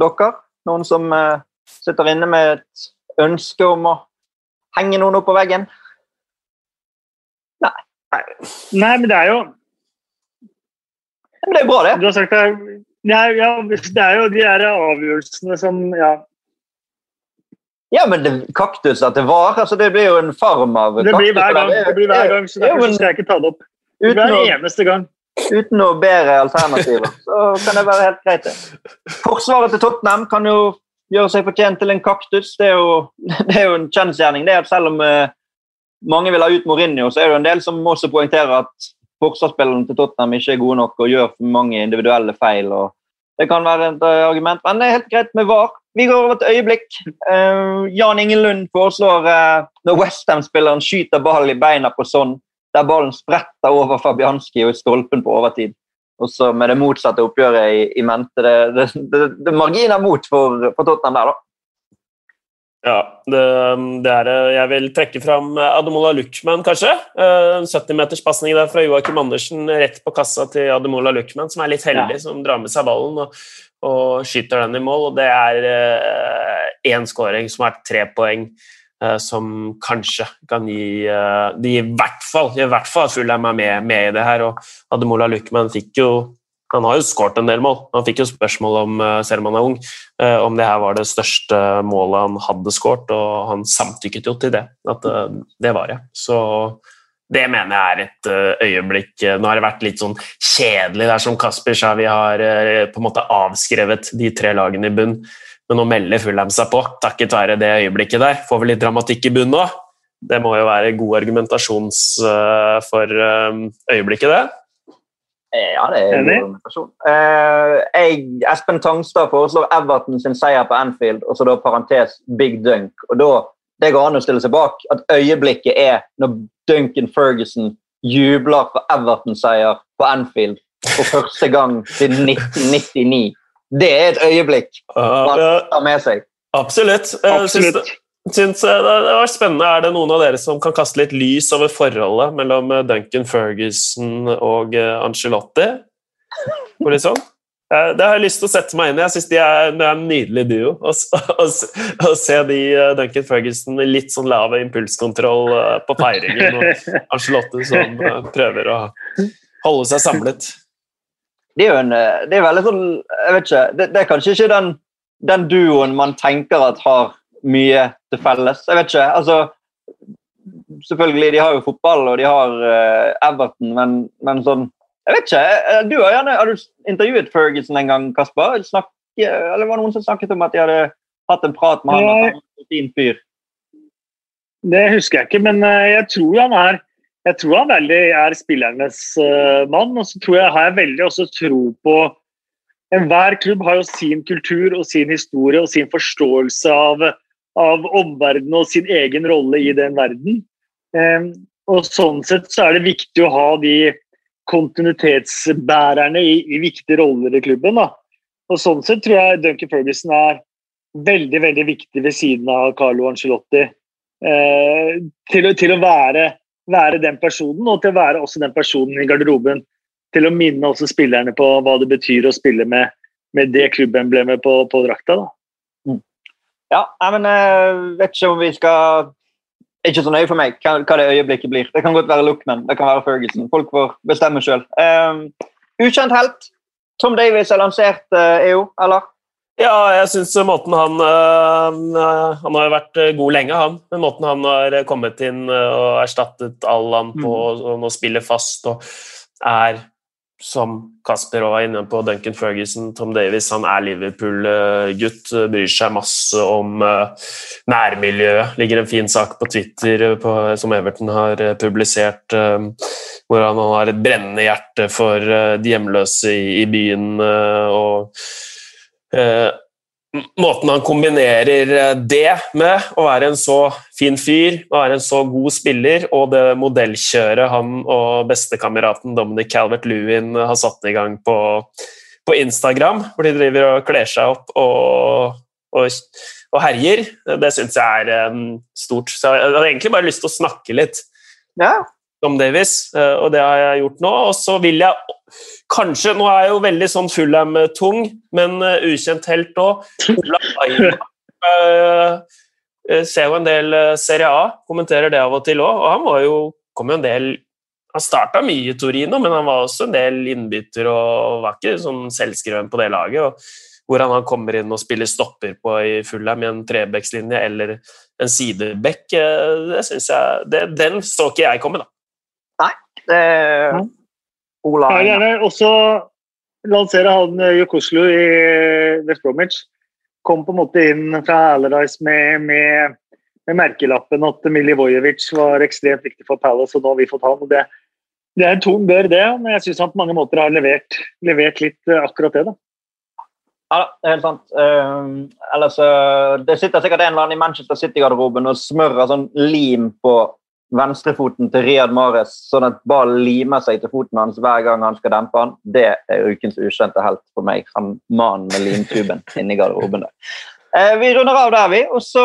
dere? Noen som eh, sitter inne med et ønske om å henge noen opp på veggen? Nei, Nei, men det er jo Men det er bra, det. Du har sagt det Nei, ja, det er jo de der avgjørelsene som Ja. Ja, men det, kaktus at det var, altså det blir jo en farm av Det blir hver gang, det blir hver gang så Ja, derfor skal jeg ikke ta det opp. Hver eneste gang. Uten noe bedre alternativer, så kan det være helt greit, det. Forsvaret til Tottenham kan jo gjøre seg fortjent til en kaktus. Det er jo, [laughs] det er jo en kjensgjerning. Det er at selv om eh, mange vil ha ut Mourinho, så er det jo en del som også poengterer at forsvarsspillerne til Tottenham ikke er gode nok og gjør for mange individuelle feil. og Det kan være et eh, argument, men det er helt greit med VAR. Vi går over et øyeblikk. Uh, Jan Ingen Lund foreslår uh, når Westham-spilleren skyter ball i beina på sånn, der ballen spretter over Fabianski og i stolpen på overtid. Og så med det motsatte oppgjøret i, i mente. Det, det, det, det er marginer mot for, for Tottenham der, da. Ja, det, det er. Jeg vil trekke fram Ademola Luchman, kanskje. Eh, En 70-meterspasning der fra Joakim Andersen rett på kassa til Ademola Luchman, som er litt heldig, som drar med seg ballen og, og skyter den i mål. Og det er én skåring som er tre poeng, eh, som kanskje kan gi eh, De i hvert fall, i hvert fall Fulham er med, med i det her. Og Ademola Luckman fikk jo han har jo skåret en del mål. Han fikk jo spørsmål om, eh, selv om han er ung, eh, om det her var det største målet han hadde skåret, og han samtykket jo til det. At eh, det var det. Så det mener jeg er et eh, øyeblikk eh, Nå har det vært litt sånn kjedelig der som Kasper sa, vi har eh, på en måte avskrevet de tre lagene i bunn. Men nå melder Fulham seg på, takket være det øyeblikket der. Får vi litt dramatikk i bunn nå? Det må jo være god argumentasjons eh, for eh, øyeblikket, det. Ja, det er en god argumentasjon. Eh, jeg, Espen Tangstad foreslår Everton sin seier på Anfield, og så da parentes Big Dunk. Og da, Det går an å stille seg bak at øyeblikket er når Duncan Ferguson jubler for Everton-seier på Anfield for første gang siden 1999. Det er et øyeblikk man tar med seg. absolutt. Syns Absolutt. det- Syns eh, det det var spennende. Er det noen av dere som kan kaste litt lys over forholdet mellom eh, Duncan Ferguson og Angelotti? Litt sånn? Eh, Det har jeg lyst til å sette meg inn i. Jeg syns de er, det er en nydelig duo. Å Å å se de eh, Duncan Ferguson med litt sånn lav impulskontroll eh, på feiringen, og Ancelotti som eh, prøver å holde seg samlet. Det er jo en, eh, det er veldig sånn Jeg vet ikke. Det, det er kanskje ikke den, den duoen man tenker at har mye til felles. Jeg vet ikke. altså Selvfølgelig, de har jo fotball og de har uh, Everton, men, men sånn Jeg vet ikke. eh, Du har gjerne har du intervjuet Ferguson en gang, Kasper? Snakk, eller var det noen som snakket om at de hadde hatt en prat med han? At han var en fin fyr? Det husker jeg ikke, men jeg tror han er jeg tror han veldig er spillernes uh, mann. Og så tror jeg, har jeg veldig også tro på Enhver klubb har jo sin kultur og sin historie og sin forståelse av, av omverdenen og sin egen rolle i den verden. Um, og Sånn sett så er det viktig å ha de kontinuitetsbærerne i, i viktige roller i klubben. da. Og Sånn sett tror jeg Duncan Ferguson er veldig veldig viktig ved siden av Carlo Ancelotti. Uh, til, til å være, være den personen, og til å være også den personen i garderoben. Til å minne også spillerne på hva det betyr å spille med, med det klubbemblemet på, på drakta. da. Ja, men jeg vet ikke om vi skal Ikke så nøye for meg hva, hva det øyeblikket blir. Det kan godt være Luckman, det kan være Ferguson. Folk får bestemme sjøl. ukjent helt. Tom Davies er lansert, uh, EO, eller? Ja, jeg syns måten han øh, Han har vært god lenge, han. Men måten han har kommet inn og erstattet Allan på, og nå spiller fast og er, som Kasper var inne på, Duncan Ferguson, Tom Davies, han er Liverpool-gutt. Bryr seg masse om nærmiljøet. Ligger en fin sak på Twitter på, som Everton har publisert. hvor han har et brennende hjerte for de hjemløse i, byen. og eh, måten han kombinerer eh, det med å være en så fin fyr, å være en så god spiller, og det modellkjøret han og bestekameraten Dominic Calvert-Lewin har satt i gang på, på Instagram, hvor de driver og kler seg opp og, og, og herjer, det syns jeg er eh, stort. Så jeg hadde egentlig bare lyst til å snakke litt Ja. Tom Davis, eh, og det har jeg gjort nå. Og så vil jeg kanskje Nå er jeg jo veldig sånn Fulham-tung, men eh, ukjent helt òg. Ola [laughs] eh, ser jo en del Serie A, kommenterer det av og til òg, og han var jo kom jo en del han starta mye i Torino, men han var også en del innbytter og var ikke sånn selvskreven på det laget. og Hvordan han kommer inn og spiller stopper på i Fulham i en trebekslinje eller en sidebekk, det synes jeg, det, den så ikke jeg komme, da. Det er Ola Jeg vil gjerne også lansere han eh, Jokoslu i West Bromwich. Kom på en måte inn fra Alarise med, med, med merkelappen at Milivojevic var ekstremt viktig for Palace, og nå har vi fått han. Det, det er en tung dør, det, men jeg syns han på mange måter har levert, levert litt eh, akkurat det. da. Ja, det er helt sant. Uh, ellers, uh, det sitter sikkert en eller annen i Manchester City-garderoben og smører sånn lim på venstrefoten til Riyad Mahrez, sånn at ballen limer seg til foten hans hver gang han skal dempe han. Det er ukens ukjente helt for meg. Han mannen med limtuben inni garderoben der. Eh, vi runder av der, vi. Og så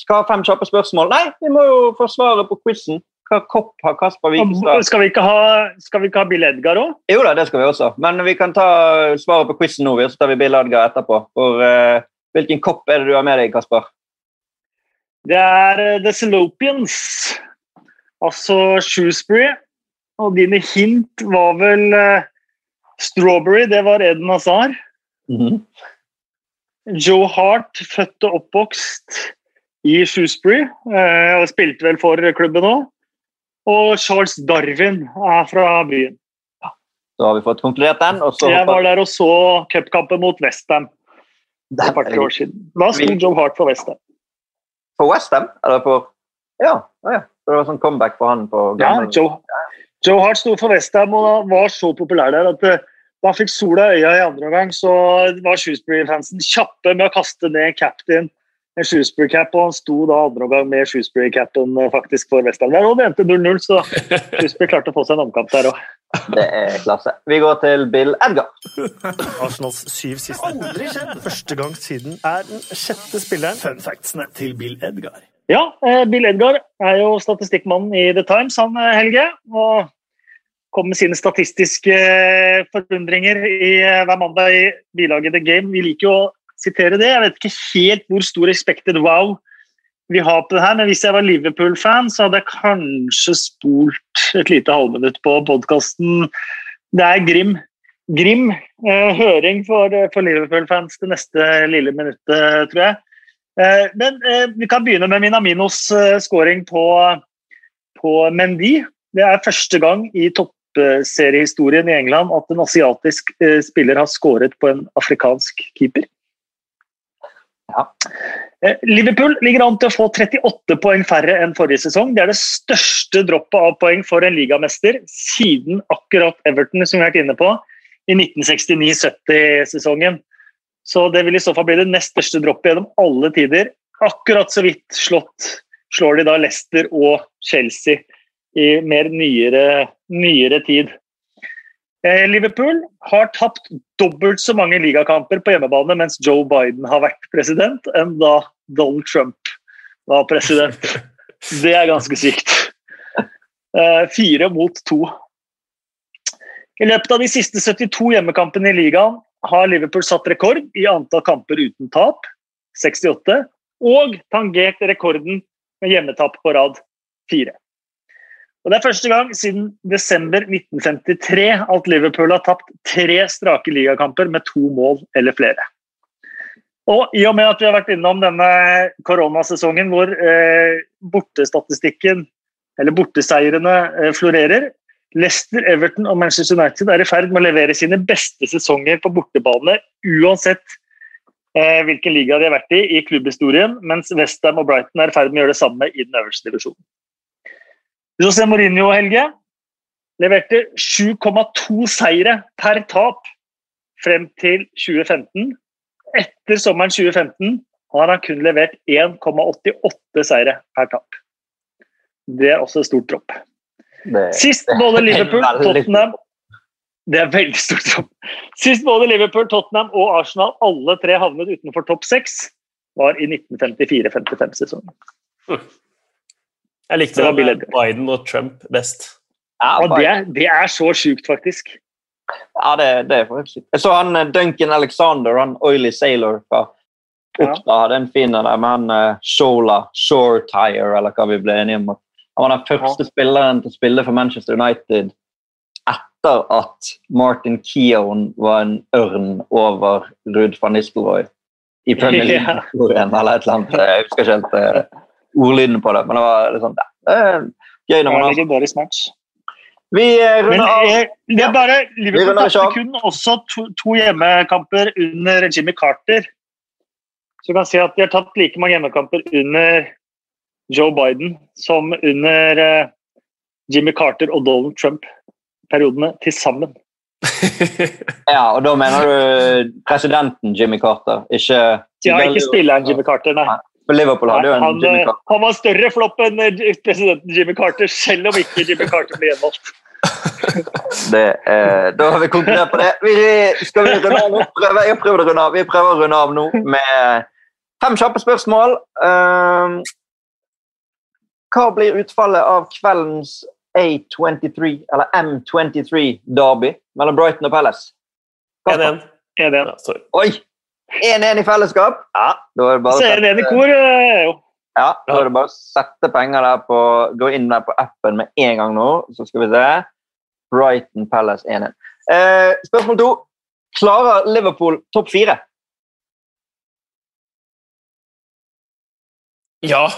skal ha fem kjappe spørsmål. Nei, vi må jo få svaret på quizen. Hva kopp har Kasper Wikestad? Skal vi ikke ha, skal vi ikke ha Bill Edgar òg? Jo da, det skal vi også. Men vi kan ta svaret på quizen nå, og så tar vi Bill Edgar etterpå. For eh, hvilken kopp er det du har med deg, Kasper? Det er eh, The Salopians, altså Shoesbury. Og dine hint var vel uh, Strawberry, det var Eden Hazar. Joe Hart, født og oppvokst i Shoesbury, uh, og spilte vel for klubben òg. Og Charles Darwin er fra byen. Så har vi fått konkludert den. og så Jeg var der og så cupkampen mot Westham for et par-tre år siden. Da sto Joe Hart for Westham. For Westham? Eller for Ja. ja. Så det var sånn comeback for han på Ja, Joe, Joe Hart sto for Westham og var så populær der at eh, da fikk sola i øya i andre omgang, så var Shoesbury-fansen kjappe med å kaste ned captain en Shoesbury-cap, og han sto da andre omgang med Shrewsbury-capen eh, faktisk for Westham. Der òg det endte 0-0, så Shoesbury klarte å få seg en omkamp der òg. Det er klasse. Vi går til Bill Edgar. Arsenals syv siste. Aldri skjedd! Første gang siden er den sjette spilleren. Fun factsene til Bill Edgar. Ja, eh, Bill Edgar er jo statistikkmannen i The Times, han eh, Helge. Og kom med sine statistiske eh, forundringer i, hver mandag i bilaget The Game. Vi liker jo å sitere det. Jeg vet ikke helt hvor stor expected wow vi har på det her, men hvis jeg var Liverpool-fan, så hadde jeg kanskje spolt et lite halvminutt på podkasten. Det er Grim. Grim høring for Liverpool-fans det neste lille minuttet, tror jeg. Eh, men eh, vi kan begynne med Minaminos eh, scoring på, på Mendy. Det er første gang i toppseriehistorien i England at en asiatisk spiller har skåret på en afrikansk keeper. Ja. Liverpool ligger an til å få 38 poeng færre enn forrige sesong. Det er det største droppet av poeng for en ligamester siden akkurat Everton, som vi har vært inne på, i 1969-70-sesongen. Så det vil i så fall bli det nest største droppet gjennom alle tider. Akkurat så vidt slått slår de da Leicester og Chelsea i mer nyere, nyere tid. Eh, Liverpool har tapt dobbelt så mange ligakamper på hjemmebane mens Joe Biden har vært president, enn da Donald Trump var president. [laughs] Det er ganske sykt. Eh, fire mot to. I løpet av de siste 72 hjemmekampene i ligaen har Liverpool satt rekord i antall kamper uten tap, 68, og tangert rekorden med hjemmetap på rad, 4. Og Det er første gang siden desember 1953 at Liverpool har tapt tre strake ligakamper med to mål eller flere. Og I og med at vi har vært innom denne koronasesongen hvor eh, bortestatistikken, eller borteseirene, eh, florerer Leicester, Everton og Manchester United er i ferd med å levere sine beste sesonger på bortebane uansett eh, hvilken liga de har vært i i klubbhistorien, mens Westham og Brighton er i ferd med å gjøre det samme i den øverste divisjonen. José Mourinho Helge leverte 7,2 seire per tap frem til 2015. Etter sommeren 2015 har han kun levert 1,88 seire per tap. Det er også et stort dropp. Sist både Liverpool, Tottenham Det er veldig stort. Sist både Liverpool, Tottenham og Arsenal alle tre havnet utenfor topp seks, var i 1954-55-sesongen. Jeg likte Biden og Trump best. Ja, og det, det, er så sjukt, faktisk. Ja, det, det er faktisk. Jeg så han eh, Duncan Alexander, han Oily Sailor fra Oppda, ja. den finner fin der med han uh, Shola Shore Tire, eller hva vi ble enige om. Han var den første ja. spilleren til å spille for Manchester United etter at Martin Keown var en ørn over Ruud van Nistelrooy i Premier [laughs] League-historien, ja. eller et eller annet. Jeg husker ikke helt uh, ordlyden på det, men det var liksom sånn, det er gøy når man har Vi eh, runder av. Det er bare, Liverpool tapte kun også to, to, hjemmekamper under Jimmy Carter. Så du kan si at de har tatt like mange hjemmekamper under Joe Biden som under uh, Jimmy Carter og Donald Trump-periodene til sammen. [laughs] ja, og da mener du presidenten Jimmy Carter, ikke Ja, ikke spilleren Jimmy Carter, nei. For Liverpool hadde jo en han, Jimmy Carter. Han var større flopp enn eh, presidenten Jimmy Carter, selv om ikke Jimmy Carter ble gjenvalgt. [laughs] Det, eh, da har vi konkludert på det. Vi, skal vi runde av nå? Prøve, jeg prøver å runde av. Vi prøver å runde av nå med fem kjappe spørsmål. Uh, hva blir utfallet av kveldens A23, eller M23-derby mellom Brighton og Palace? 1-1. Oi! 1-1 i fellesskap? Ja, da er det bare Så 1-1 i kor, eh, jo. Ja, da er det bare å sette penger der på Gå inn der på appen med en gang nå, så skal vi se. Brighton Palace 1-1. Eh, spørsmål to. Klarer Liverpool topp fire? Ja.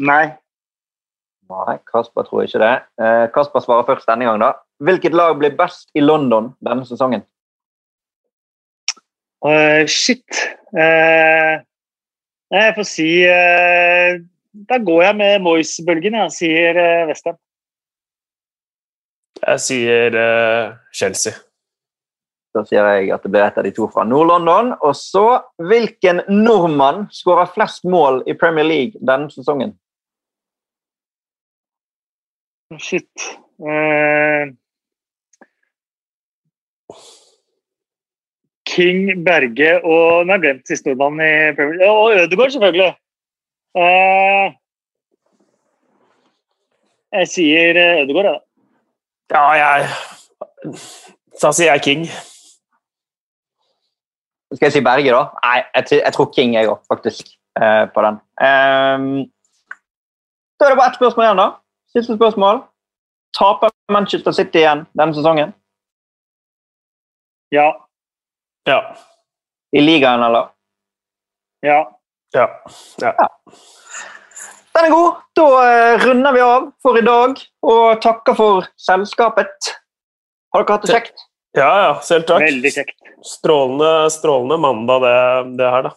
Nei. Nei, Kasper tror ikke det. Eh, Kasper svarer først denne gang. da. Hvilket lag blir best i London denne sesongen? Uh, shit. Uh, jeg får si uh, Da går jeg med Moyes-bølgen, jeg, sier uh, Westham. Jeg sier Chelsea. Da sier jeg at det blir et av de to fra Nord-London. Og så, hvilken nordmann skårer flest mål i Premier League denne sesongen? Shit. Uh, King, Berge og Nå har jeg glemt siste nordmann i Premier League. Og Ødegaard, selvfølgelig. Uh, jeg sier Ødegaard, jeg, da. Ja, jeg Da sier jeg King. Skal jeg si Berge, da? Nei, jeg, jeg tror King, jeg òg, faktisk, uh, på den. Um, da er det bare ett spørsmål igjen, da. Siste spørsmål. Taper Manchester City igjen denne sesongen? Ja. Ja. I ligaen, eller? Ja. Ja. ja. ja. Den er god. Da uh, runder vi av for i dag og takker for selskapet. Har dere hatt det kjekt? Ja, ja. Selv takk. Veldig kjekt. Strålende, strålende mandag, det, det her, da.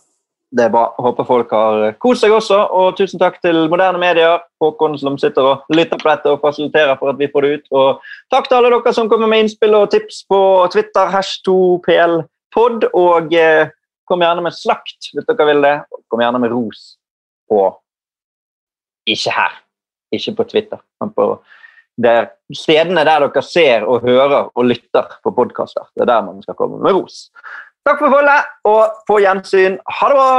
Det er bra. Håper folk har kost seg også. Og tusen takk til moderne medier, Håkon som sitter og lytter på dette og fasiliterer for at vi får det ut. Og takk til alle dere som kommer med innspill og tips på Twitter, hash2plpod. Og eh, kom gjerne med slakt hvis dere vil det. Kom gjerne med ros på Ikke her. Ikke på Twitter, men på Det er stedene der dere ser og hører og lytter på podkaster. Det er der man skal komme med ros. Takk for følget, og på gjensyn. Ha det bra!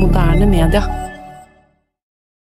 moderne media.